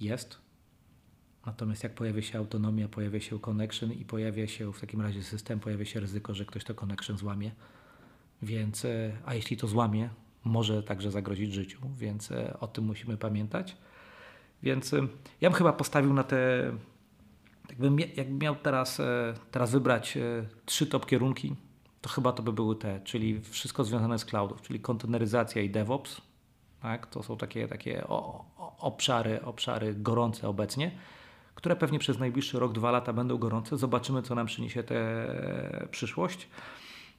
jest. Natomiast jak pojawia się autonomia, pojawia się connection i pojawia się w takim razie system, pojawia się ryzyko, że ktoś to connection złamie. Więc, e, a jeśli to złamie, może także zagrozić życiu, więc e, o tym musimy pamiętać. Więc e, ja bym chyba postawił na te Jakbym, jakbym miał teraz, teraz wybrać trzy top kierunki, to chyba to by były te, czyli wszystko związane z cloudów, czyli konteneryzacja i DevOps. Tak? To są takie, takie obszary, obszary gorące obecnie, które pewnie przez najbliższy rok, dwa lata będą gorące. Zobaczymy, co nam przyniesie tę e, przyszłość.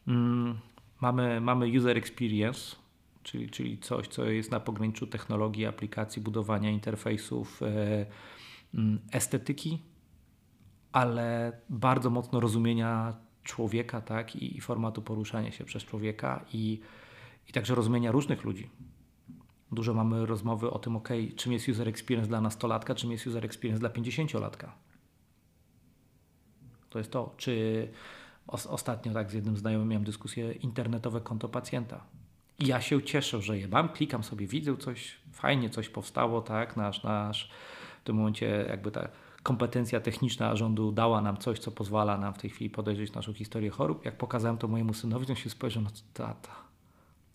Mm, mamy, mamy user experience, czyli, czyli coś, co jest na pograniczu technologii, aplikacji, budowania interfejsów, mm, estetyki ale bardzo mocno rozumienia człowieka tak? I, i formatu poruszania się przez człowieka i, i także rozumienia różnych ludzi. Dużo mamy rozmowy o tym, ok, czym jest user experience dla nastolatka, czym jest user experience dla 50-latka. To jest to, czy ostatnio tak z jednym znajomym miałem dyskusję internetowe konto pacjenta. I ja się cieszę, że je mam, klikam sobie, widzę coś, fajnie coś powstało, tak, nasz, nasz w tym momencie jakby tak kompetencja techniczna rządu dała nam coś, co pozwala nam w tej chwili podejrzeć naszą historię chorób. Jak pokazałem to mojemu synowi, on się spojrzał, no tata,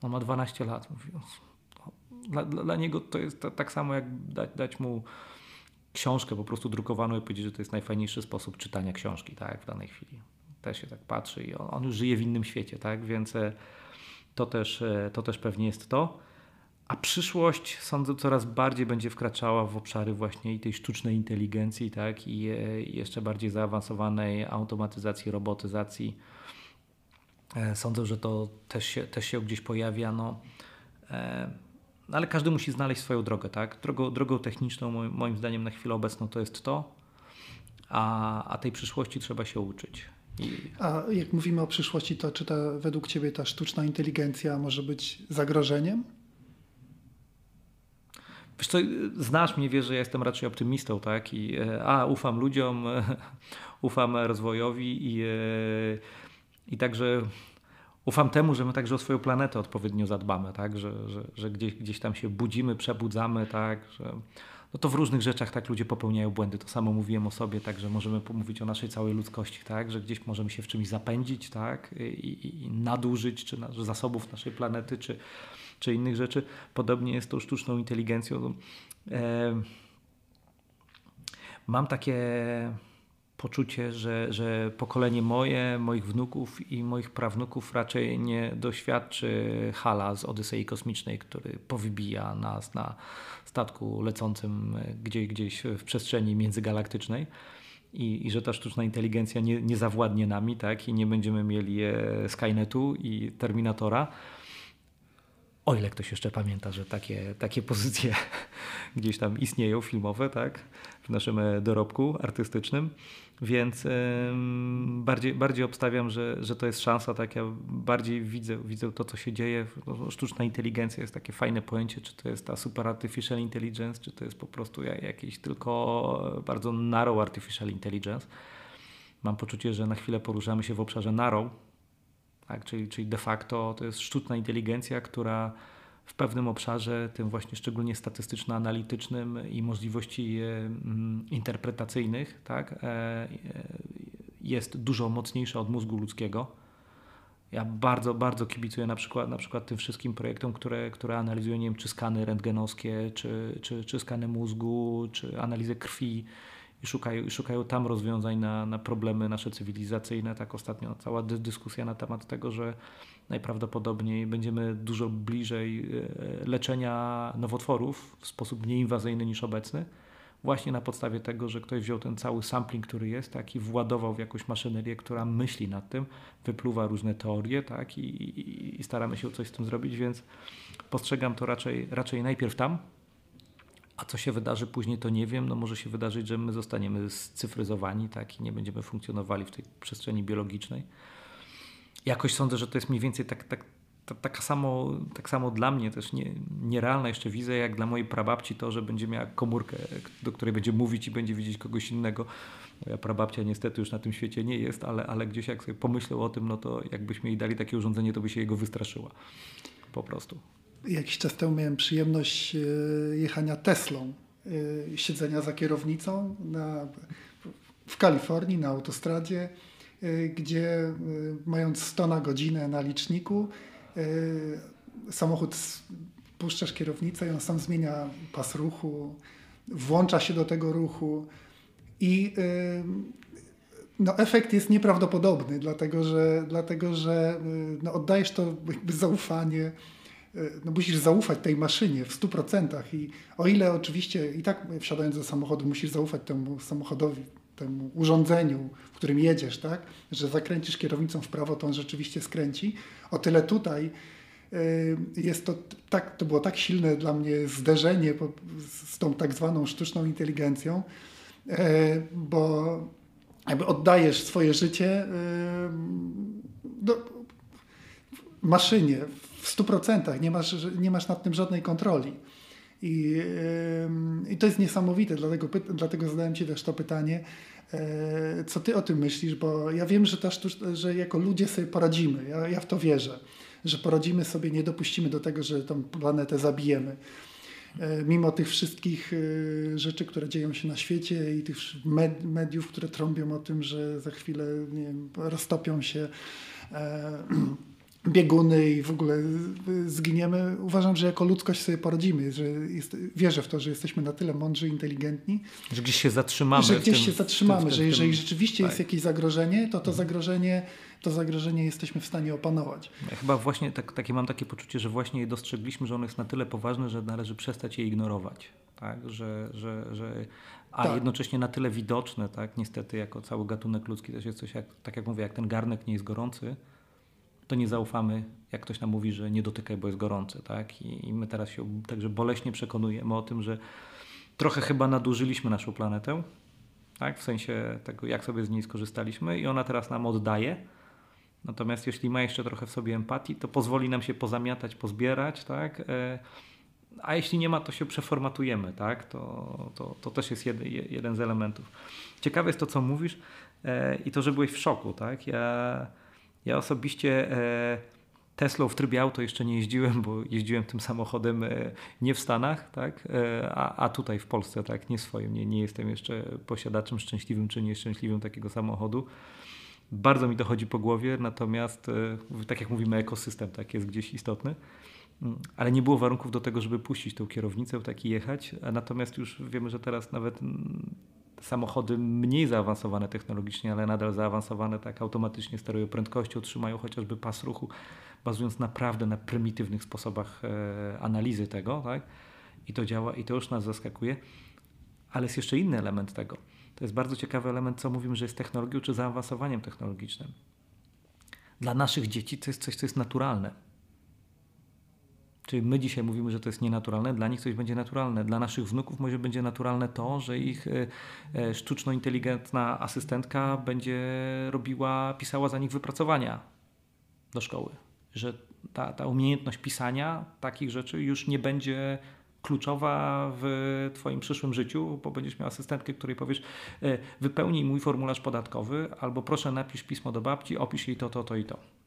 on ma 12 lat. Mówi, dla, dla, niego to jest tak samo, jak dać, dać mu książkę po prostu drukowaną i powiedzieć, że to jest najfajniejszy sposób czytania książki tak, w danej chwili. Też się tak patrzy i on, on już żyje w innym świecie, tak? więc e, to też, e, to też pewnie jest to. A przyszłość, sądzę, coraz bardziej będzie wkraczała w obszary właśnie tej sztucznej inteligencji, tak, i jeszcze bardziej zaawansowanej automatyzacji, robotyzacji. E, sądzę, że to też się, też się gdzieś pojawia. No, e, ale każdy musi znaleźć swoją drogę, tak? Drogą, drogą techniczną, moim zdaniem, na chwilę obecną to jest to, a, a tej przyszłości trzeba się uczyć. I... A jak mówimy o przyszłości, to czy ta, według Ciebie ta sztuczna inteligencja może być zagrożeniem? Wiesz co, znasz mnie, wiesz, że ja jestem raczej optymistą, tak? I e, a, ufam ludziom, ufam rozwojowi i, e, i także ufam temu, że my także o swoją planetę odpowiednio zadbamy, tak? Że, że, że gdzieś, gdzieś tam się budzimy, przebudzamy, tak? Że no to w różnych rzeczach tak ludzie popełniają błędy. To samo mówiłem o sobie, tak, że możemy pomówić o naszej całej ludzkości, tak, że gdzieś możemy się w czymś zapędzić, tak, i, i nadużyć, czy na, zasobów naszej planety, czy, czy innych rzeczy. Podobnie jest to sztuczną inteligencją. E, mam takie poczucie, że, że pokolenie moje, moich wnuków i moich prawnuków raczej nie doświadczy hala z Odysei Kosmicznej, który powybija nas na statku lecącym gdzieś, gdzieś w przestrzeni międzygalaktycznej. I, i, że ta sztuczna inteligencja nie, nie zawładnie nami, tak? I nie będziemy mieli Skynetu i Terminatora, o ile ktoś jeszcze pamięta, że takie, takie pozycje gdzieś tam istnieją filmowe, tak? W naszym e, dorobku artystycznym. Więc bardziej, bardziej obstawiam, że, że to jest szansa, tak? Ja bardziej widzę, widzę to, co się dzieje. No, sztuczna inteligencja jest takie fajne pojęcie, czy to jest ta super artificial intelligence, czy to jest po prostu jakiś tylko bardzo narrow artificial intelligence. Mam poczucie, że na chwilę poruszamy się w obszarze narrow, tak? czyli, czyli de facto to jest sztuczna inteligencja, która w pewnym obszarze, tym właśnie szczególnie statystyczno-analitycznym i możliwości mm, interpretacyjnych, tak, e, e, jest dużo mocniejsza od mózgu ludzkiego. Ja bardzo, bardzo kibicuję na przykład, na przykład tym wszystkim projektom, które, które analizują, nie wiem, czy skany rentgenowskie, czy, czy, czy skany mózgu, czy analizę krwi i szukają, i szukają tam rozwiązań na, na problemy nasze cywilizacyjne. Tak ostatnio cała dyskusja na temat tego, że najprawdopodobniej będziemy dużo bliżej e, leczenia nowotworów w sposób mniej inwazyjny niż obecny. Właśnie na podstawie tego, że ktoś wziął ten cały sampling, który jest, tak, i władował w jakąś maszynerię, która myśli nad tym, wypluwa różne teorie, tak, i, i, i staramy się coś z tym zrobić, więc postrzegam to raczej, raczej najpierw tam, a co się wydarzy później, to nie wiem. No może się wydarzyć, że my zostaniemy scyfryzowani tak, i nie będziemy funkcjonowali w tej przestrzeni biologicznej. Jakoś sądzę, że to jest mniej więcej tak, tak, tak, tak, samo, tak samo dla mnie też nie, nierealna jeszcze wizja, jak dla mojej prababci to, że będzie miała komórkę, do której będzie mówić i będzie widzieć kogoś innego. Moja prababcia niestety już na tym świecie nie jest, ale, ale gdzieś jak sobie pomyślał o tym, no to jakbyśmy jej dali takie urządzenie, to by się jego wystraszyła. Po prostu jakiś czas temu miałem przyjemność e, jechania Teslą, e, siedzenia za kierownicą na, w Kalifornii na autostradzie, e, gdzie mając 100 na godzinę na liczniku, samochód puszczasz kierownicę i on sam zmienia pas ruchu, włącza się do tego ruchu i no, efekt jest nieprawdopodobny, dlatego że, dlatego, że no, oddajesz to zaufanie no musisz zaufać tej maszynie w 100% i o ile oczywiście i tak wsiadając do samochodu musisz zaufać temu samochodowi, temu urządzeniu, w którym jedziesz, tak, że zakręcisz kierownicą w prawo, to on rzeczywiście skręci, o tyle tutaj y, jest to tak, to było tak silne dla mnie zderzenie z tą tak zwaną sztuczną inteligencją, y, bo jakby oddajesz swoje życie do maszynie w 100%, nie masz, nie masz nad tym żadnej kontroli. I, I to jest niesamowite, dlatego, dlatego zadałem Ci też to pytanie, e, co Ty o tym myślisz, bo ja wiem, że, ta że jako ludzie sobie poradzimy, ja, ja w to wierzę, że poradzimy sobie, nie dopuścimy do tego, że tą planetę zabijemy. E, mimo tych wszystkich e, rzeczy, które dzieją się na świecie i tych mediów, które trąbią o tym, że za chwilę wiem, roztopią się bieguny i w ogóle zginiemy. Uważam, że jako ludzkość sobie poradzimy, że jest, wierzę w to, że jesteśmy na tyle mądrzy, inteligentni. Że gdzieś się zatrzymamy. Że gdzieś tym, się zatrzymamy, tym, że jeżeli rzeczywiście tak. jest jakieś zagrożenie, to to zagrożenie, to zagrożenie jesteśmy w stanie opanować. Ja chyba właśnie tak, takie mam takie poczucie, że właśnie je dostrzegliśmy, że ono jest na tyle poważne, że należy przestać je ignorować. Tak? Że, że, że, a tak. jednocześnie na tyle widoczne, tak? niestety jako cały gatunek ludzki też jest coś, jak, tak jak mówię, jak ten garnek nie jest gorący, to nie zaufamy, jak ktoś nam mówi, że nie dotykaj, bo jest gorące. Tak? I, I my teraz się także boleśnie przekonujemy o tym, że trochę chyba nadużyliśmy naszą planetę, tak? w sensie tego, jak sobie z niej skorzystaliśmy i ona teraz nam oddaje. Natomiast jeśli ma jeszcze trochę w sobie empatii, to pozwoli nam się pozamiatać, pozbierać, tak? E, a jeśli nie ma, to się przeformatujemy, tak? To, to, to też jest jeden, jeden z elementów. Ciekawe jest to, co mówisz e, i to, że byłeś w szoku, tak? Ja ja osobiście e, Teslą w trybie auto jeszcze nie jeździłem, bo jeździłem tym samochodem e, nie w Stanach, tak? E, a, a tutaj w Polsce, tak, nie swoim. Nie, nie jestem jeszcze posiadaczem szczęśliwym czy nieszczęśliwym takiego samochodu. Bardzo mi to chodzi po głowie, natomiast tak jak mówimy, ekosystem tak jest gdzieś istotny. Mm, ale nie było warunków do tego, żeby puścić tą kierownicę, tak i jechać. Natomiast już wiemy, że teraz nawet mm, samochody mniej zaawansowane technologicznie, ale nadal zaawansowane, tak automatycznie sterują prędkością, trzymają chociażby pas ruchu, bazując naprawdę na prymitywnych sposobach e, analizy tego, tak? I to działa i to już nas zaskakuje. Ale jest jeszcze inny element tego. To jest bardzo ciekawy element, co mówimy, że jest technologią czy zaawansowaniem technologicznym. Dla naszych dzieci to jest coś, co jest naturalne Czyli my dzisiaj mówimy, że to jest nienaturalne, dla nich coś będzie naturalne. Dla naszych wnuków może będzie naturalne to, że ich e, e, sztuczno-inteligentna asystentka będzie robiła, pisała za nich wypracowania do szkoły. Że ta, ta umiejętność pisania takich rzeczy już nie będzie kluczowa w Twoim przyszłym życiu, bo będziesz miał asystentkę, której powiesz e, wypełnij mój formularz podatkowy albo proszę napisz pismo do babci, opisz jej to, to, to i to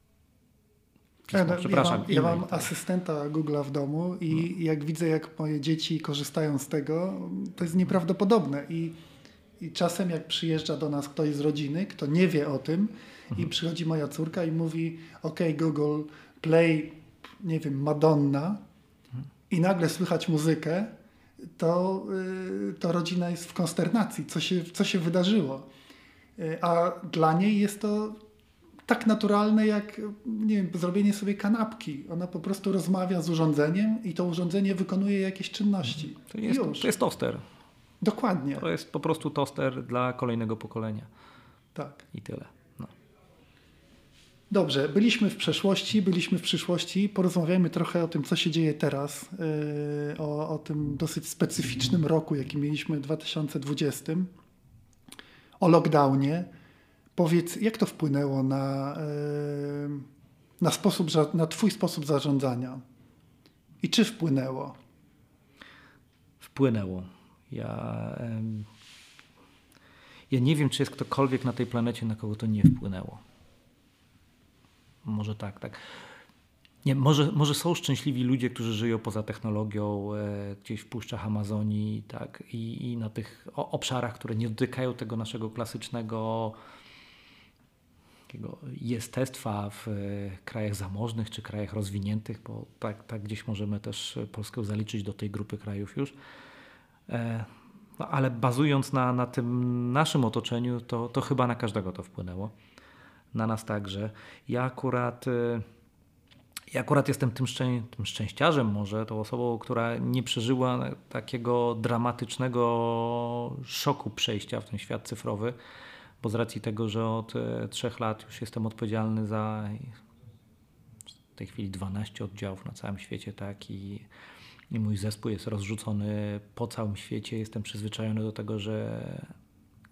pismo, przepraszam. Ja mam, ja mam asystenta Google'a w domu i no. jak widzę, jak moje dzieci korzystają z tego, to jest nieprawdopodobne. I, i czasem jak przyjeżdża do nas ktoś z rodziny, kto nie wie o tym mhm. i przychodzi moja córka i mówi ok Google, play, nie wiem, Madonna mhm. i nagle słychać muzykę, to, yy, to rodzina jest w konsternacji, co się, co się wydarzyło. Yy, a dla niej jest to tak naturalne jak nie wiem, zrobienie sobie kanapki. Ona po prostu rozmawia z urządzeniem i to urządzenie wykonuje jakieś czynności. To jest, Już. to jest toster. Dokładnie. To jest po prostu toster dla kolejnego pokolenia. Tak. I tyle. No. Dobrze, byliśmy w przeszłości, byliśmy w przyszłości. Porozmawiajmy trochę o tym, co się dzieje teraz, yy, o, o tym dosyć specyficznym roku, jaki mieliśmy w 2020, o lockdownie Powiedz, jak to wpłynęło na, na, sposób, na Twój sposób zarządzania? I czy wpłynęło? Wpłynęło. Ja, ja nie wiem, czy jest ktokolwiek na tej planecie, na kogo to nie wpłynęło. Może tak, tak. Nie, może, może są szczęśliwi ludzie, którzy żyją poza technologią, e, gdzieś w puszczach Amazonii tak, i, i na tych obszarach, które nie dotykają tego naszego klasycznego takiego jestestwa w e, krajach zamożnych czy krajach rozwiniętych, bo tak, tak gdzieś możemy też Polskę zaliczyć do tej grupy krajów już. E, no, ale bazując na, na tym naszym otoczeniu, to, to chyba na każdego to wpłynęło. Na nas także. Ja akurat, e, ja akurat jestem tym, szczę, tym szczęściarzem, może tą osobą, która nie przeżyła takiego dramatycznego szoku przejścia w ten świat cyfrowy bo z racji tego, że od e, trzech lat już jestem odpowiedzialny za w tej chwili 12 oddziałów na całym świecie, tak i, i mój zespół jest rozrzucony po całym świecie. Jestem przyzwyczajony do tego, że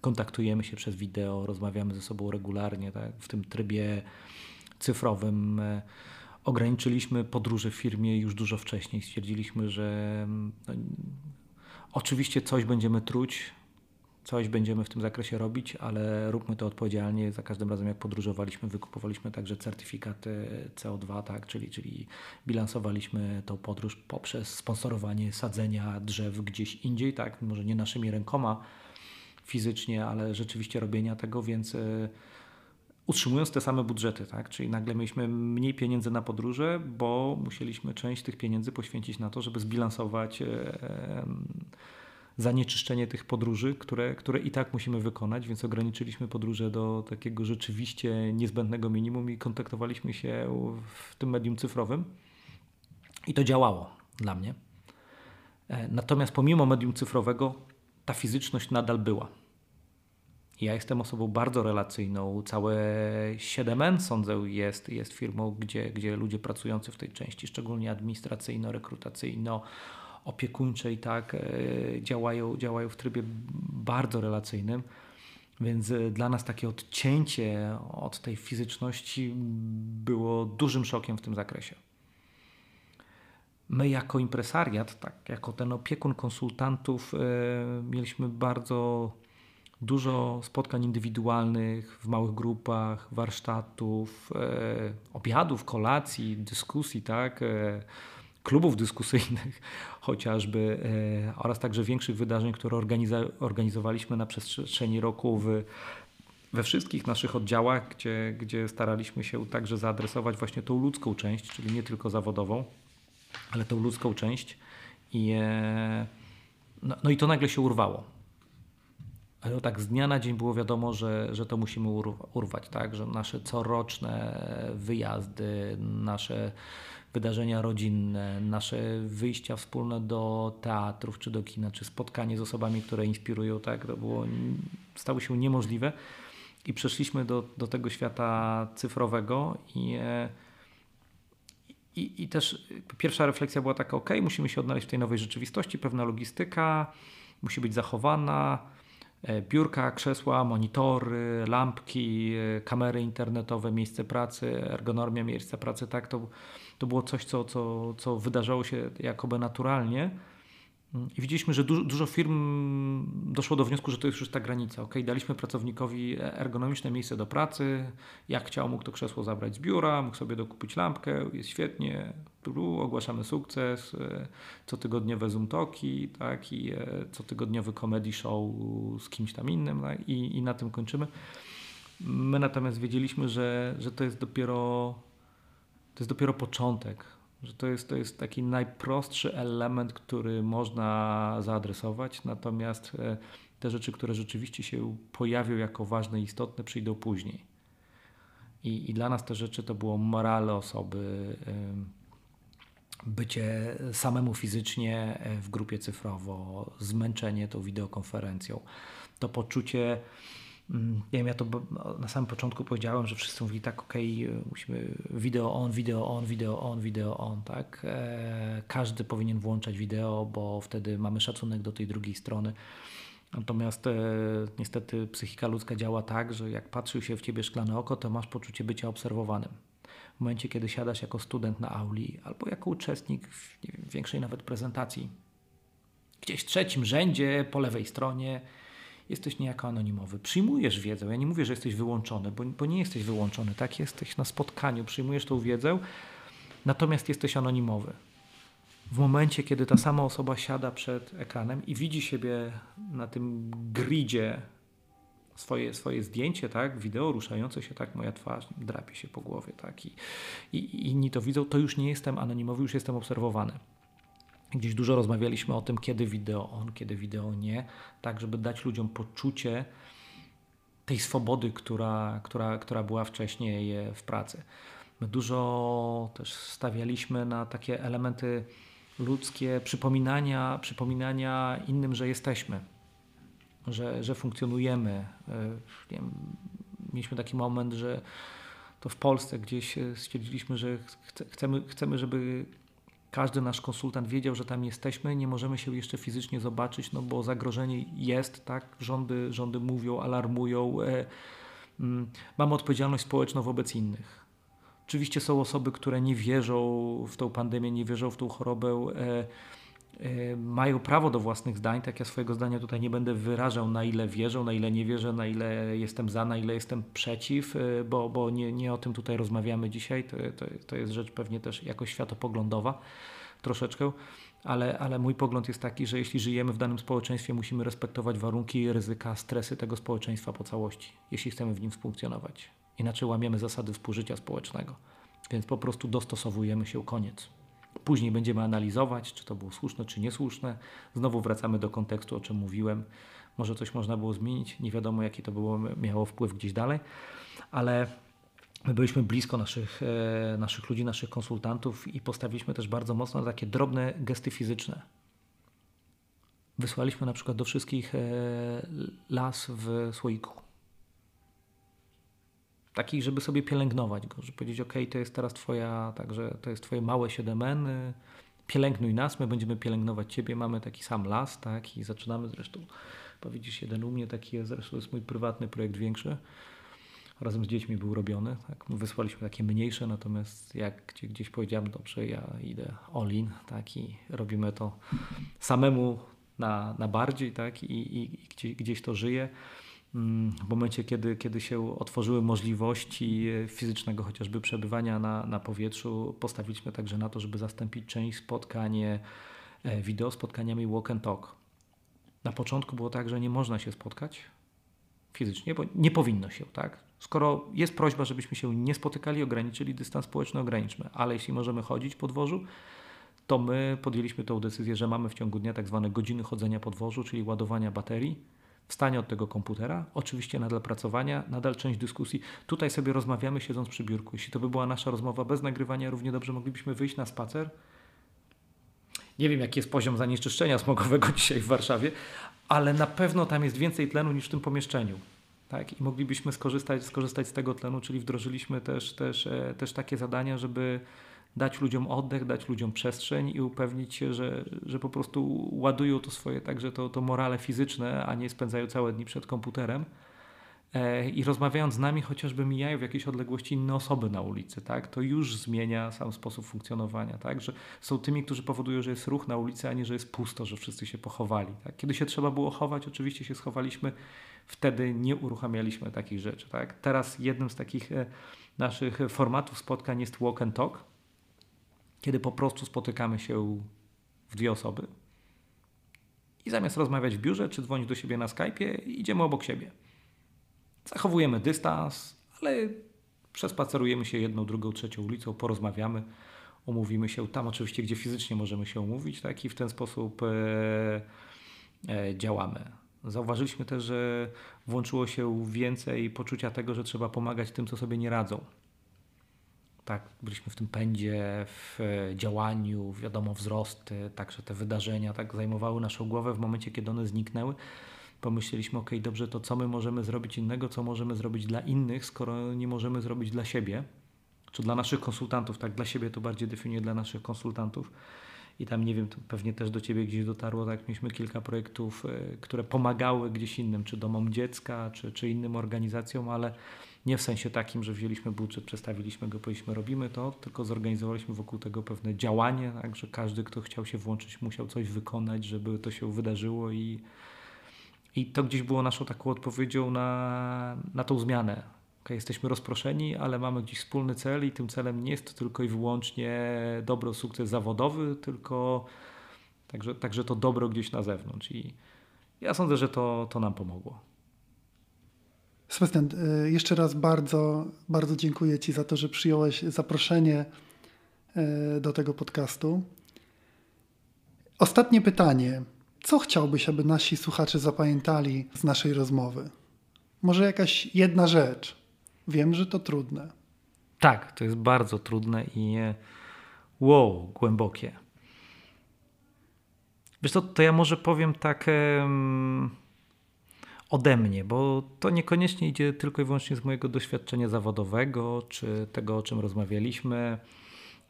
kontaktujemy się przez wideo, rozmawiamy ze sobą regularnie, tak? w tym trybie cyfrowym. E, ograniczyliśmy podróże w firmie już dużo wcześniej. Stwierdziliśmy, że no, oczywiście coś będziemy truć, coś będziemy w tym zakresie robić, ale róbmy to odpowiedzialnie. Za każdym razem, jak podróżowaliśmy, wykupowaliśmy także certyfikaty CO2, tak, czyli, czyli bilansowaliśmy tą podróż poprzez sponsorowanie sadzenia drzew gdzieś indziej, tak, może nie naszymi rękoma fizycznie, ale rzeczywiście robienia tego, więc e, utrzymując te same budżety, tak? Czyli nagle mieliśmy mniej pieniędzy na podróże, bo musieliśmy część tych pieniędzy poświęcić na to, żeby zbilansować e, zanieczyszczenie tych podróży, które, które i tak musimy wykonać, więc ograniczyliśmy podróże do takiego rzeczywiście niezbędnego minimum i kontaktowaliśmy się w tym medium cyfrowym. I to działało dla mnie. E, natomiast pomimo medium cyfrowego, ta fizyczność nadal była. Ja jestem osobą bardzo relacyjną. Całe 7N, sądzę, jest, jest firmą, gdzie, gdzie ludzie pracujący w tej części, szczególnie administracyjno-rekrutacyjno, opiekuńcze i tak e, działają, działają w trybie bardzo relacyjnym. Więc e, dla nas takie odcięcie od tej fizyczności było dużym szokiem w tym zakresie. My, jako impresariat, tak, jako ten opiekun konsultantów, e, mieliśmy bardzo dużo spotkań indywidualnych w małych grupach, warsztatów, obiadów, kolacji, dyskusji, tak, klubów dyskusyjnych chociażby e, oraz także większych wydarzeń, które organizowaliśmy na przestrzeni roku w, we wszystkich naszych oddziałach, gdzie, gdzie staraliśmy się także zaadresować właśnie tą ludzką część, czyli nie tylko zawodową, ale tą ludzką część. I, e, no, no i to nagle się urwało ale tak z dnia na dzień było wiadomo, że, że to musimy urwać, tak? że nasze coroczne wyjazdy, nasze wydarzenia rodzinne, nasze wyjścia wspólne do teatrów czy do kina, czy spotkanie z osobami, które inspirują, tak? to było, stało się niemożliwe i przeszliśmy do, do tego świata cyfrowego i, i, i też pierwsza refleksja była taka, ok, musimy się odnaleźć w tej nowej rzeczywistości, pewna logistyka musi być zachowana, E, biurka, krzesła, monitory, lampki, e, kamery internetowe, miejsce pracy, ergonomia miejsca pracy, tak, to, to było coś, co, co, co wydarzało się jakoby naturalnie. I widzieliśmy, że dużo, dużo, firm doszło do wniosku, że to jest już ta granica. Ok, daliśmy pracownikowi ergonomiczne miejsce do pracy. Jak chciał, mógł to krzesło zabrać z biura, mógł sobie dokupić lampkę, jest świetnie, ogłaszamy sukces, e, cotygodniowe Zoom Talki, tak, i e, cotygodniowy comedy show z kimś tam innym tak, i, i na tym kończymy. My natomiast wiedzieliśmy, że, że to jest dopiero to jest dopiero początek że to jest, to jest taki najprostszy element, który można zaadresować, natomiast e, te rzeczy, które rzeczywiście się pojawią jako ważne i istotne, przyjdą później. I, I dla nas te rzeczy to było morale osoby, bycie samemu fizycznie e, w grupie cyfrowo, zmęczenie tą wideokonferencją, to poczucie nie wiem, ja to na samym początku powiedziałem, że wszyscy mówili tak, ok, musimy wideo on, wideo on, wideo on, wideo on, tak? E, każdy powinien włączać wideo, bo wtedy mamy szacunek do tej drugiej strony. Natomiast e, niestety psychika ludzka działa tak, że jak patrzy się w ciebie szklane oko, to masz poczucie bycia obserwowanym. W momencie, kiedy siadasz jako student na auli albo jako uczestnik w wiem, większej nawet prezentacji, gdzieś w trzecim rzędzie, po lewej stronie, jesteś niejako anonimowy. Przyjmujesz wiedzę. Ja nie mówię, że jesteś wyłączony, bo, bo nie jesteś wyłączony. Tak, jesteś na spotkaniu, przyjmujesz tą wiedzę, natomiast jesteś anonimowy. W momencie, kiedy ta sama osoba siada przed ekranem i widzi siebie na tym gridzie swoje, swoje zdjęcie, tak, wideo ruszające się, tak, moja twarz drapie się po głowie, tak, i, i, inni to widzą, to już nie jestem anonimowy, już jestem obserwowany. Gdzieś dużo rozmawialiśmy o tym, kiedy wideo on, kiedy wideo nie, tak żeby dać ludziom poczucie tej swobody, która, która, która była wcześniej w pracy. My dużo też stawialiśmy na takie elementy ludzkie, przypominania, przypominania innym, że jesteśmy, że, że funkcjonujemy. E, wiem, mieliśmy taki moment, że to w Polsce gdzieś stwierdziliśmy, że chcemy, chcemy żeby każdy nasz konsultant wiedział, że tam jesteśmy, nie możemy się jeszcze fizycznie zobaczyć, no bo zagrożenie jest, tak? Rządy, rządy mówią, alarmują. E, mm, mamy odpowiedzialność społeczną wobec innych. Oczywiście są osoby, które nie wierzą w tą pandemię, nie wierzą w tą chorobę, e, mają prawo do własnych zdań. Tak ja swojego zdania tutaj nie będę wyrażał, na ile wierzą, na ile nie wierzę, na ile jestem za, na ile jestem przeciw, bo, bo nie, nie o tym tutaj rozmawiamy dzisiaj. To, to, to jest rzecz pewnie też jakoś światopoglądowa troszeczkę, ale, ale mój pogląd jest taki, że jeśli żyjemy w danym społeczeństwie, musimy respektować warunki, ryzyka, stresy tego społeczeństwa po całości, jeśli chcemy w nim funkcjonować. Inaczej łamiemy zasady współżycia społecznego. Więc po prostu dostosowujemy się, koniec. Później będziemy analizować, czy to było słuszne, czy niesłuszne. Znowu wracamy do kontekstu, o czym mówiłem. Może coś można było zmienić, nie wiadomo, jaki to było, miało wpływ gdzieś dalej, ale My byliśmy blisko naszych, e, naszych ludzi, naszych konsultantów i postawiliśmy też bardzo mocno takie drobne gesty fizyczne. Wysłaliśmy na przykład do wszystkich e, las w słoiku. Taki, żeby sobie pielęgnować go, żeby powiedzieć, ok, to jest teraz twoja, także to jest twoje małe 7N, pielęgnuj nas, my będziemy pielęgnować ciebie, mamy taki sam las, tak, i zaczynamy zresztą, powiedzisz jeden u mnie, taki jest, zresztą jest mój prywatny projekt większy, razem z dziećmi był robiony. Tak? Wysłaliśmy takie mniejsze, natomiast jak gdzieś powiedziałem, dobrze, ja idę all in tak? i robimy to samemu na, na bardziej tak? i, i gdzieś, gdzieś to żyje. W momencie, kiedy, kiedy się otworzyły możliwości fizycznego chociażby przebywania na, na powietrzu, postawiliśmy także na to, żeby zastąpić część spotkań wideo spotkaniami walk and talk. Na początku było tak, że nie można się spotkać fizycznie, bo nie powinno się, tak? Skoro jest prośba, żebyśmy się nie spotykali, ograniczyli dystans społeczny, ograniczmy. Ale jeśli możemy chodzić po dworzu, to my podjęliśmy tą decyzję, że mamy w ciągu dnia tak zwane godziny chodzenia po dworzu, czyli ładowania baterii, wstanie od tego komputera, oczywiście nadal pracowania, nadal część dyskusji. Tutaj sobie rozmawiamy siedząc przy biurku. Jeśli to by była nasza rozmowa bez nagrywania, równie dobrze moglibyśmy wyjść na spacer. Nie wiem, jaki jest poziom zanieczyszczenia smogowego dzisiaj w Warszawie, ale na pewno tam jest więcej tlenu niż w tym pomieszczeniu. Tak? I moglibyśmy skorzystać, skorzystać z tego tlenu, czyli wdrożyliśmy też, też, e, też takie zadania, żeby dać ludziom oddech, dać ludziom przestrzeń i upewnić się, że, że po prostu ładują to swoje także to, to morale fizyczne, a nie spędzają całe dni przed komputerem. E, I rozmawiając z nami, chociażby mijają w jakiejś odległości inne osoby na ulicy, tak? to już zmienia sam sposób funkcjonowania. Tak? Że są tymi, którzy powodują, że jest ruch na ulicy, a nie, że jest pusto, że wszyscy się pochowali. Tak? Kiedy się trzeba było chować, oczywiście się schowaliśmy, wtedy nie uruchamialiśmy takich rzeczy. Tak? Teraz jednym z takich e, naszych formatów spotkań jest walk and talk, kiedy po prostu spotykamy się w dwie osoby i zamiast rozmawiać w biurze czy dzwonić do siebie na Skype'ie, idziemy obok siebie. Zachowujemy dystans, ale przespacerujemy się jedną, drugą, trzecią ulicą, porozmawiamy, umówimy się tam oczywiście, gdzie fizycznie możemy się umówić, tak i w ten sposób e, e, działamy. Zauważyliśmy też, że włączyło się więcej poczucia tego, że trzeba pomagać tym, co sobie nie radzą. Tak, byliśmy w tym pędzie, w działaniu, wiadomo, wzrosty, także te wydarzenia tak zajmowały naszą głowę w momencie, kiedy one zniknęły. Pomyśleliśmy, ok, dobrze, to co my możemy zrobić innego, co możemy zrobić dla innych, skoro nie możemy zrobić dla siebie, czy dla naszych konsultantów, tak, dla siebie to bardziej definiuję dla naszych konsultantów. I tam nie wiem, pewnie też do Ciebie gdzieś dotarło, tak, mieliśmy kilka projektów, y, które pomagały gdzieś innym, czy domom dziecka, czy, czy innym organizacjom, ale nie w sensie takim, że wzięliśmy budżet, przestawiliśmy go, powiedzieliśmy robimy to, tylko zorganizowaliśmy wokół tego pewne działanie, tak, że każdy, kto chciał się włączyć, musiał coś wykonać, żeby to się wydarzyło i, i to gdzieś było naszą taką odpowiedzią na, na tą zmianę. Jesteśmy rozproszeni, ale mamy gdzieś wspólny cel i tym celem nie jest tylko i wyłącznie dobro, sukces zawodowy, tylko także, także to dobro gdzieś na zewnątrz. I ja sądzę, że to, to nam pomogło. Sebastian, y, jeszcze raz bardzo, bardzo dziękuję Ci za to, że przyjąłeś zaproszenie y, do tego podcastu. Ostatnie pytanie. Co chciałbyś, aby nasi słuchacze zapamiętali z naszej rozmowy? Może jakaś jedna rzecz. Wiem, że to trudne. Tak, to jest bardzo trudne i wow, głębokie. Wiesz co, to ja może powiem tak ode mnie, bo to niekoniecznie idzie tylko i wyłącznie z mojego doświadczenia zawodowego, czy tego, o czym rozmawialiśmy.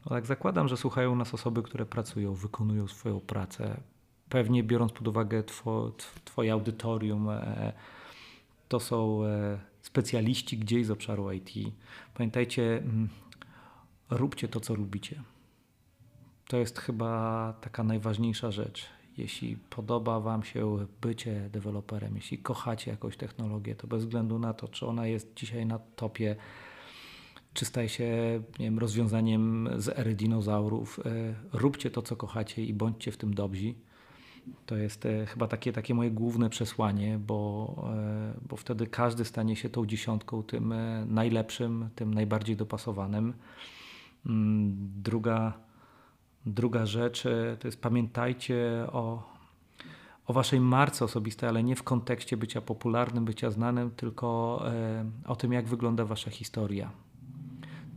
No tak zakładam, że słuchają nas osoby, które pracują, wykonują swoją pracę pewnie biorąc pod uwagę two, Twoje audytorium, e, to są e, specjaliści gdzieś z obszaru IT. Pamiętajcie, mm, róbcie to, co lubicie. To jest chyba taka najważniejsza rzecz. Jeśli podoba Wam się bycie deweloperem, jeśli kochacie jakąś technologię, to bez względu na to, czy ona jest dzisiaj na topie, czy staje się nie wiem, rozwiązaniem z ery dinozaurów, e, róbcie to, co kochacie i bądźcie w tym dobrzy. To jest e, chyba takie, takie moje główne przesłanie, bo, e, bo wtedy każdy stanie się tą dziesiątką, tym najlepszym, tym najbardziej dopasowanym. Mm, druga, druga rzecz to jest pamiętajcie o, o waszej marce osobistej, ale nie w kontekście bycia popularnym, bycia znanym, tylko o tym, jak wygląda wasza historia.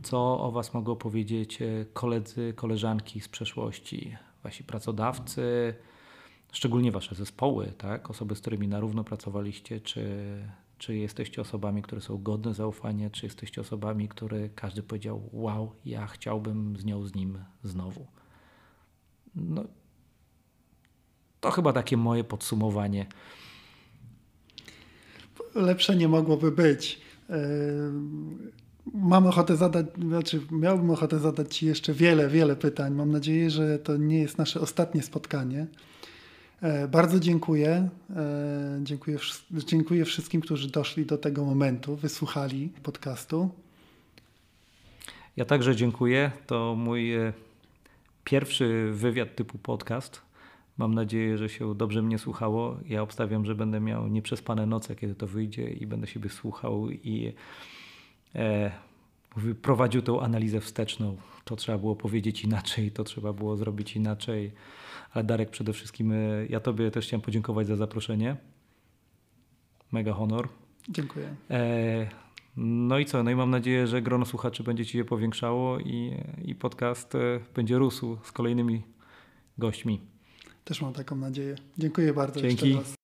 Co o was mogą powiedzieć koledzy, koleżanki z przeszłości, wasi pracodawcy, szczególnie wasze zespoły, tak? osoby, z którymi na równo pracowaliście, czy, czy jesteście osobami, które są godne zaufania, czy jesteście osobami, które każdy powiedział, wow, ja chciałbym z nią, z nim znowu. No, to chyba takie moje podsumowanie. Lepsze nie mogłoby być. Mam ochotę zadać, znaczy miałbym ochotę zadać Ci jeszcze wiele, wiele pytań. Mam nadzieję, że to nie jest nasze ostatnie spotkanie. E, bardzo dziękuję. Dziękuję, dziękuję wszystkim, którzy doszli do tego momentu, wysłuchali podcastu. Ja także dziękuję. To mój pierwszy wywiad typu podcast. Mam nadzieję, że się dobrze mnie słuchało. Ja obstawiam, że będę miał nieprzespane noce, kiedy to wyjdzie i będę siebie słuchał i e, prowadził tą analizę wsteczną. To trzeba było powiedzieć inaczej, to trzeba było zrobić inaczej. Ale Darek, przede wszystkim e, ja Tobie też chciałem podziękować za zaproszenie. Mega honor. Dziękuję. E, no i co? No i mam nadzieję, że grono słuchaczy będzie Ci się powiększało i, i podcast e, będzie rósł z kolejnymi gośćmi. Też mam taką nadzieję. Dziękuję bardzo Dzięki. jeszcze raz.